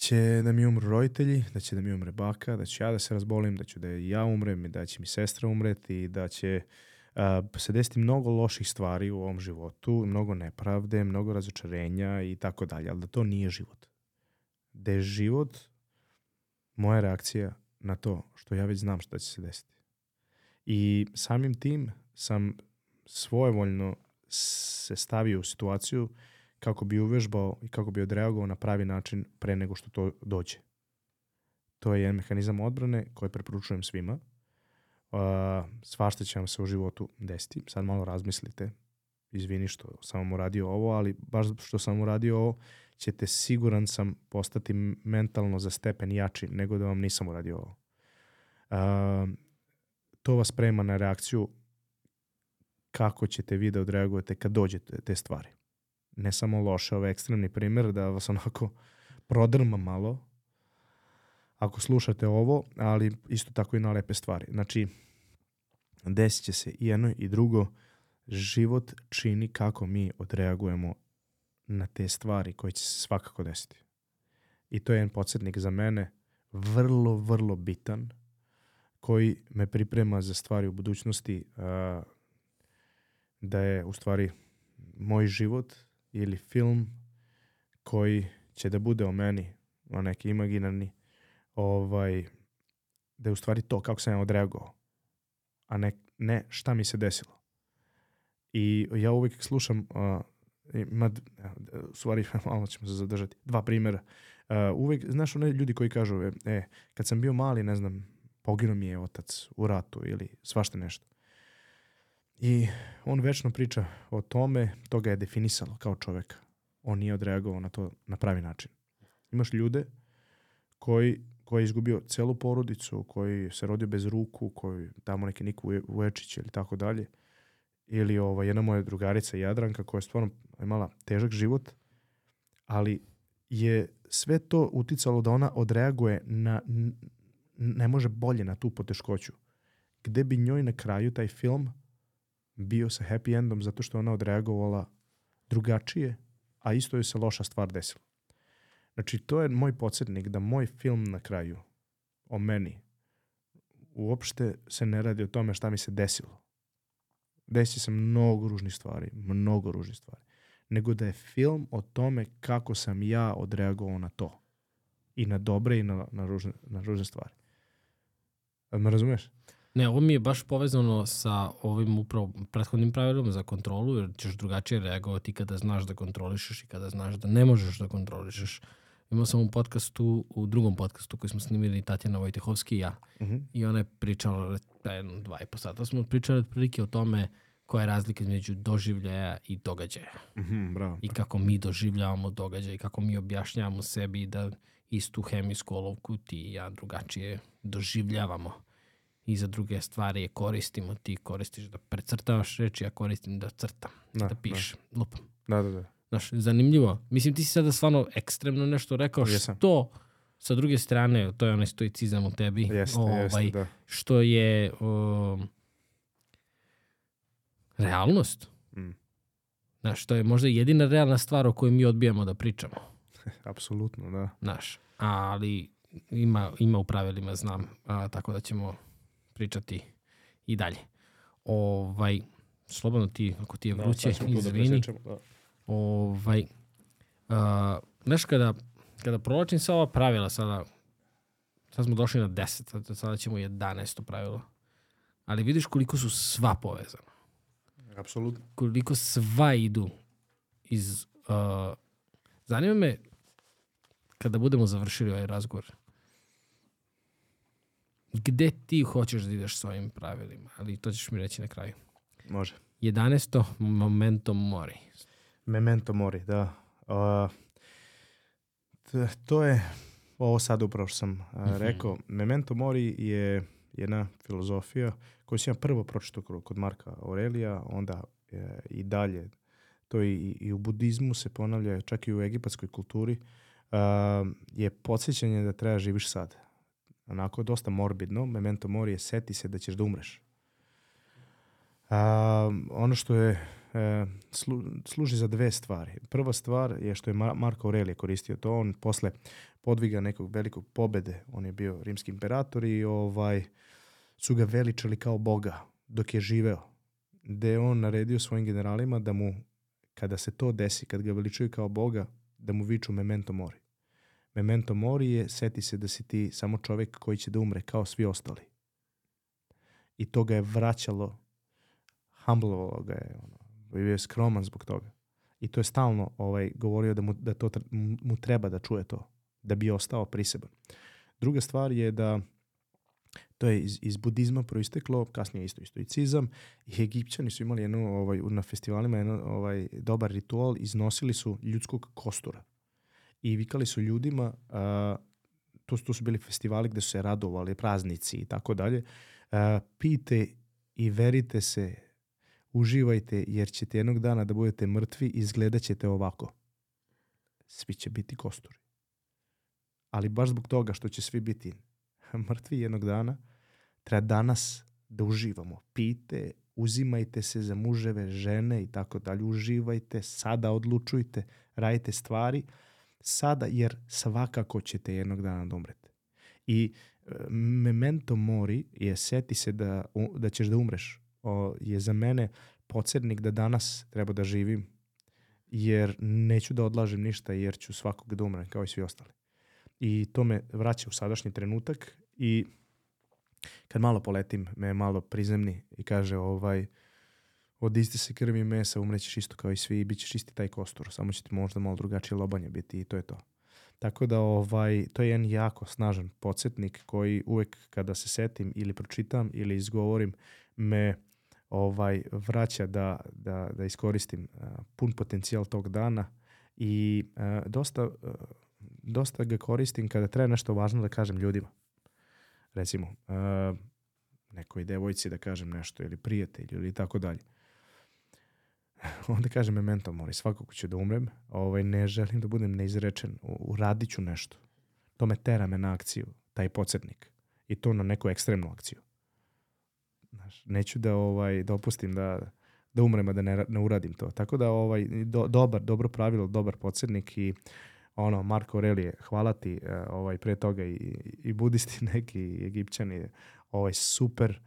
će da mi umru roditelji, da će da mi umre baka, da ću ja da se razbolim, da ću da ja umrem i da će mi sestra umreti i da će a, se desiti mnogo loših stvari u ovom životu, mnogo nepravde, mnogo razočarenja i tako dalje, ali da to nije život. Da je život moja reakcija na to što ja već znam šta će se desiti. I samim tim sam svojevoljno se stavio u situaciju kako bi uvežbao i kako bi odreagovao na pravi način pre nego što to dođe. To je jedan mehanizam odbrane koji preporučujem svima. Uh, svašta će vam se u životu desiti. Sad malo razmislite. Izvini što sam uradio ovo, ali baš što sam uradio ovo, ćete siguran sam postati mentalno za stepen jači nego da vam nisam uradio ovo. Uh, to vas sprema na reakciju kako ćete vi da odreagujete kad dođete te stvari. Ne samo loše, ovo je ekstremni primjer da vas onako prodrma malo ako slušate ovo, ali isto tako i na lepe stvari. Znači, desit će se i jedno i drugo. Život čini kako mi odreagujemo na te stvari koje će se svakako desiti. I to je jedan podsjetnik za mene vrlo, vrlo bitan koji me priprema za stvari u budućnosti a, da je u stvari moj život ili film koji će da bude o meni, o neki imaginarni, ovaj, da je u stvari to kako sam ja odreagovao, a ne, ne šta mi se desilo. I ja uvijek slušam, uh, ima, u stvari malo ćemo se zadržati, dva primjera. Uh, uvijek, znaš, one ljudi koji kažu, e, e, kad sam bio mali, ne znam, poginuo mi je otac u ratu ili svašta nešto. I on večno priča o tome, to ga je definisalo kao čoveka. On nije odreagovao na to na pravi način. Imaš ljude koji, koji je izgubio celu porodicu, koji se rodio bez ruku, koji tamo neki Niku Vuječić ili tako dalje. Ili ovaj, jedna moja drugarica Jadranka koja je stvarno imala težak život, ali je sve to uticalo da ona odreaguje na, ne može bolje na tu poteškoću. Gde bi njoj na kraju taj film bio sa happy endom zato što ona odreagovala drugačije, a isto joj se loša stvar desila. Znači, to je moj podsjetnik da moj film na kraju o meni uopšte se ne radi o tome šta mi se desilo. Desi se mnogo ružnih stvari, mnogo ružnih stvari. Nego da je film o tome kako sam ja odreagovao na to. I na dobre i na, na, ružne, na ružne stvari. A me razumeš? Ne, ovo mi je baš povezano sa ovim upravo prethodnim pravilom za kontrolu, jer ćeš drugačije reagovati kada znaš da kontrolišeš i kada znaš da ne možeš da kontrolišeš. Imao sam u podcastu, u drugom podcastu koji smo snimili Tatjana Vojtehovski i ja. Uh -huh. I ona je pričala, pre jedno, dva i po sata smo pričali otprilike o tome koja je razlika između doživljaja i događaja. Uh -huh, bravo. I kako mi doživljavamo događaj, i kako mi objašnjavamo sebi da istu hemijsku olovku ti i ja drugačije doživljavamo. I za druge stvari je koristimo, ti koristiš da precrtavaš reči, ja koristim da crtam, da, da pišem, da. lupam. Da, da, da. Znaš, zanimljivo. Mislim, ti si sada stvarno ekstremno nešto rekao, Jesam. što sa druge strane, to je onaj stoicizam u tebi, Jeste, ovaj, jeste, da. što je um, realnost. Mm. Znaš, to je možda jedina realna stvar o kojoj mi odbijamo da pričamo. Apsolutno, da. Znaš, ali ima, ima u pravilima, znam, a, tako da ćemo pričati i dalje. Ovaj, slobodno ti, ako ti je Da, vruće, da izvini. presečemo, da. Ovaj, a, znaš, kada, kada provlačim sa ova pravila sada, sad smo došli na 10, sad, sada ćemo 11 pravilo. Ali vidiš koliko su sva povezana. Apsolutno. Koliko sva idu iz... Uh, zanima me kada budemo završili ovaj razgovor. Gde ti hoćeš da ideš s ovim pravilima? Ali to ćeš mi reći na kraju. Može. 11. Momento mori. Memento mori, da. Uh, to je ovo sad upravo što sam uh, Mhm. rekao. Memento mori je jedna filozofija koju sam ja prvo pročitao kod- Marka Aurelija, onda e, i dalje. To i, i u budizmu se ponavlja, čak i u egipatskoj kulturi, uh, je podsjećanje da treba živiš sad. Onako dosta morbidno. Memento mori je seti se da ćeš da umreš. A, ono što je e, slu, služi za dve stvari. Prva stvar je što je Mar Marko Aurelije koristio to. On posle podviga nekog velikog pobede, on je bio rimski imperator i ovaj su ga veličali kao boga dok je živeo. Gde je on naredio svojim generalima da mu, kada se to desi, kad ga veličaju kao boga, da mu viču memento mori. Memento mori je seti se da si ti samo čovek koji će da umre kao svi ostali. I to ga je vraćalo humblovalo ga je, ono, bio je skroman zbog toga. I to je stalno ovaj, govorio da, mu, da to, mu treba da čuje to, da bi ostao priseban. Druga stvar je da to je iz, iz budizma proisteklo, kasnije isto i stoicizam, i Egipćani su imali jednu, ovaj, na festivalima jedan ovaj, dobar ritual, iznosili su ljudskog kostura. I vikali su ljudima, a, to, to su bili festivali gde su se radovali, praznici i tako dalje, pijte i verite se uživajte jer ćete jednog dana da budete mrtvi i izgledat ćete ovako. Svi će biti kosturi. Ali baš zbog toga što će svi biti mrtvi jednog dana, treba danas da uživamo. Pijte, uzimajte se za muževe, žene i tako dalje. Uživajte, sada odlučujte, radite stvari sada jer svakako ćete jednog dana da umrete. I e, memento mori je seti se da, da ćeš da umreš o, je za mene podsjetnik da danas treba da živim jer neću da odlažem ništa jer ću svakog da umrem kao i svi ostali. I to me vraća u sadašnji trenutak i kad malo poletim me malo prizemni i kaže ovaj od iste se krvi mesa umrećeš isto kao i svi i bit ćeš isti taj kostur, samo će ti možda malo drugačije lobanje biti i to je to. Tako da ovaj, to je jedan jako snažan podsjetnik koji uvek kada se setim ili pročitam ili izgovorim me ovaj vraća da, da, da iskoristim uh, pun potencijal tog dana i uh, dosta, uh, dosta ga koristim kada treba nešto važno da kažem ljudima. Recimo, uh, nekoj devojci da kažem nešto ili prijatelju ili tako dalje. Onda kažem memento mori, svakako ću da umrem, ovaj, ne želim da budem neizrečen, uradit ću nešto. To me tera me na akciju, taj podsjetnik. I to na neku ekstremnu akciju. Znaš, neću da ovaj dopustim da da umrem a da ne, ne uradim to. Tako da ovaj do, dobar dobro pravilo, dobar podsjetnik i ono, Marko Aurelije, hvala ti, e, ovaj, pre toga i, i budisti neki, i egipćani, ovaj, super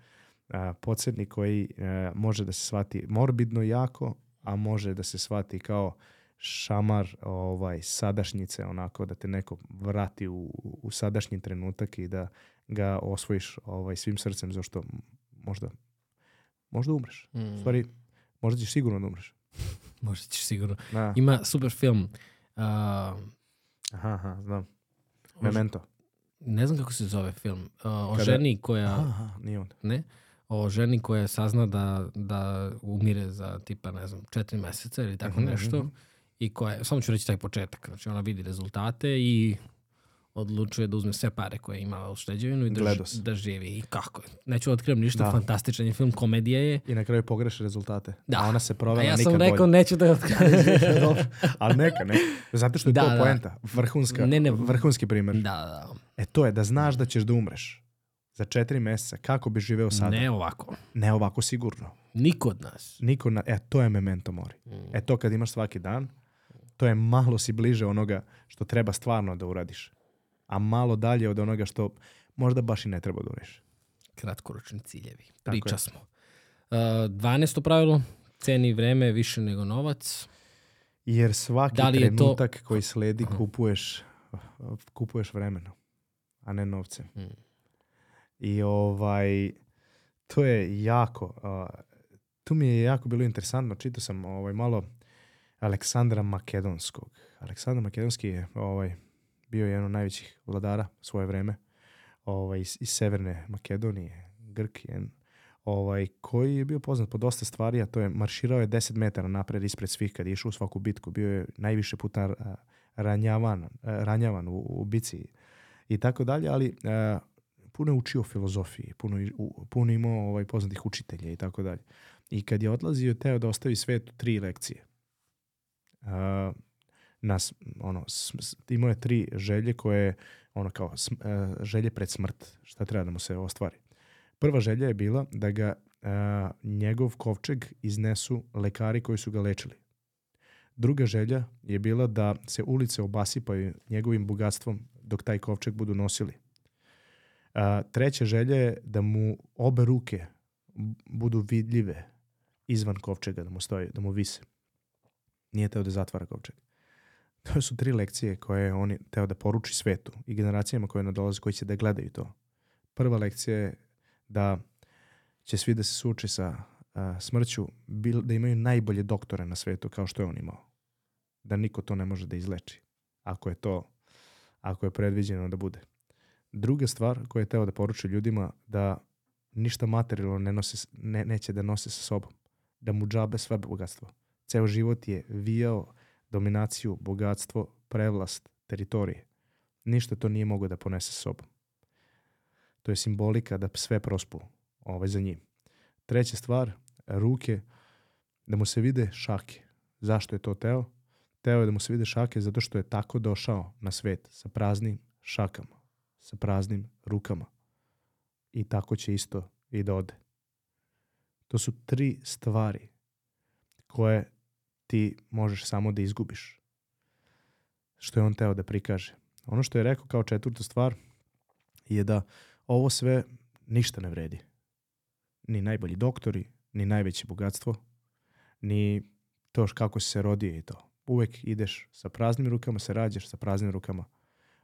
e, podsjetnik koji e, može da se shvati morbidno jako, a može da se shvati kao šamar ovaj sadašnjice onako da te neko vrati u, u sadašnji trenutak i da ga osvojiš ovaj svim srcem zašto možda možda umreš. U Mm. stvari možda ćeš sigurno da umreš. Možda ćeš sigurno. Da. Ima super film. Uh, Aha, aha, znam. Memento. ne znam kako se zove film. Uh, o Kada- ženi koja... Aha, aha, nije on. Ne? O ženi koja sazna da, da umire za tipa, ne znam, četiri meseca ili tako Mhm, nešto. mhm. I koja, samo ću reći taj početak. Znači ona vidi rezultate i odlučuje da uzme sve pare koje je imala u šteđevinu i da, da živi. I kako je? Neću da otkrivam ništa, Da. fantastičan je film, komedija je. I na kraju pogreše rezultate. Da. A ona se A provela ja nikad sam rekao bolje. neću da otkrivam. Dobro, Ali neka, neka. Zato što je Da, to da. poenta. Vrhunska, Ne, ne. vrhunski primer. da, da, E to je da znaš da ćeš da umreš za četiri meseca. Kako bi živeo da. sada? Ne ovako. Ne ovako sigurno. Niko od nas. Niko na, e, to je memento mori. Mm. E to kad imaš svaki dan, to je malo si bliže onoga što treba stvarno da uradiš. A malo dalje od onoga što možda baš i ne treba da uradiš. Kratkoročni ciljevi. Tako Priča je. smo. Uh, 12. pravilo. Ceni vreme više nego novac. Jer svaki Da je to- trenutak koji sledi kupuješ, kupuješ vremena, a ne novcem. Mm. I ovaj, to je jako, a, tu mi je jako bilo interesantno, čitao sam ovaj, malo Aleksandra Makedonskog. Aleksandar Makedonski je ovaj, bio jedan od najvećih vladara svoje vreme ovaj, iz, iz severne Makedonije, Grk je, ovaj, koji je bio poznat po dosta stvari, a to je marširao je 10 metara napred ispred svih kad je išao u svaku bitku. Bio je najviše puta ranjavan, ranjavan u, u bici i tako dalje, ali a, puno je učio filozofiji, puno, puno imao ovaj, poznatih učitelja i tako dalje. I kad je odlazio, teo da ostavi svetu tri lekcije. A, nas, ono, imao je tri želje koje, ono kao, sm- a, želje pred smrt, šta treba da mu se ostvari. Prva želja je bila da ga a, njegov kovčeg iznesu lekari koji su ga lečili. Druga želja je bila da se ulice obasipaju njegovim bogatstvom dok taj kovčeg budu nosili. A, treća želja je da mu obe ruke budu vidljive izvan kovčega, da mu stoji, da mu vise. Nije teo da zatvara kovčeg. To su tri lekcije koje je on teo da poruči svetu i generacijama koje nadolaze, koji će da gledaju to. Prva lekcija je da će svi da se suče sa a, smrću, bil, da imaju najbolje doktore na svetu kao što je on imao. Da niko to ne može da izleči. Ako je to, ako je predviđeno da bude. Druga stvar koju je teo da poruči ljudima da ništa materijalno ne nose, s- ne, neće da nose sa sobom. Da mu džabe sve bogatstvo. Ceo život je vijao dominaciju, bogatstvo, prevlast, teritorije. Ništa to nije mogao da ponese sa sobom. To je simbolika da sve prospu ovaj, za njim. Treća stvar, ruke, da mu se vide šake. Zašto je to teo? Teo je da mu se vide šake zato što je tako došao na svet sa praznim šakama, sa praznim rukama. I tako će isto i da ode. To su tri stvari koje ti možeš samo da izgubiš. Što je on teo da prikaže. Ono što je rekao kao četvrtu stvar je da ovo sve ništa ne vredi. Ni najbolji doktori, ni najveće bogatstvo, ni to kako se rodio i to. Uvek ideš sa praznim rukama, se rađaš sa praznim rukama,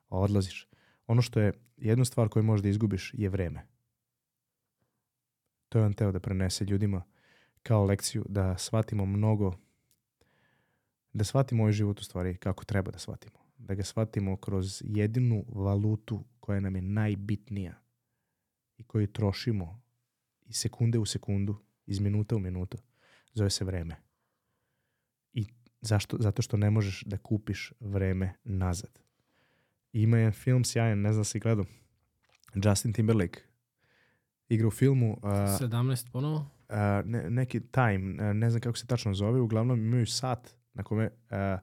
a odlaziš. Ono što je jednu stvar koju možda izgubiš je vreme. To je on teo da prenese ljudima kao lekciju da shvatimo mnogo da shvatimo ovaj život u stvari kako treba da shvatimo. Da ga shvatimo kroz jedinu valutu koja nam je najbitnija i koju trošimo iz sekunde u sekundu, iz minuta u minutu. Zove se vreme. I zašto? Zato što ne možeš da kupiš vreme nazad. Ima jedan film sjajan, ne znam da si gledao. Justin Timberlake igra u filmu uh, 17 ponovo? uh, ne, neki time, uh, ne znam kako se tačno zove, uglavnom imaju sat na kome uh,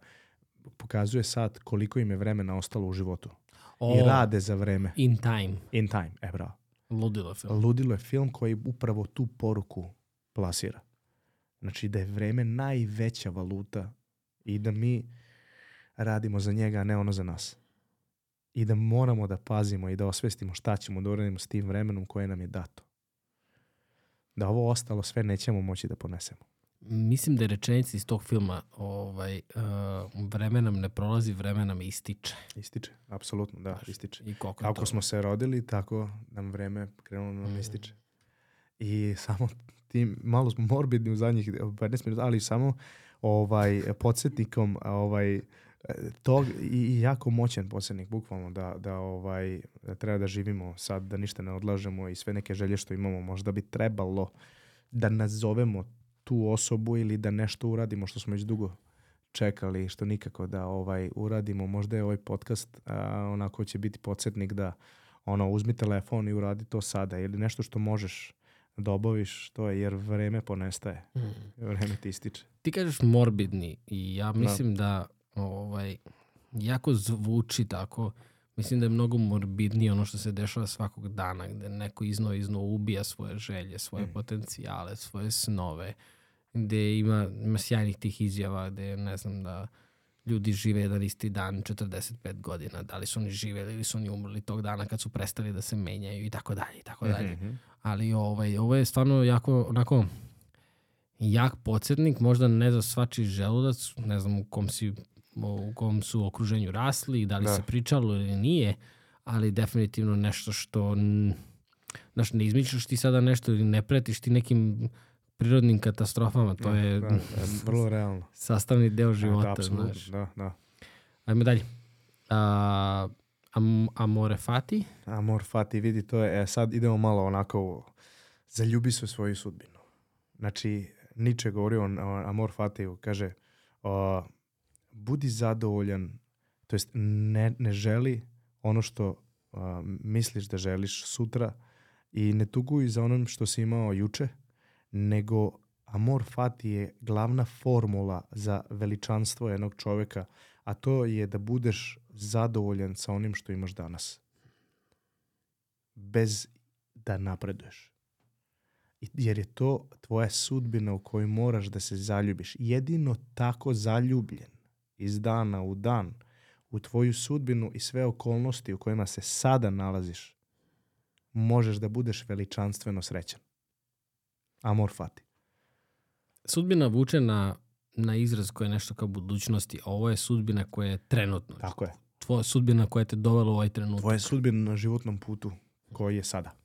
pokazuje sat koliko im je vremena ostalo u životu. O, I rade za vreme. In Time. In time, e bravo. Ludilo film. Ludilo je film koji upravo tu poruku plasira. Znači da je vreme najveća valuta i da mi radimo za njega, a ne ono za nas. I da moramo da pazimo i da osvestimo šta ćemo da uradimo s tim vremenom koje nam je dato. Da ovo ostalo sve nećemo moći da ponesemo. Mislim da je rečenica iz tog filma ovaj, uh, vreme nam ne prolazi, vreme nam ističe. Ističe, apsolutno, da, ističe. I koliko Kako to? smo se rodili, tako nam vreme krenulo da nam ističe. I samo tim, malo smo morbidni u zadnjih 15 minuta, ali samo ovaj, podsjetnikom ovaj, tog i, jako moćan podsjetnik, bukvalno, da, da, ovaj, da treba da živimo sad, da ništa ne odlažemo i sve neke želje što imamo, možda bi trebalo da nazovemo tu osobu ili da nešto uradimo što smo već dugo čekali, što nikako da ovaj uradimo. Možda je ovaj podcast a, onako će biti podsjetnik da ono, uzmi telefon i uradi to sada ili nešto što možeš da obaviš, to je jer vreme ponestaje. Vreme ti ističe. Ti kažeš morbidni i ja mislim da, ovaj, jako zvuči tako. Mislim da je mnogo morbidnije ono što se dešava svakog dana, gde neko izno izno ubija svoje želje, svoje potencijale, svoje snove, gde ima, ima sjajnih tih izjava gde, ne znam, da ljudi žive jedan isti dan 45 godina, da li su oni živeli ili su oni umrli tog dana kad su prestali da se menjaju i tako dalje i tako dalje. Ali ovaj, ovo je stvarno jako onako jak podsjetnik, možda ne za svačiji želudac, ne znam u kom, si, u kom su okruženju rasli, da li Da. se pričalo ili nije, ali definitivno nešto što znaš, ne izmišljaš ti sada nešto ili ne pretiš ti nekim prirodnim katastrofama, to je Da, da, vrlo realno. sastavni deo Da, života, apsolutno, znaš. da, da. Ajmo dalje. A, am, amore fati? Amor fati, vidi, to je, e, sad idemo malo onako, u- zaljubi se u svoju sudbinu. Znači, Nietzsche govori o, o Amor fatiju, kaže, o, budi zadovoljan, to jest ne, ne želi ono što a, misliš da želiš sutra i ne tuguj za onom što si imao juče, nego Amor fati je glavna formula za veličanstvo jednog čoveka, a to je da budeš zadovoljan sa onim što imaš danas bez da napreduješ. Jer je to tvoja sudbina u kojoj moraš da se zaljubiš. Jedino tako zaljubljen iz dana u dan u tvoju sudbinu i sve okolnosti u kojima se sada nalaziš, možeš da budeš veličanstveno srećan. Amor fati. Sudbina vuče na, na izraz koja je nešto kao budućnosti, a ovo je sudbina koja je trenutno. Tako je. Tvoja sudbina koja te dovela u ovaj trenutak. Tvoja sudbina na životnom putu koji je sada.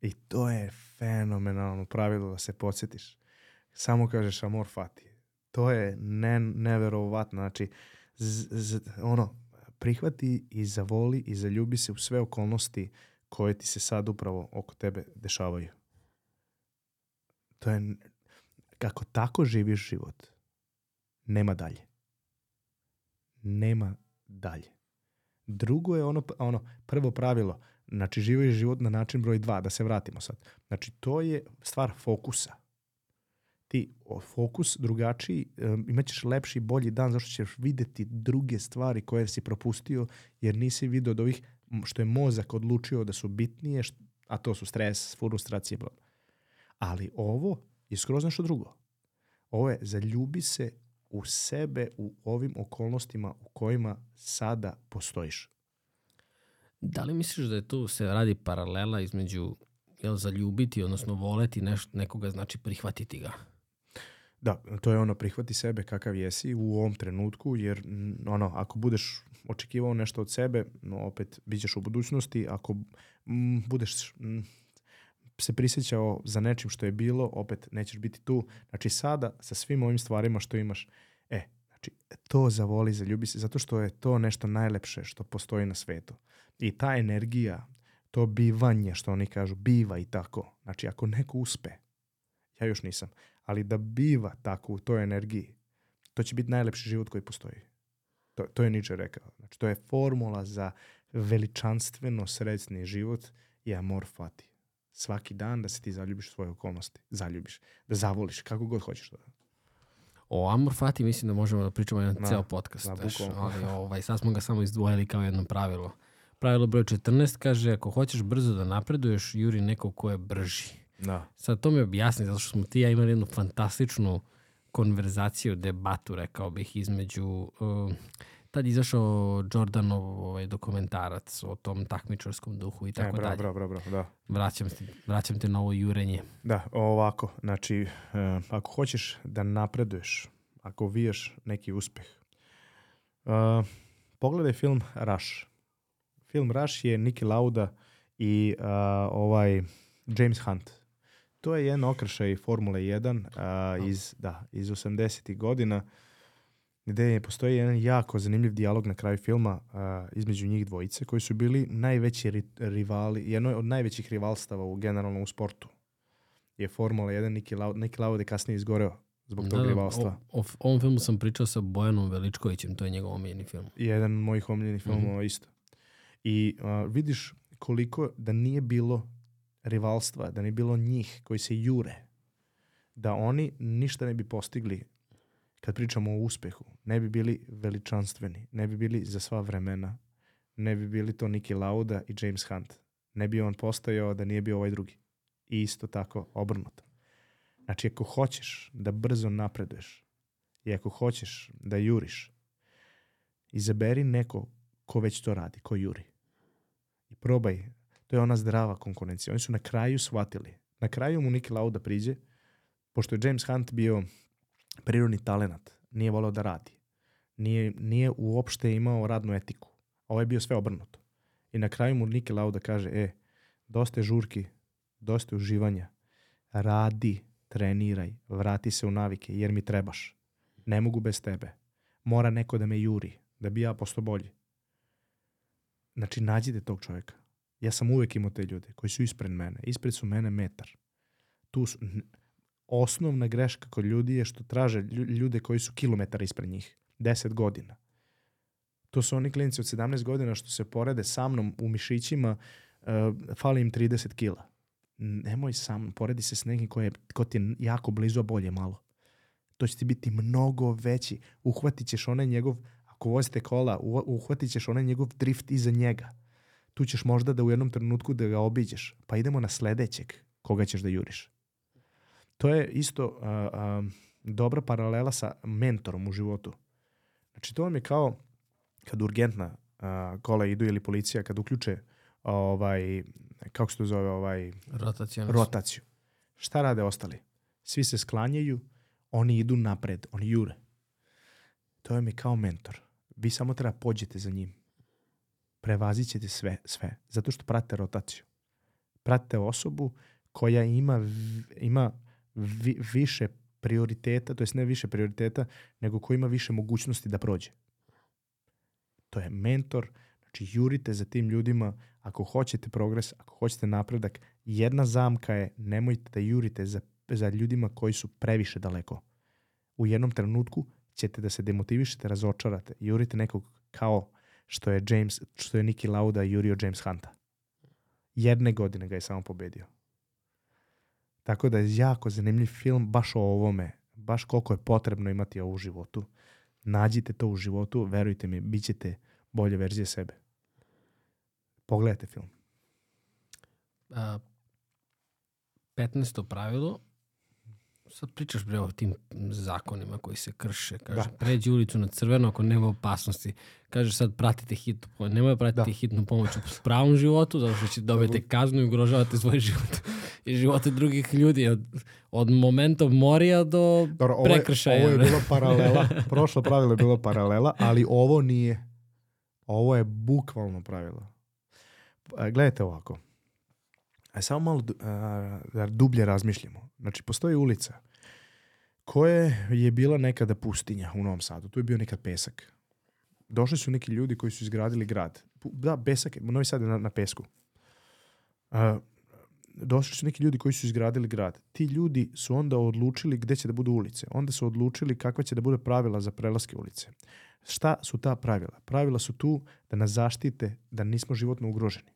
I to je fenomenalno pravilo da se podsjetiš. Samo kažeš amor fati. To je ne, neverovatno. Znači, z, z, ono, prihvati i zavoli i zaljubi se u sve okolnosti koje ti se sad upravo oko tebe dešavaju. To je, kako tako živiš život, nema dalje. Nema dalje. Drugo je ono, ono prvo pravilo, znači živiš život na način broj dva, da se vratimo sad. Znači to je stvar fokusa. Ti fokus drugačiji, imaćeš lepši i bolji dan zašto ćeš videti druge stvari koje si propustio jer nisi vidio od ovih što je mozak odlučio da su bitnije, a to su stres, frustracije, bla. Ali ovo je skroz nešto drugo. Ovo je zaljubi se u sebe u ovim okolnostima u kojima sada postojiš. Da li misliš da je tu se radi paralela između jel, zaljubiti, odnosno voleti neš, nekoga, znači prihvatiti ga? Da, to je ono, prihvati sebe kakav jesi u ovom trenutku, jer mm, ono, ako budeš očekivao nešto od sebe, no, opet bit ćeš u budućnosti, ako mm, budeš mm, se prisjećao za nečim što je bilo, opet nećeš biti tu. Znači sada, sa svim ovim stvarima što imaš, e, znači, to zavoli, zaljubi se, zato što je to nešto najlepše što postoji na svetu. I ta energija, to bivanje, što oni kažu, biva i tako. Znači, ako neko uspe, ja još nisam, ali da biva tako u toj energiji, to će biti najlepši život koji postoji. To, to je Nietzsche rekao. Znači, to je formula za veličanstveno srećni život i amor fati. Svaki dan da se ti zaljubiš u svoje okolnosti. Zaljubiš. Da zavoliš, kako god hoćeš. Da. O Amor Fati mislim da možemo da pričamo jedan Da, ceo podcast. da, znaš, bukvalno. ali ovaj, sad smo ga samo izdvojili kao jedno pravilo. Pravilo broj 14 kaže ako hoćeš brzo da napreduješ, juri nekog ko je brži. Da. Sad to mi objasni, zato što smo ti ja imali jednu fantastičnu konverzaciju, debatu, rekao bih, između... Uh, tad izašao Jordanov ovaj, dokumentarac o tom takmičarskom duhu i tako e, bravo, dalje. bravo, bravo, bravo, da. Vraćam, te, vraćam te na ovo jurenje. Da, ovako, znači, uh, ako hoćeš da napreduješ, ako viješ neki uspeh, uh, pogledaj film Rush. Film Rush je Niki Lauda i uh, ovaj James Hunt. To je jedan okršaj Formule 1 uh, iz, da, iz 80. godina gde je, postoji jedan jako zanimljiv dijalog na kraju filma uh, između njih dvojice koji su bili najveći ri, rivali, jedno od najvećih rivalstava u generalno u sportu je Formula 1, Niki, Lau, Niki Lauda je kasnije izgoreo zbog tog rivalstva. O, o, ovom filmu sam pričao sa Bojanom Veličkovićem, to je njegov omiljeni film. Jedan od mojih omiljenih filmova mm -hmm. isto. I uh, vidiš koliko da nije bilo rivalstva, da nije bilo njih koji se jure, da oni ništa ne bi postigli kad pričamo o uspehu. Ne bi bili veličanstveni, ne bi bili za sva vremena, ne bi bili to Niki Lauda i James Hunt. Ne bi on postojao da nije bio ovaj drugi. I isto tako obrnuto. Znači, ako hoćeš da brzo napreduješ i ako hoćeš da juriš, izaberi neko ko već to radi, ko juri. I probaj. To je ona zdrava konkurencija. Oni su na kraju shvatili. Na kraju mu Niki Lauda priđe, pošto je James Hunt bio prirodni talenat, nije voleo da radi. Nije, nije uopšte imao radnu etiku. Ovo je bio sve obrnuto. I na kraju mu Niki Lauda kaže, e, dosta je žurki, dosta je uživanja, radi, treniraj, vrati se u navike, jer mi trebaš. Ne mogu bez tebe. Mora neko da me juri, da bi ja posto bolji. Znači, nađite tog čovjeka. Ja sam uvek imao te ljude koji su ispred mene. Ispred su mene metar. Tu su, osnovna greška kod ljudi je što traže ljude koji su kilometar ispred njih. 10 godina. To su oni klinici od 17 godina što se porede sa mnom u mišićima, uh, fali im 30 kila. Nemoj sam, poredi se s nekim ko, je, ko ti je jako blizu, a bolje malo. To će ti biti mnogo veći. Uhvatit ćeš onaj njegov, ako vozite kola, uhvatit ćeš onaj njegov drift iza njega. Tu ćeš možda da u jednom trenutku da ga obiđeš. Pa idemo na sledećeg koga ćeš da juriš. To je isto uh, uh, dobra paralela sa mentorom u životu. Znači to vam je kao kad urgentna uh, kola idu ili policija kad uključe ovaj kako se to zove ovaj rotaciju. rotaciju. Šta rade ostali? Svi se sklanjaju, oni idu napred, oni jure. To je mi kao mentor. Vi samo treba pođete za njim. Prevazit ćete sve, sve. Zato što pratite rotaciju. Pratite osobu koja ima, ima vi, više prioriteta, to jest ne više prioriteta, nego ko ima više mogućnosti da prođe. To je mentor, znači jurite za tim ljudima, ako hoćete progres, ako hoćete napredak, jedna zamka je nemojte da jurite za, za ljudima koji su previše daleko. U jednom trenutku ćete da se demotivišete, razočarate, jurite nekog kao što je James, što je Niki Lauda jurio James Hunta. Jedne godine ga je samo pobedio. Tako da je jako zanimljiv film baš o ovome, baš koliko je potrebno imati ovo u životu. Nađite to u životu, verujte mi, bit ćete bolje verzije sebe. Pogledajte film. A, 15. pravilo, sad pričaš bre o tim zakonima koji se krše. Kaže, da. pređi ulicu na crveno ako nema opasnosti. Kaže sad pratite hitnu pomoć. Nemoj pratiti da. hitnu pomoć u pravom životu, zato što ćete dobiti kaznu i ugrožavate svoj život i živote drugih ljudi. Od, od momenta morija do Dobro, ovo je, prekršaja. Ovo je bilo paralela. Prošlo pravilo je bilo paralela, ali ovo nije. Ovo je bukvalno pravilo. Gledajte ovako. Aj samo malo da dublje razmišljamo. Znači, postoji ulica koja je bila nekada pustinja u Novom Sadu. Tu je bio nekad pesak. Došli su neki ljudi koji su izgradili grad. Da, pesak je, Novi Sad je na, na pesku. Uh, došli su neki ljudi koji su izgradili grad. Ti ljudi su onda odlučili gde će da budu ulice. Onda su odlučili kakva će da bude pravila za prelaske ulice. Šta su ta pravila? Pravila su tu da nas zaštite da nismo životno ugroženi.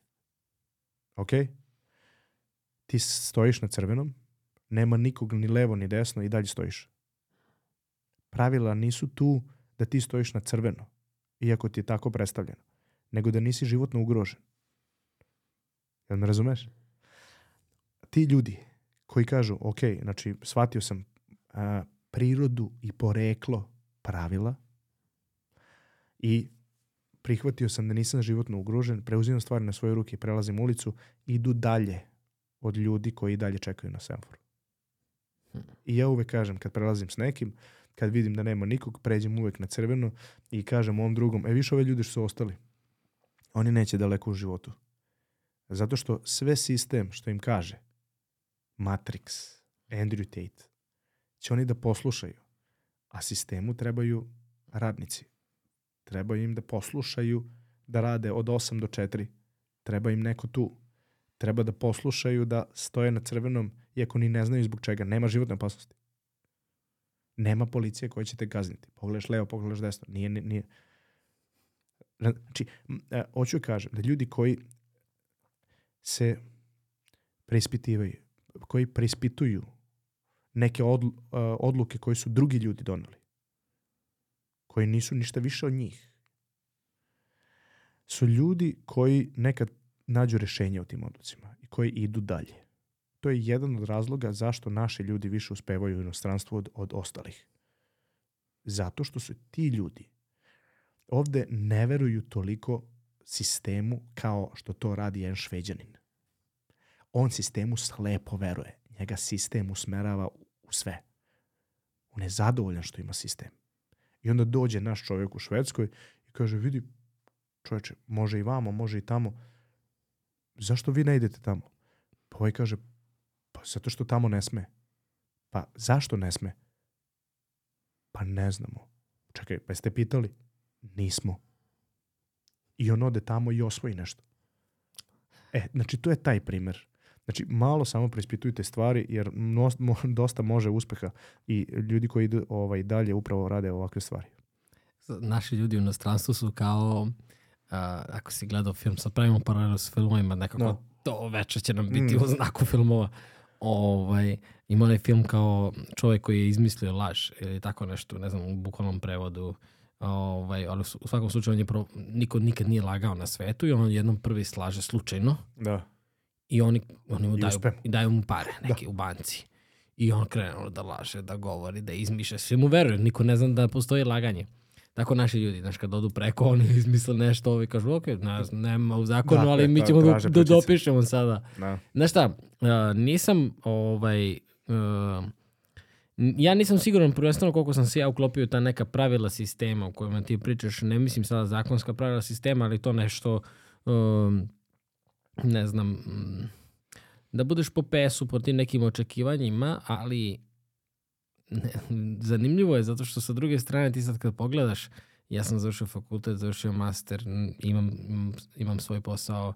Ok? Ti stojiš na crvenom, nema nikog ni levo ni desno i dalje stojiš. Pravila nisu tu da ti stojiš na crveno, iako ti je tako predstavljeno, nego da nisi životno ugrožen. Jel me razumeš? Ti ljudi koji kažu, ok, znači shvatio sam, a, prirodu i poreklo pravila i prihvatio sam da nisam životno ugrožen, preuzimam stvari na svoje ruke, prelazim ulicu, idu dalje od ljudi koji i dalje čekaju na semaforu. I ja uvek kažem, kad prelazim s nekim, kad vidim da nema nikog, pređem uvek na crveno i kažem ovom drugom, e više ove ljudi što su ostali, oni neće daleko u životu. Zato što sve sistem što im kaže, Matrix, Andrew Tate, će oni da poslušaju. A sistemu trebaju radnici. Treba im da poslušaju da rade od 8 do 4. Treba im neko tu. Treba da poslušaju da stoje na crvenom iako ni ne znaju zbog čega. Nema životne opasnosti. Nema policije koja će te kazniti. Pogledaš levo, pogledaš desno. Nije, nije. Znači, e, hoću da kažem da ljudi koji se preispitivaju, koji preispituju neke uh, odluke koje su drugi ljudi doneli, koji nisu ništa više od njih, su ljudi koji nekad nađu rešenje u tim odlucima i koji idu dalje. To je jedan od razloga zašto naši ljudi više uspevaju u inostranstvu od, od ostalih. Zato što su ti ljudi ovde ne veruju toliko sistemu kao što to radi jedan šveđanin. On sistemu slepo veruje. Njega sistem usmerava u sve. On je zadovoljan što ima sistem. I onda dođe naš čovjek u Švedskoj i kaže, vidi, čovječe, može i vamo, može i tamo. Zašto vi ne idete tamo? Pa ovaj kaže, zato što tamo ne sme. Pa zašto ne sme? Pa ne znamo. Čekaj, pa jeste pitali? Nismo. I on ode tamo i osvoji nešto. E, znači to je taj primer. Znači, malo samo preispitujte stvari, jer no, mo, dosta može uspeha i ljudi koji idu ovaj, dalje upravo rade ovakve stvari. Naši ljudi u inostranstvu su kao, uh, ako si gledao film, sad pravimo paralelu s filmovima, nekako No. to veče će nam biti Mm. u znaku filmova. Ovaj, ima onaj film kao čovjek koji je izmislio laž ili tako nešto, ne znam, u bukvalnom prevodu. Ovaj, ali u svakom slučaju on je pro, niko nikad nije lagao na svetu i on jednom prvi slaže slučajno Da. i oni, oni mu I daju, i daju mu pare neke u banci. I on krenuo da laže, da govori, da izmišlja. Svi mu veruju, niko ne zna da postoji laganje. Tako naši ljudi, znaš, kad odu preko, oni izmisle nešto, ovi kažu, ok, ne, nema u zakonu, Da, ali mi tra- ćemo da, da dopišemo sada. Da. Znaš šta, uh, nisam, ovaj, uh, ja nisam siguran prvenstveno koliko sam se ja uklopio ta neka pravila sistema u kojima ti pričaš, ne mislim sada zakonska pravila sistema, ali to nešto, um, ne znam, da budeš po pesu po tim nekim očekivanjima, ali zanimljivo je zato što sa druge strane ti sad kad pogledaš, ja sam završio fakultet, završio master, imam, imam, imam svoj posao,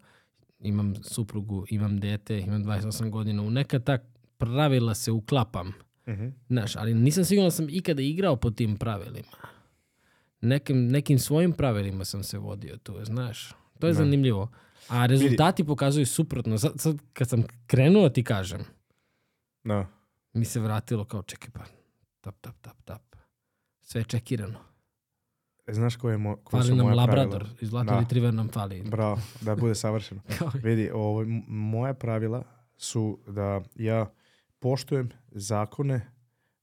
imam suprugu, imam dete, imam 28 godina, u neka ta pravila se uklapam. Mhm. Znaš, ali nisam siguran da sam ikada igrao po tim pravilima. Nekim, nekim svojim pravilima sam se vodio tu, znaš. To je Da. zanimljivo. A rezultati pokazuju suprotno. Sad, sad kad sam krenuo ti kažem, Da. mi se vratilo kao čekaj pa, tap, tap, tap, tap. Sve je čekirano. E, Znaš koje, je mo, koje Fali su nam moja Labrador. pravila? I Zlatni Da. retriever nam fali. Bravo, da bude savršeno. Vidi, ovo, m- moje pravila su da ja poštujem zakone,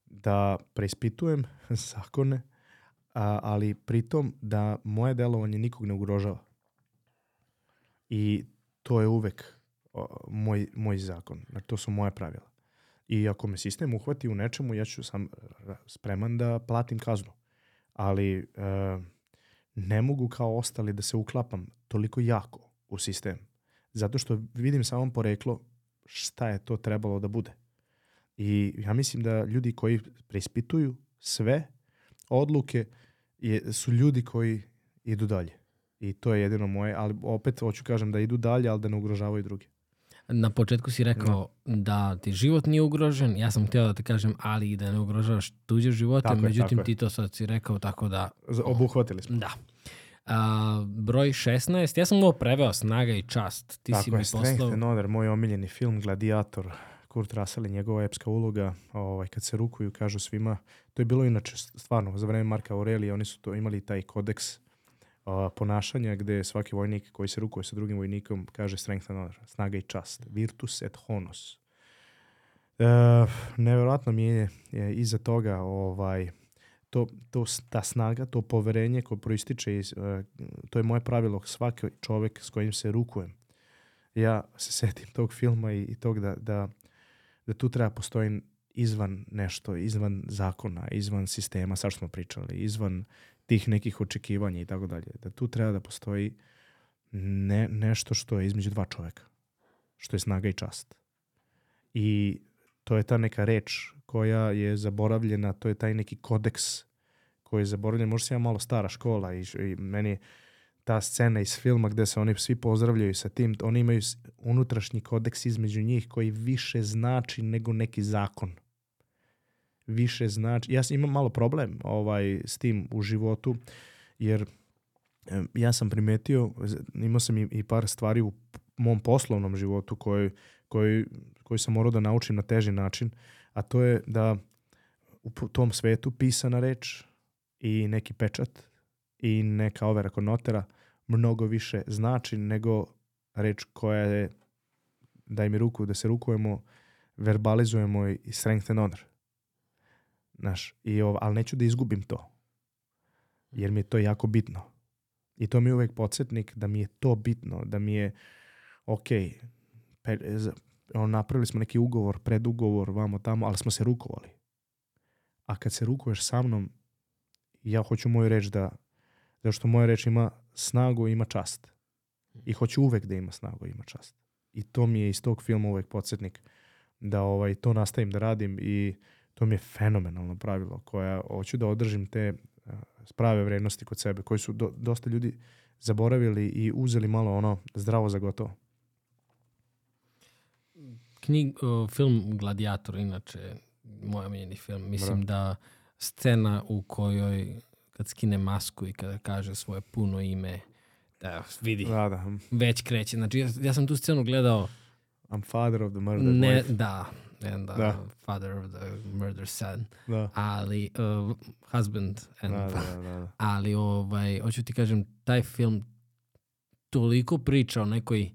da preispitujem zakone, a, ali pritom da moje delovanje nikog ne ugrožava. I to je uvek o, moj, moj zakon. Znači, to su moje pravila. I ako me sistem uhvati u nečemu, ja ću sam spreman da platim kaznu. Ali e, ne mogu kao ostali da se uklapam toliko jako u sistem. Zato što vidim samo poreklo šta je to trebalo da bude. I ja mislim da ljudi koji preispituju sve odluke je, su ljudi koji idu dalje. I to je jedino moje, ali opet hoću kažem da idu dalje, ali da ne ugrožavaju druge. Na početku si rekao da ti život nije ugrožen. Ja sam htio da te kažem, ali i da ne ugrožavaš tuđe živote. Tako Međutim, je. ti to sad si rekao tako da Obuhvatili smo. Da. A, broj 16, ja sam ovo preveo Snaga i čast. Ti si Tako mi je, Strength poslao... and Honor, moj omiljeni film, Gladiator, Kurt Russell i njegova epska uloga, ovaj, kad se rukuju, kažu svima, to je bilo inače stvarno, za vreme Marka Aurelija, oni su to imali taj kodeks a, ponašanja gde svaki vojnik koji se rukuje sa drugim vojnikom kaže Strength and Honor, snaga i čast, virtus et honus. Uh, nevjerojatno mi je, je iza toga ovaj, to, to, ta snaga, to poverenje koje proističe iz, uh, to je moje pravilo, svaki čovjek s kojim se rukujem. Ja se setim tog filma i, i tog da, da, da tu treba postoji izvan nešto, izvan zakona, izvan sistema, sad što smo pričali, izvan tih nekih očekivanja i tako dalje. Da tu treba da postoji ne, nešto što je između dva čovjeka. Što je snaga i čast. I to je ta neka reč koja je zaboravljena, to je taj neki kodeks koji je zaboravljen. Možda sam ja malo stara škola i, i meni ta scena iz filma gde se oni svi pozdravljaju sa tim, oni imaju unutrašnji kodeks između njih koji više znači nego neki zakon. Više znači, ja imam malo problem ovaj, s tim u životu, jer ja sam primetio, imao sam i, i par stvari u mom poslovnom životu koji, koji, koji sam morao da naučim na teži način, a to je da u tom svetu pisana reč i neki pečat i neka overa kod notara mnogo više znači nego reč koja je daj mi ruku da se rukujemo, verbalizujemo i strength and honor. Znaš, i ov, ali neću da izgubim to. Jer mi je to jako bitno. I to mi je uvek podsjetnik da mi je to bitno, da mi je ok, pe, napravili smo neki ugovor, predugovor, vamo tamo, ali smo se rukovali. A kad se rukuješ sa mnom, ja hoću moju reč da, zato što moja reč ima snagu ima čast. I hoću uvek da ima snagu ima čast. I to mi je iz tog filma uvek podsjetnik da ovaj, to nastavim da radim i to mi je fenomenalno pravilo koja hoću da održim te uh, prave vrednosti kod sebe koji su do, dosta ljudi zaboravili i uzeli malo ono zdravo za gotovo. Knjig, o, film Gladiator, inače, moj omiljeni film. Mislim da scena u kojoj kad skine masku i kada kaže svoje puno ime, da vidi, Da, da. već kreće. Znači, ja, ja sam tu scenu gledao, I'm father of the murdered ne, wife. da, and the Da. father of the murder son, Da. ali, uh, husband, and, Da, da, da, da. ali ovaj, hoću ti kažem, taj film toliko priča o nekoj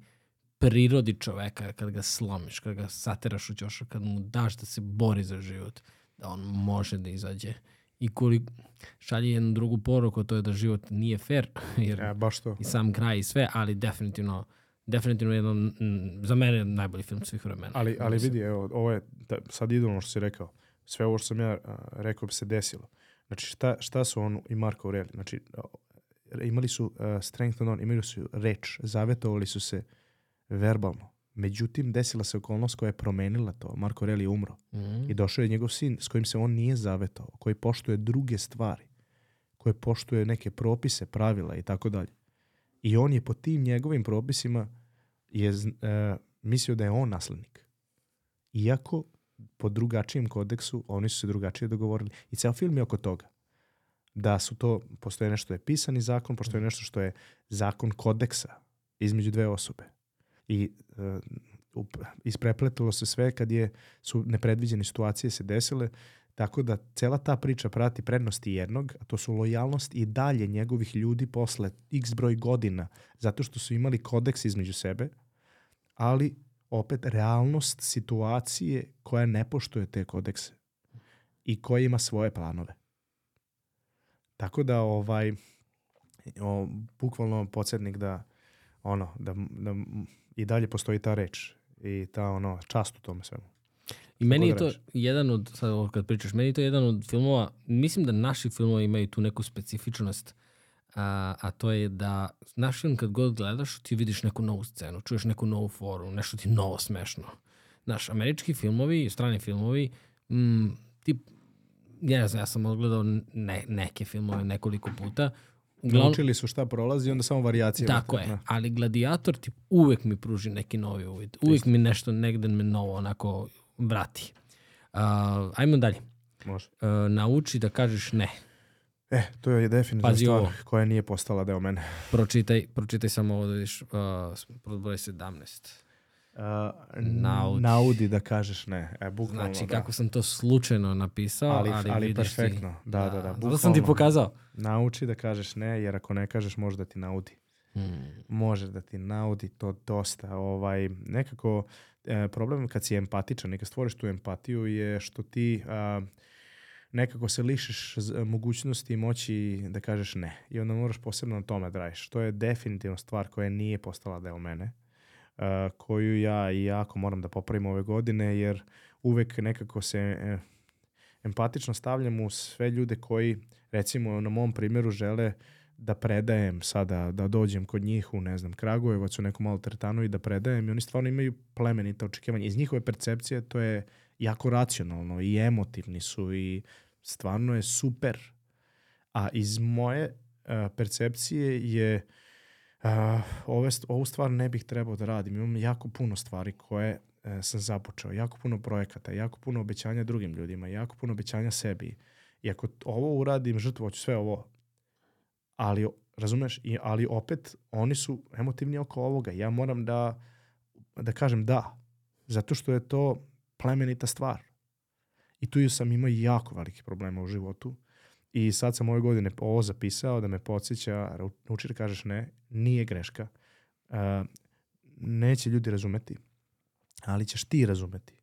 prirodi čoveka kad ga slomiš, kad ga sateraš u ćošak, kad mu daš da se bori za život, da on može da izađe. I koliko šalje jednu drugu poruku, to je da život nije fair, jer E, baš to. i sam kraj i sve, ali definitivno definitivno jedan, mm, za mene najbolji film svih vremena. Ali, ali vidi, evo, ovo je ta, sad idolno što si rekao. Sve ovo što sam ja a, rekao bi se desilo. Znači, šta, šta su on i Marko Aureli? Znači, a, imali su a, strength and honor, imali su reč, zavetovali su se verbalno. Međutim, desila se okolnost koja je promenila to. Marko Aureli je umro. Mhm. I došao je njegov sin s kojim se on nije zavetao, koji poštuje druge stvari, koji poštuje neke propise, pravila i tako dalje. I on je po tim njegovim propisima je e, mislio da je on naslednik. Iako po drugačijem kodeksu oni su se drugačije dogovorili. I ceo film je oko toga. Da su to, postoje nešto što je pisani zakon, postoje nešto što je zakon kodeksa između dve osobe. I up- isprepletilo se sve kad je su nepredviđene situacije se desile, tako da cela ta priča prati prednosti jednog, a to su lojalnost i dalje njegovih ljudi posle x broj godina, zato što su imali kodeks između sebe, ali opet realnost situacije koja ne poštuje te kodekse i koja ima svoje planove. Tako da ovaj o, bukvalno podsjetnik da ono da, da i dalje postoji ta reč i ta ono čast u tome svemu. I meni je to reći. jedan od, sad ovo kad pričaš, meni je to jedan od filmova, mislim da naši filmovi imaju tu neku specifičnost, a, a to je da naš film kad god gledaš, ti vidiš neku novu scenu, čuješ neku novu foru, nešto ti novo smešno. Naš američki filmovi, strani filmovi, mm, ti, ja ne znam, ja sam odgledao ne, neke filmove nekoliko puta, Uglavnom- Naučili su šta prolazi i onda samo varijacije. Tako je, Da. ali gladijator ti uvek mi pruži neki novi uvid. Uvek mi nešto negde me novo onako vrati. Uh, ajmo dalje. Može. Uh, nauči da kažeš ne. E, to je definitivno Pazi stvar ovo. koja nije postala deo mene. Pročitaj, pročitaj samo ovo da vidiš uh, broj 17. Uh, Naudi. naudi da kažeš ne. E, bukvalno, Znači, da. kako sam to slučajno napisao, ali, Ali- ali, vidiš ti- perfektno. Da, da, da, Zato sam ti bukvalno. pokazao. Nauči da kažeš ne, jer ako ne kažeš može da ti naudi. Hmm. može da ti naudi to dosta. Ovaj, nekako e, problem kad si empatičan i kad stvoriš tu empatiju je što ti a, nekako se lišiš mogućnosti i moći da kažeš ne. I onda moraš posebno na tome da radiš. To je definitivno stvar koja nije postala deo mene, a, koju ja i jako moram da popravim ove godine, jer uvek nekako se e, empatično stavljam u sve ljude koji, recimo na mom primjeru, žele da predajem sada, da dođem kod njih u, ne znam, Kragujevac, u nekom malo teretanu i da predajem i oni stvarno imaju plemenita očekivanja. Iz njihove percepcije to je jako racionalno i emotivni su i stvarno je super. A iz moje uh, percepcije je uh, ove, st- ovu stvar ne bih trebao da radim. Imam jako puno stvari koje uh, sam započeo, jako puno projekata, jako puno obećanja drugim ljudima, jako puno obećanja sebi. I ako ovo uradim, žrtvoću sve ovo, ali razumeš, I, ali opet oni su emotivni oko ovoga. Ja moram da, da kažem da, zato što je to plemenita stvar. I tu sam imao jako velike problema u životu. I sad sam ove godine ovo zapisao da me podsjeća, nauči da kažeš ne, nije greška. Uh, neće ljudi razumeti, ali ćeš ti razumeti.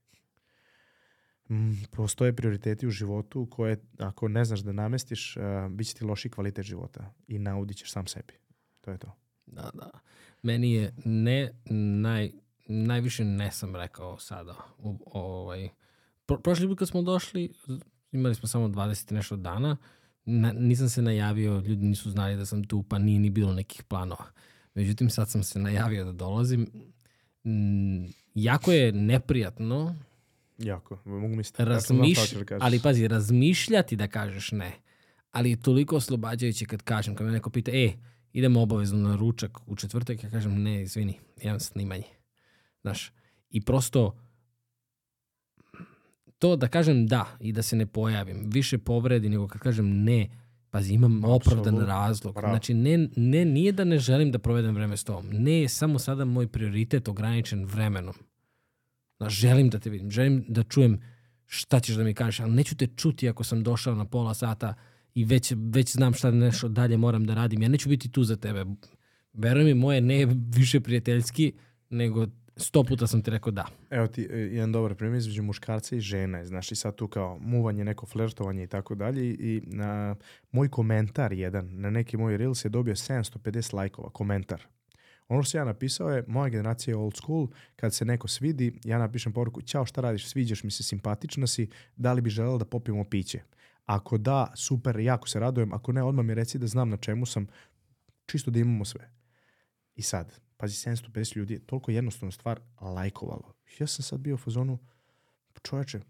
Mm, postoje prioriteti u životu koje ako ne znaš da namestiš, uh, bit će ti loši kvalitet života i naudit ćeš sam sebi. To je to. Da, da. Meni je ne naj, najviše ne sam rekao sada. U, ovaj, pro, prošli put kad smo došli, imali smo samo 20 i nešto dana, na, nisam se najavio, ljudi nisu znali da sam tu, pa nije ni bilo nekih planova. Međutim, sad sam se najavio da dolazim. Mm, jako je neprijatno Jako, mogu misliti. razmiš, da ali pazi, razmišljati da kažeš ne. Ali je toliko oslobađajuće kad kažem, kad me neko pita, e, idemo obavezno na ručak u četvrtak, ja kažem, ne, izvini, imam snimanje. Znaš, i prosto to da kažem da i da se ne pojavim, više povredi nego kad kažem ne, pazi, imam opravdan razlog. Bravo. Znači, ne, ne, nije da ne želim da provedem vreme s tobom. Ne je samo sada moj prioritet ograničen vremenom. Znaš, želim da te vidim, želim da čujem šta ćeš da mi kažeš, ali neću te čuti ako sam došao na pola sata i već, već znam šta nešto dalje moram da radim. Ja neću biti tu za tebe. Veruj mi, moje ne je više prijateljski, nego sto puta sam ti rekao da. Evo ti e, jedan dobar primjer između muškarca i žene. Znaš, i sad tu kao muvanje, neko flertovanje i tako dalje. I na moj komentar jedan, na neki moj reels je dobio 750 lajkova, komentar. Ono što sam ja napisao je, moja generacija je old school, kad se neko svidi, ja napišem poruku, ćao šta radiš, sviđaš mi se, simpatična si, da li bi želela da popijemo piće? Ako da, super, jako se radujem, ako ne, odmah mi reci da znam na čemu sam, čisto da imamo sve. I sad, pazi, 750 ljudi je toliko jednostavnu stvar lajkovalo. Ja sam sad bio u fazonu, čoveče,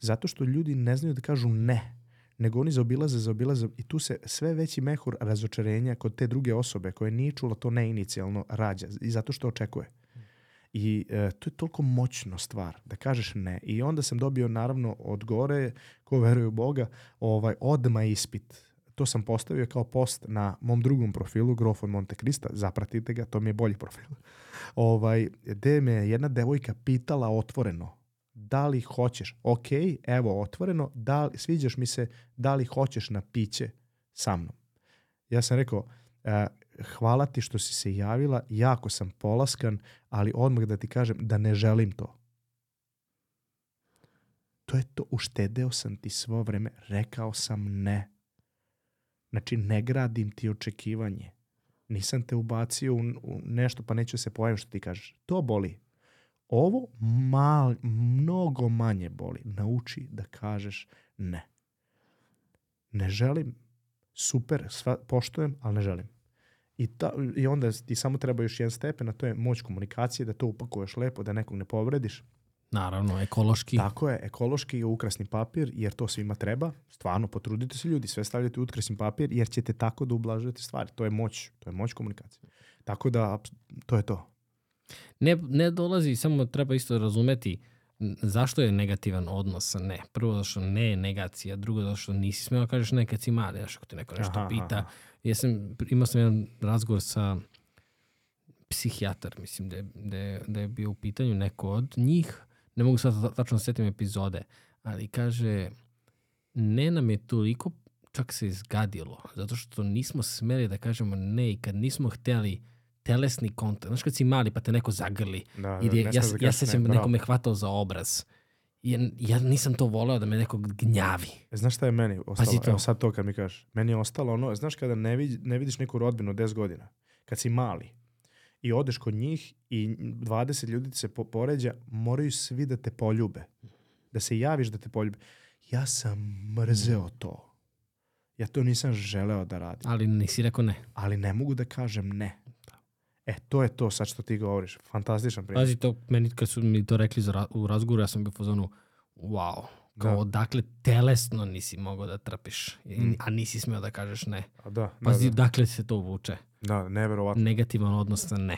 zato što ljudi ne znaju da kažu ne, nego oni zaobilaze, zaobilaze i tu se sve veći mehur razočarenja kod te druge osobe koja nije čula to ne inicijalno rađa i zato što očekuje. I e, to je toliko moćno stvar da kažeš ne. I onda sam dobio naravno od gore, ko veruje u Boga, ovaj, odma ispit. To sam postavio kao post na mom drugom profilu, Grof od Monte Krista, zapratite ga, to mi je bolji profil. Ovaj, gde me je jedna devojka pitala otvoreno, da li hoćeš, ok, evo otvoreno, da li, sviđaš mi se, da li hoćeš na piće sa mnom. Ja sam rekao, e, hvala ti što si se javila, jako sam polaskan, ali odmah da ti kažem da ne želim to. To je to, uštedeo sam ti svo vreme, rekao sam ne. Znači, ne gradim ti očekivanje. Nisam te ubacio u, u nešto, pa neću se pojaviti što ti kažeš. To boli. Ovo mal, mnogo manje boli. Nauči da kažeš ne. Ne želim, super, sva, poštujem, ali ne želim. I, ta, I onda ti samo treba još jedan stepen, a to je moć komunikacije, da to upakuješ lepo, da nekog ne povrediš. Naravno, ekološki. Tako je, ekološki i ukrasni papir, jer to svima treba. Stvarno, potrudite se ljudi, sve stavljate u ukrasni papir, jer ćete tako da ublažujete stvari. To je moć, to je moć komunikacije. Tako da, to je to. Ne, ne dolazi, samo treba isto razumeti zašto je negativan odnos sa ne. Prvo zato što ne je negacija, drugo zato što nisi smeo da kažeš ne kad si mali, znaš, ako te neko nešto Aha, pita. aha. Ja sam, imao sam jedan razgovor sa psihijatar, mislim da je, da je, da je bio u pitanju neko od njih, ne mogu sad ta- tačno da setim epizode, ali kaže, ne nam je toliko čak se izgadilo, zato što nismo smeli da kažemo ne i kad nismo hteli telesni kontakt. Znaš kad si mali pa te neko zagrli. Da, Ili ne ja, da ja kažeš se bravo. neko me hvatao za obraz. Ja, ja nisam to voleo da me neko gnjavi. E, Znaš šta je meni ostalo? Pazi to. Evo sad to kad mi kažeš. Meni je ostalo ono, znaš kada ne, vid, ne vidiš neku rodbinu od 10 godina, kad si mali i odeš kod njih i 20 ljudi se po, poređa, moraju svi da te poljube. Da se javiš da te poljube. Ja sam mrzeo to. Ja to nisam želeo da radim. Ali nisi rekao ne. Ali ne mogu da kažem ne. E, to je to sad što ti govoriš. Fantastičan primjer. Pazi to, meni kad su mi to rekli za, u razgovoru, ja sam bio u fazonu, wow, kao dakle telesno nisi mogao da trpiš, Mm. a nisi smeo da kažeš ne. A da, da, Pazi, da, dakle se to vuče. da, neverovatno. Negativan odnos na ne.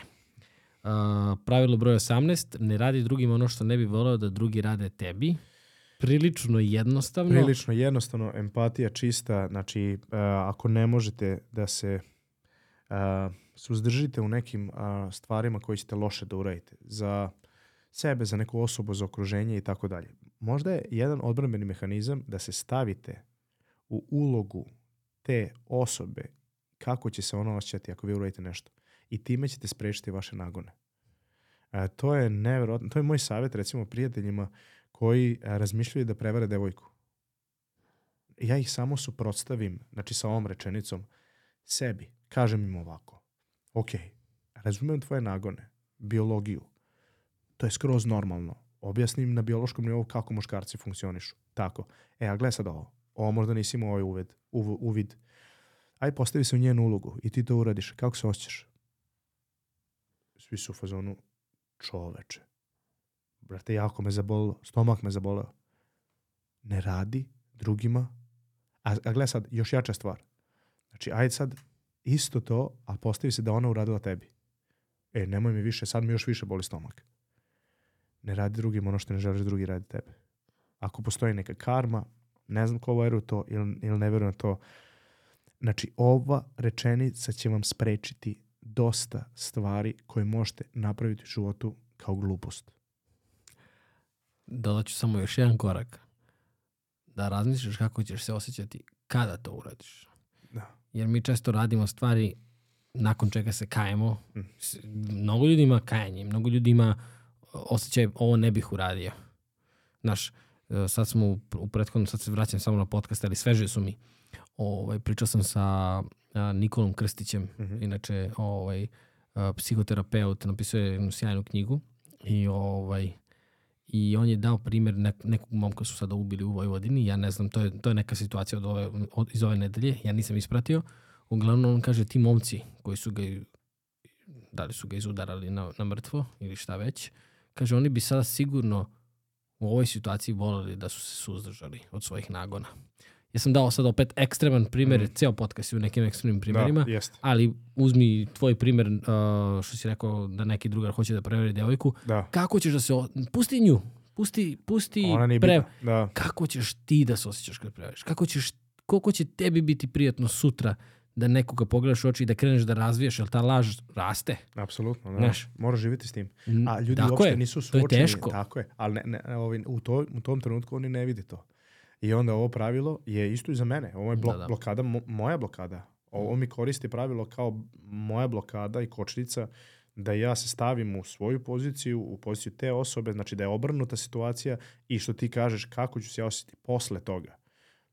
Uh, pravilo broj 18, ne radi drugima ono što ne bi voleo da drugi rade tebi. Prilično jednostavno. Prilično jednostavno, empatija čista, znači uh, ako ne možete da se uh, suzdržite u nekim uh, stvarima koje ćete loše da uradite za sebe, za neku osobu, za okruženje i tako dalje. Možda je jedan odbrambeni mehanizam da se stavite u ulogu te osobe kako će se ona osjećati ako vi uradite nešto. I time ćete sprečiti vaše nagone. E, to je neverovatno. To je moj savjet recimo prijateljima koji e, razmišljaju da prevare devojku. Ja ih samo suprotstavim, znači sa ovom rečenicom, sebi. Kažem im ovako. Ok, razumem tvoje nagone, biologiju. To je skroz normalno. Objasnim na biološkom nivou kako muškarci funkcionišu. Tako. E, a gle sad ovo. Ovo možda nisi imao ovaj uved, uv, uvid. Aj postavi se u njenu ulogu i ti to uradiš. Kako se osjećaš? Svi su u fazonu čoveče. Brate, jako me zabolilo. Stomak me zaboleo. Ne radi drugima. A, a gle sad, još jača stvar. Znači, ajde sad isto to, a postavi se da ona uradila tebi. E, nemoj mi više, sad mi još više boli stomak. Ne radi drugim ono što ne želiš da drugi radi tebe. Ako postoji neka karma, ne znam ko veruje to ili, ili ne veruje na to, znači ova rečenica će vam sprečiti dosta stvari koje možete napraviti u životu kao glupost. Dodat ću samo još jedan korak. Da razmisliš kako ćeš se osjećati kada to uradiš. Jer mi često radimo stvari nakon čega se kajemo. Mm. Mnogo ljudi ima kajanje, mnogo ljudi ima osjećaj ovo ne bih uradio. Znaš, e, sad smo u, u prethodnom, sad se vraćam samo na podcast, ali sveže su mi. Ovaj, pričao sam sa a, Nikolom Krstićem, Mhm. inače ovaj, psihoterapeut, napisao je jednu sjajnu knjigu i ovaj, i on je dao primjer nek, nekog momka su sada ubili u Vojvodini, ja ne znam, to je, to je neka situacija od ove, od, iz ove nedelje, ja nisam ispratio. Uglavnom on kaže ti momci koji su ga, da li su ga izudarali na, na mrtvo ili šta već, kaže oni bi sada sigurno u ovoj situaciji voleli da su se suzdržali od svojih nagona. Ja sam dao sad opet ekstreman primjer, Mhm. ceo podcast je u nekim ekstremnim primjerima, Da, jeste. ali uzmi tvoj primjer, uh, što si rekao da neki drugar hoće da prevari devojku, Da. kako ćeš da se... O... Pusti nju. Pusti, pusti pre... Da. Kako ćeš ti da se osjećaš kad prevariš? Kako ćeš... Koliko će tebi biti prijatno sutra da nekoga pogledaš u oči i da kreneš da razvijaš, jer ta laž raste. Apsolutno, da. Znaš. Moraš živjeti s tim. A ljudi Tako uopšte je, nisu to je suočeni. teško. Tako je, ali ne, ne, ovi, u, to, u tom trenutku oni ne vide to. I onda ovo pravilo je isto i za mene. Ovo je blok, Da, da. blokada, mo- moja blokada. Ovo mi koristi pravilo kao moja blokada i kočnica da ja se stavim u svoju poziciju, u poziciju te osobe, znači da je obrnuta situacija i što ti kažeš kako ću se ja osjetiti posle toga.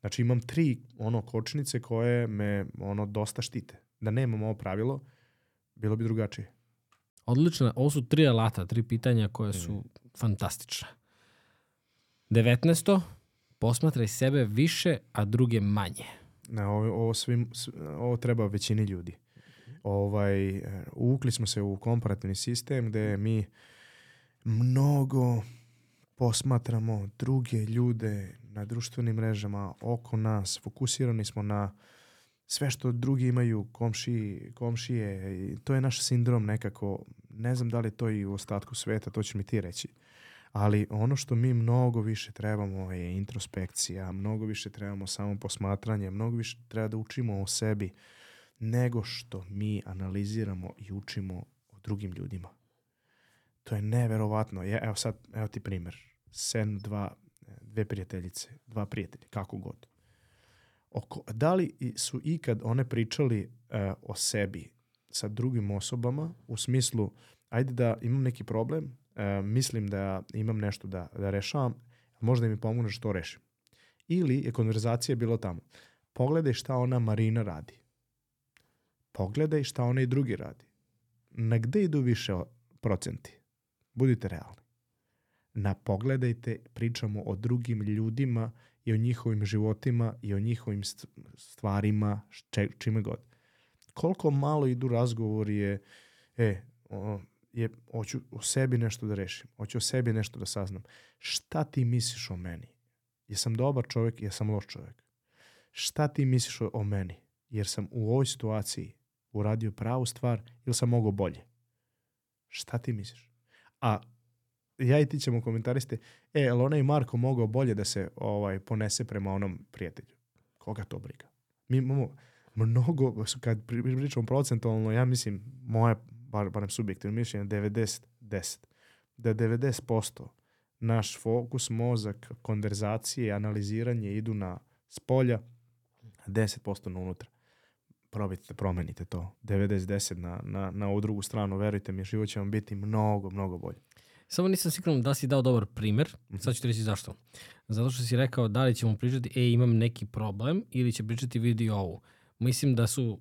Znači imam tri ono kočnice koje me ono dosta štite. Da nemam ovo pravilo, bilo bi drugačije. Odlično. Ovo su tri alata, tri pitanja koje su Mhm. fantastične. 19. Posmatraj sebe više, a druge manje. Na, ovo, ovo, svim, ovo treba većini ljudi. Ovaj, uvukli smo se u komparativni sistem gde mi mnogo posmatramo druge ljude na društvenim mrežama oko nas, fokusirani smo na sve što drugi imaju, komšiji, komšije, i to je naš sindrom nekako, ne znam da li to i u ostatku sveta, to će mi ti reći. Ali ono što mi mnogo više trebamo je introspekcija, mnogo više trebamo samo posmatranje, mnogo više treba da učimo o sebi nego što mi analiziramo i učimo o drugim ljudima. To je neverovatno. Ja, evo sad, evo ti primjer. Sen dva, dve prijateljice, dva prijatelja, kako god. Oko, da li su ikad one pričali e, o sebi sa drugim osobama u smislu, ajde da imam neki problem, e, mislim da imam nešto da, da rešavam, možda mi pomogneš da to rešim. Ili je konverzacija bilo tamo. Pogledaj šta ona Marina radi. Pogledaj šta ona i drugi radi. Na gde idu više procenti? Budite realni. Na pogledajte, pričamo o drugim ljudima i o njihovim životima i o njihovim st- stvarima, če, čime god. Koliko malo idu razgovori je, e, je, hoću o sebi nešto da rešim, hoću o sebi nešto da saznam. Šta ti misliš o meni? Jesam dobar čovjek, jesam loš čovjek? Šta ti misliš o, o meni? Jer sam u ovoj situaciji uradio pravu stvar ili sam mogao bolje? Šta ti misliš? A ja i ti ćemo komentariste, e, jel onaj Marko mogao bolje da se ovaj ponese prema onom prijatelju? Koga to briga? Mi imamo mnogo, kad pri- pričamo procentualno, ja mislim, moje, bar, barem subjektivno mišljenje, 90-10. Da je 90% naš fokus, mozak, konverzacije, analiziranje idu na spolja, a 10% na unutra. Probajte da promenite to. 90-10 na, na, na ovu drugu stranu. Verujte mi, život će vam biti mnogo, mnogo bolje. Samo nisam siguran da si dao dobar primer. Sad ću ti reći zašto. Zato što si rekao da li ćemo pričati, e, imam neki problem, ili će pričati vidi ovu. Mislim da su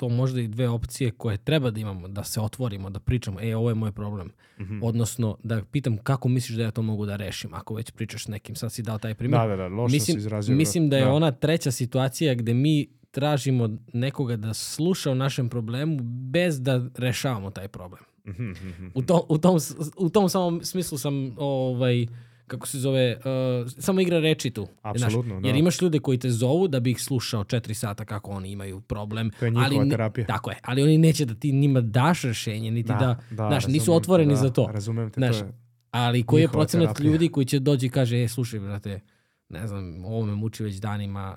to možda i dve opcije koje treba da imamo, da se otvorimo, da pričamo, e, ovo je moj problem. Mhm. Odnosno, da pitam kako misliš da ja to mogu da rešim, ako već pričaš s nekim. Sad si dao taj primer. Da, da, da, loše mislim, se izrazio. mislim da je da. ona treća situacija gde mi tražimo nekoga da sluša o našem problemu bez da rešavamo taj problem. Mhm, mhm. U, to, u, tom, u tom samom smislu sam ovaj kako se zove, uh, samo igra reči tu. Apsolutno, da. Jer imaš ljude koji te zovu da bi ih slušao četiri sata kako oni imaju problem. To je njihova ali ne- terapija. Tako je, ali oni neće da ti njima daš rešenje, niti da, znaš, nisu razumem te, otvoreni da, za to. Razumem te, Znaš, to je, Ali koji je procenat terapija. ljudi koji će dođi i kaže, e, slušaj, brate, ne znam, ovo me muči već danima,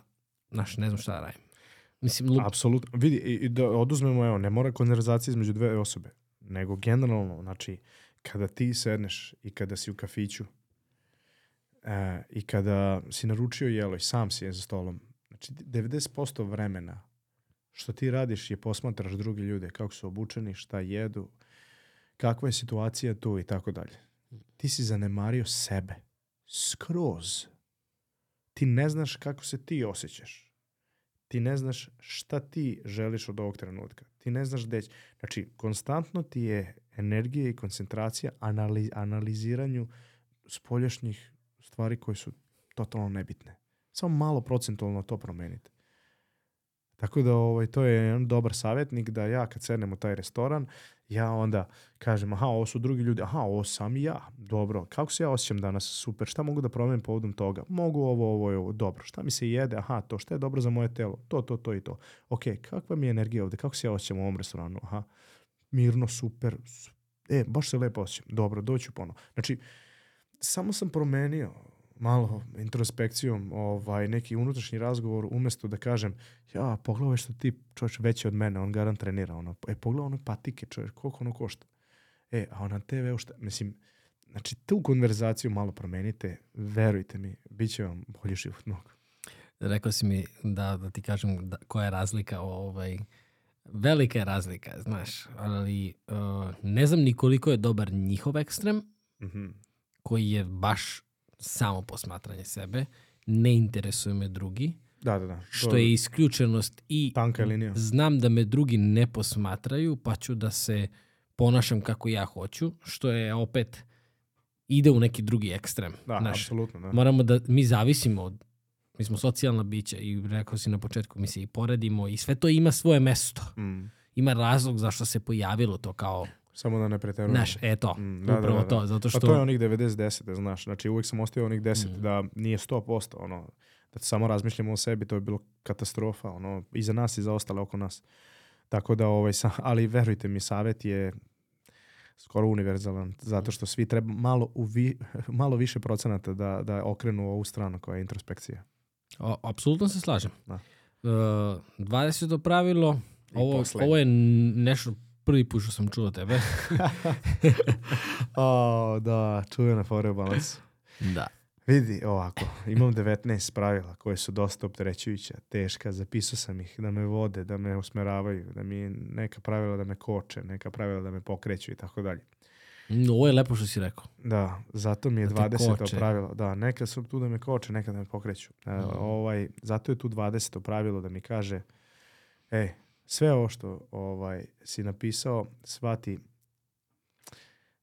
znaš, ne znam šta da radim. Mislim, lup, apsolutno. Vidi, i, i da oduzmemo, evo, ne mora konverzacija između dve osobe, nego generalno, znači, kada ti sedneš i kada si u kafiću e, i kada si naručio jelo i sam si je za stolom, znači 90% vremena što ti radiš je posmatraš druge ljude, kako su obučeni, šta jedu, kakva je situacija tu i tako dalje. Ti si zanemario sebe. Skroz. Ti ne znaš kako se ti osjećaš. Ti ne znaš šta ti želiš od ovog trenutka. Ti ne znaš gde će. Znači, konstantno ti je energija i koncentracija anali, analiziranju spoljašnjih stvari koje su totalno nebitne. Samo malo procentualno to promenite. Tako da ovaj, to je jedan dobar savjetnik da ja kad sednem u taj restoran, ja onda kažem, aha, ovo su drugi ljudi, aha, ovo sam ja, dobro, kako se ja osjećam danas, super, šta mogu da promenim povodom toga, mogu ovo, ovo ovo, dobro, šta mi se jede, aha, to, šta je dobro za moje telo, to, to, to i to. Ok, kakva mi je energija ovde, kako se ja osjećam u ovom restoranu, aha, mirno, super, su- e, baš se lepo osjećam, dobro, doću ponovo. Znači, samo sam promenio malo introspekcijom ovaj, neki unutrašnji razgovor umjesto da kažem ja, pogledaj što ti čovječ veći od mene, on garant trenira. Ono, e, pogledaj one patike čovječ, koliko ono košta. E, a on na TV šta, mislim, znači tu konverzaciju malo promenite, verujte mi, bit će vam bolji život mnogo. rekao si mi da, da ti kažem da, koja je razlika ovaj, velika je razlika, znaš, ali uh, ne znam ni koliko je dobar njihov ekstrem, Mhm. Koji je baš samo posmatranje sebe, ne interesuje me drugi, Da, da, da. što To je isključenost i Tanka linija. znam da me drugi ne posmatraju, pa ću da se ponašam kako ja hoću, što je opet ide u neki drugi ekstrem. Da, znaš. apsolutno, da. Moramo da, mi zavisimo od, mi smo socijalna bića i rekao si na početku, mi se i poredimo i sve to ima svoje mesto. Mm. Ima razlog zašto se pojavilo to kao, Samo da ne preterujemo. znaš, e to, Mm, da, da, upravo da, da. to, zato Pa što... to je onih 90-10, znaš. Znači uvijek sam ostavio onih 10 Mhm. da nije 100%, ono, da samo razmišljamo o sebi, to je bilo katastrofa, ono, i za nas i za ostale oko nas. Tako da, ovaj, sa, ali verujte mi, savjet je skoro univerzalan, zato što svi treba malo, u vi, malo više procenata da, da okrenu ovu stranu koja je introspekcija. O, apsolutno se slažem. Da. Uh, 20. pravilo, I ovo, poslednje. ovo je nešto prvi put što sam čuo tebe. o, da, čuvena fora balans. da. Vidi, ovako, imam 19 pravila koje su dosta opterećujuća, teška, zapisao sam ih da me vode, da me usmeravaju, da mi neka pravila da me koče, neka pravila da me pokreću i tako dalje. Mm, Ovo je lepo što si rekao. Da, zato mi je Da te 20. koče. pravilo. Da, neka su tu da me koče, neka da me pokreću. E, Mhm. ovaj, zato je tu 20. pravilo da mi kaže e, sve ovo što ovaj, si napisao, shvati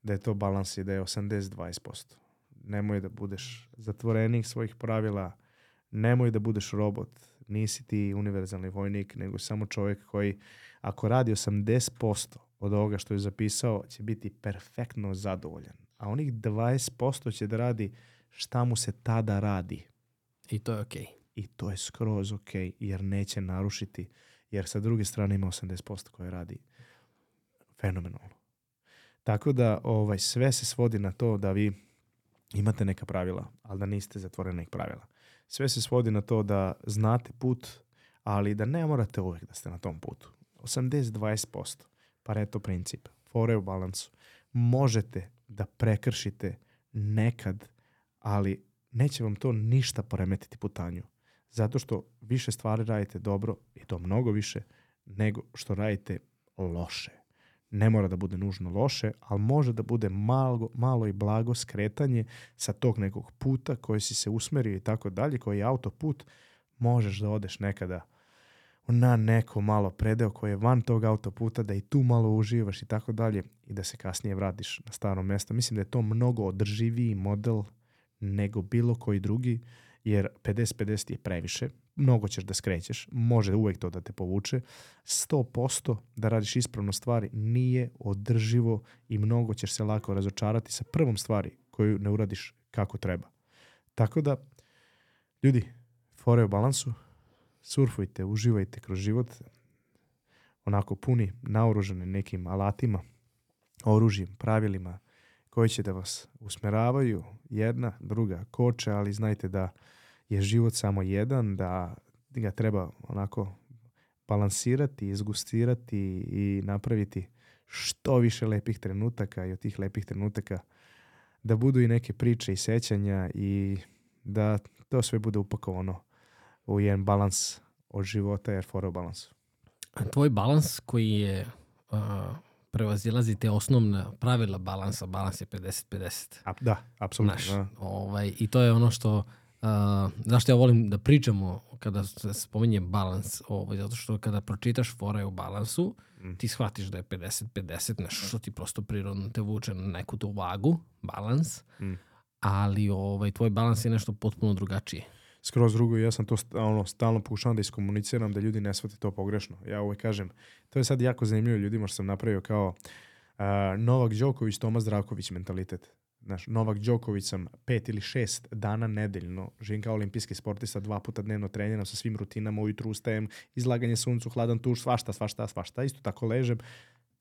da je to balans i da je 80-20%. Nemoj da budeš zatvorenik svojih pravila, nemoj da budeš robot, nisi ti univerzalni vojnik, nego samo čovjek koji ako radi 80% od ovoga što je zapisao, će biti perfektno zadovoljan. A onih 20% će da radi šta mu se tada radi. I to je okej. I to je skroz ok, jer neće narušiti, jer sa druge strane ima 80% koje radi fenomenalno. Tako da ovaj, sve se svodi na to da vi imate neka pravila, ali da niste zatvorenih pravila. Sve se svodi na to da znate put, ali da ne morate uvek da ste na tom putu. 80-20%, Pareto princip, fore u balansu. Možete da prekršite nekad, ali neće vam to ništa poremetiti putanju. Zato što više stvari radite dobro, i to mnogo više, nego što radite loše. Ne mora da bude nužno loše, ali može da bude malo, malo i blago skretanje sa tog nekog puta koji si se usmerio i tako dalje, koji je autoput, možeš da odeš nekada na neko malo predeo koji je van tog autoputa, da i tu malo uživaš i tako dalje i da se kasnije vratiš na staro mesto. Mislim da je to mnogo održiviji model nego bilo koji drugi, jer 50-50 je previše, mnogo ćeš da skrećeš, može uvek to da te povuče, 100% da radiš ispravno stvari nije održivo i mnogo ćeš se lako razočarati sa prvom stvari koju ne uradiš kako treba. Tako da, ljudi, fore u balansu, surfujte, uživajte kroz život, onako puni, naoružani nekim alatima, oružjem, pravilima koji će da vas usmeravaju, jedna, druga koče, ali znajte da je život samo jedan, da ga treba onako balansirati, izgustirati i napraviti što više lepih trenutaka i od tih lepih trenutaka da budu i neke priče i sećanja i da to sve bude upakovano u jedan balans od života jer fora u balansu. Tvoj balans koji je uh, prevazilazi te osnovna pravila balansa, balans je 50-50. A, da, apsolutno. Znaš, da. ovaj, I to je ono što, uh, zašto ja volim da pričamo kada se spominje balans, ovaj, zato što kada pročitaš fore u balansu, Mm. ti shvatiš da je 50-50, nešto što ti prosto prirodno te vuče na neku tu vagu, balans, Mm. ali ovaj, tvoj balans je nešto potpuno drugačije. Skroz drugo i ja sam to st- ono, stalno pokušavam da iskomuniciram da ljudi ne shvate to pogrešno. Ja uvek kažem, to je sad jako zanimljivo ljudima što sam napravio kao uh, Novak Đoković, Tomas Zdravković mentalitet. Znaš, Novak Đoković sam pet ili šest dana nedeljno, živim kao olimpijski sportista, dva puta dnevno treniram sa svim rutinama, ujutru ustajem, izlaganje suncu, hladan tuš, svašta, svašta, svašta, isto tako ležem,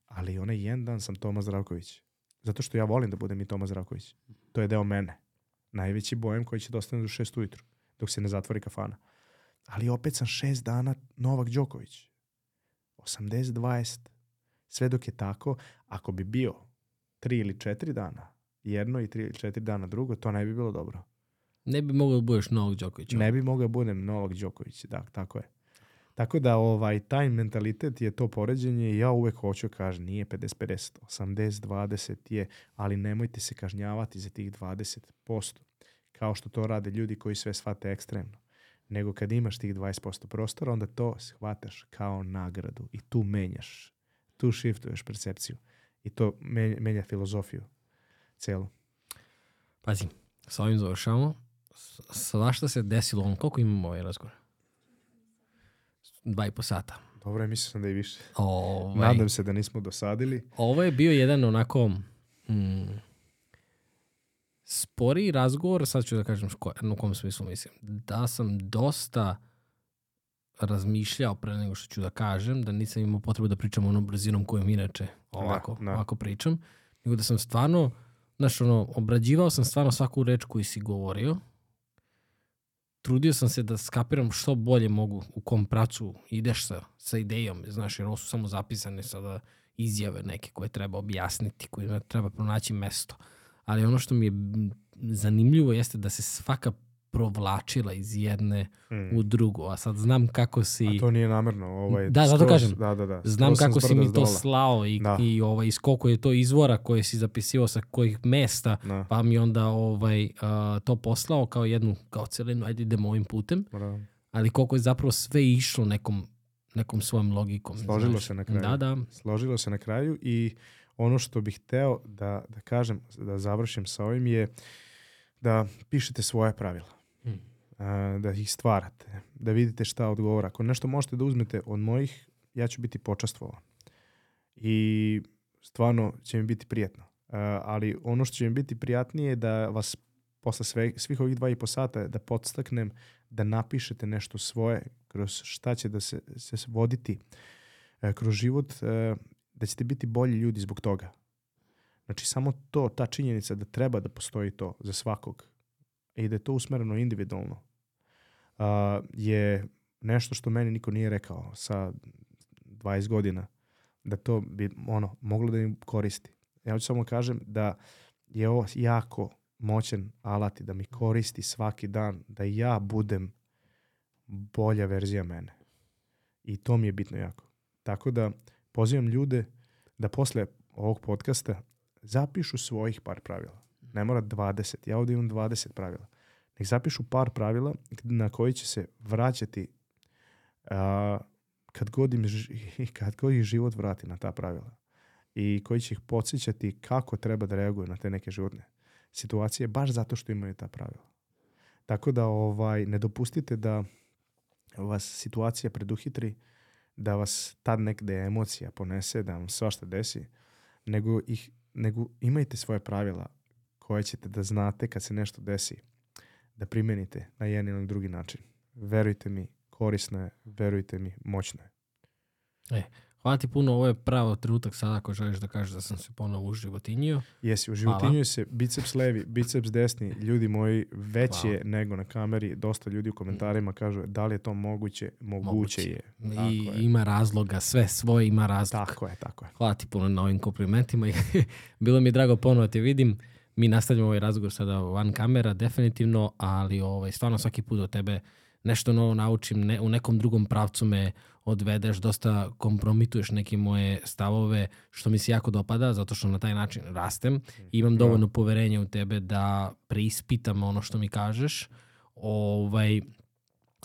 ali onaj jedan dan sam Tomas Zdravković. Zato što ja volim da budem i Tomas Zdravković. To je deo mene. Najveći bojem koji će da ostane do šest ujutru dok se ne zatvori kafana. Ali opet sam šest dana Novak Đoković. 80-20. Sve dok je tako, ako bi bio tri ili četiri dana, jedno i tri ili četiri dana drugo, to ne bi bilo dobro. Ne bi mogao da budeš Novak Đoković. Ne bi mogao da budem Novak Đoković, da, tako je. Tako da ovaj, taj mentalitet je to poređenje i ja uvek hoću kažem, nije 50-50, 80-20 je, ali nemojte se kažnjavati za tih 20%, kao što to rade ljudi koji sve shvate ekstremno. Nego kad imaš tih 20% prostora, onda to shvataš kao nagradu i tu menjaš, tu shiftuješ percepciju i to menja, menja filozofiju celu. Pazi, sa ovim završavamo. S- Svašta se desilo on. Koliko imamo ovaj razgovor? Dva i po sata. Dobro, je, mislio sam da je više. Ovaj, Nadam se da nismo dosadili. Ovo je bio jedan onako mm, sporiji razgovor, sad ću da kažem ško, u kom smislu mislim. Da sam dosta razmišljao pre nego što ću da kažem, da nisam imao potrebu da pričam onom brzinom kojom inače ovako, da. ovako pričam, nego da sam stvarno, znaš, ono, obrađivao sam stvarno svaku reč koju si govorio, trudio sam se da skapiram što bolje mogu, u kom pracu ideš sa, sa idejom, znaš, jer ovo su samo zapisane sada izjave neke koje treba objasniti, koje treba pronaći mesto. Ali ono što mi je zanimljivo jeste da se svaka provlačila iz jedne Mm. u drugu, a sad znam kako si... A to nije namerno. Ovaj, Da, zato kažem. Da, da, da. Znam Skroz kako si mi to slao i, Da. i ovaj, iz koliko je to izvora koje si zapisivao sa kojih mesta, Da, pa mi onda ovaj, a, to poslao kao jednu, kao celinu, ajde idemo ovim putem, bravo. ali koliko je zapravo sve išlo nekom, nekom svojom logikom. Složilo znaš. se na kraju. Da, da. Složilo se na kraju i ono što bih hteo da, da kažem, da završim sa ovim je da pišete svoje pravila. Mm. A, da ih stvarate, da vidite šta odgovara. Ako nešto možete da uzmete od mojih, ja ću biti počastvovan. I stvarno će mi biti prijetno. A, ali ono što će mi biti prijatnije je da vas posle sve, svih ovih dva i po sata da podstaknem da napišete nešto svoje kroz šta će da se, se voditi e, kroz život, e, da ćete biti bolji ljudi zbog toga. Znači samo to, ta činjenica da treba da postoji to za svakog i da je to usmereno individualno a, je nešto što meni niko nije rekao sa 20 godina da to bi ono moglo da im koristi. Ja hoću samo kažem da je ovo jako moćan alat i da mi koristi svaki dan da ja budem bolja verzija mene. I to mi je bitno jako. Tako da pozivam ljude da posle ovog podcasta zapišu svojih par pravila. Ne mora 20. Ja ovdje imam 20 pravila. Nek zapišu par pravila na koji će se vraćati a, kad, god im, kad god ih život vrati na ta pravila. I koji će ih podsjećati kako treba da reaguju na te neke životne situacije baš zato što imaju ta pravila. Tako da ovaj ne dopustite da vas situacija preduhitri, da vas tad negde emocija ponese, da vam svašta desi, nego, ih, nego imajte svoje pravila koje ćete da znate kad se nešto desi, da primenite na jedan ili drugi način. Verujte mi, korisno je, verujte mi, moćno je. Hvala ti puno, ovo je pravo trenutak sada ako želiš da kažeš da sam se ponovo užživotinio. Jesi, u životinju se biceps levi, biceps desni, ljudi moji, veći je nego na kameri. Dosta ljudi u komentarima kažu da li je to moguće? Moguće, Moguće. je. Tako I je. ima razloga, sve svoje ima razloga. Tako je, tako je. Hvala ti puno na ovim komplimentima. i Bilo mi je drago ponovo da te vidim. Mi nastavljamo ovaj razgovor sada van kamera, definitivno, ali ovaj, stvarno svaki put od tebe nešto novo naučim, ne, u nekom drugom pravcu me odvedeš, dosta kompromituješ neke moje stavove, što mi se jako dopada, zato što na taj način rastem. I imam dovoljno poverenja u tebe da preispitam ono što mi kažeš. Ovaj,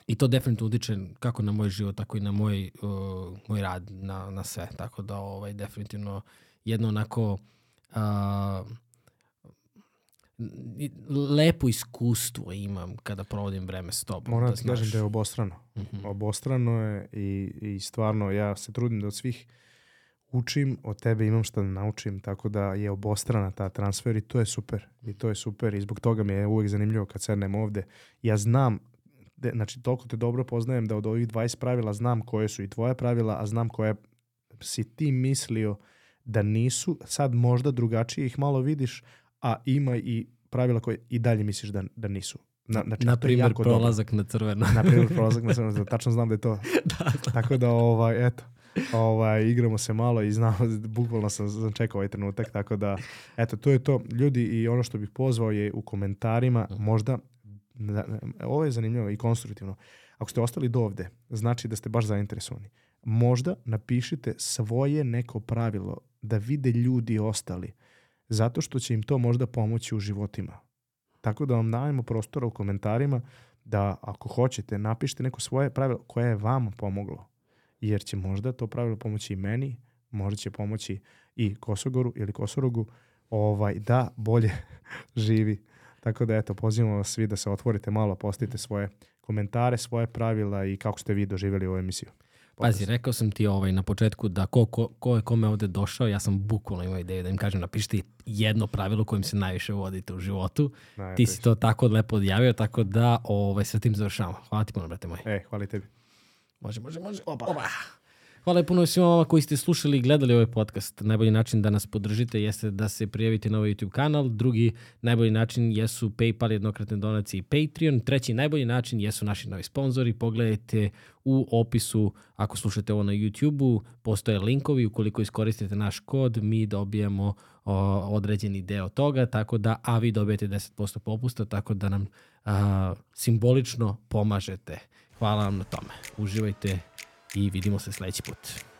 I to definitivno utiče kako na moj život, tako i na moj, uh, moj rad, na, na sve. Tako da ovaj, definitivno jedno onako uh, lepo iskustvo imam kada provodim vreme s tobom. Moram da ti kažem da je obostrano. Mhm. Obostrano je i, i stvarno ja se trudim da od svih učim, od tebe imam što da naučim, tako da je obostrana ta transfer i to je super. I to je super i zbog toga mi je uvijek zanimljivo kad sednem ovde. Ja znam, de, znači toliko te dobro poznajem da od ovih 20 pravila znam koje su i tvoje pravila, a znam koje si ti mislio da nisu, sad možda drugačije ih malo vidiš, a ima i pravila koje i dalje misliš da, da nisu. Na, znači, Na primjer, jako dobro. prolazak na crveno. Na primjer, prolazak na crveno, tačno znam da je to. da, da. Tako da, ovaj, eto, ovaj, igramo se malo i znam, bukvalno sam, sam čekao ovaj trenutak, tako da, eto, to je to. Ljudi, i ono što bih pozvao je u komentarima, možda, da, ovo je zanimljivo i konstruktivno, ako ste ostali do ovde, znači da ste baš zainteresovani. Možda napišite svoje neko pravilo da vide ljudi ostali, zato što će im to možda pomoći u životima. Tako da vam dajemo prostora u komentarima da ako hoćete napišite neko svoje pravilo koje je vama pomoglo. Jer će možda to pravilo pomoći i meni, možda će pomoći i Kosogoru ili Kosorogu ovaj, da bolje živi. Tako da eto, pozivamo vas svi da se otvorite malo, postavite svoje komentare, svoje pravila i kako ste vi doživjeli ovu emisiju. Pazi, rekao sam ti ovaj, na početku da ko, ko, ko je kome ovde došao, ja sam bukvalno imao ideju da im kažem napišite jedno pravilo kojim se najviše vodite u životu. Na, Ti si to tako lepo odjavio, tako da ovaj, sa tim završavamo. Hvala ti puno, brate moj. E, hvala tebi. Može, može, može. Opa. Opa. Hvala puno svima vama koji ste slušali i gledali ovaj podcast. Najbolji način da nas podržite jeste da se prijavite na ovaj YouTube kanal. Drugi najbolji način jesu PayPal, jednokratne donacije i Patreon. Treći najbolji način jesu naši novi sponzori. Pogledajte u opisu, ako slušate ovo na YouTube-u, postoje linkovi. Ukoliko iskoristite naš kod, mi dobijamo o, određeni deo toga, tako da, a vi dobijete 10% popusta, tako da nam a, simbolično pomažete. Hvala vam na tome. Uživajte i vidimo se sledeći put.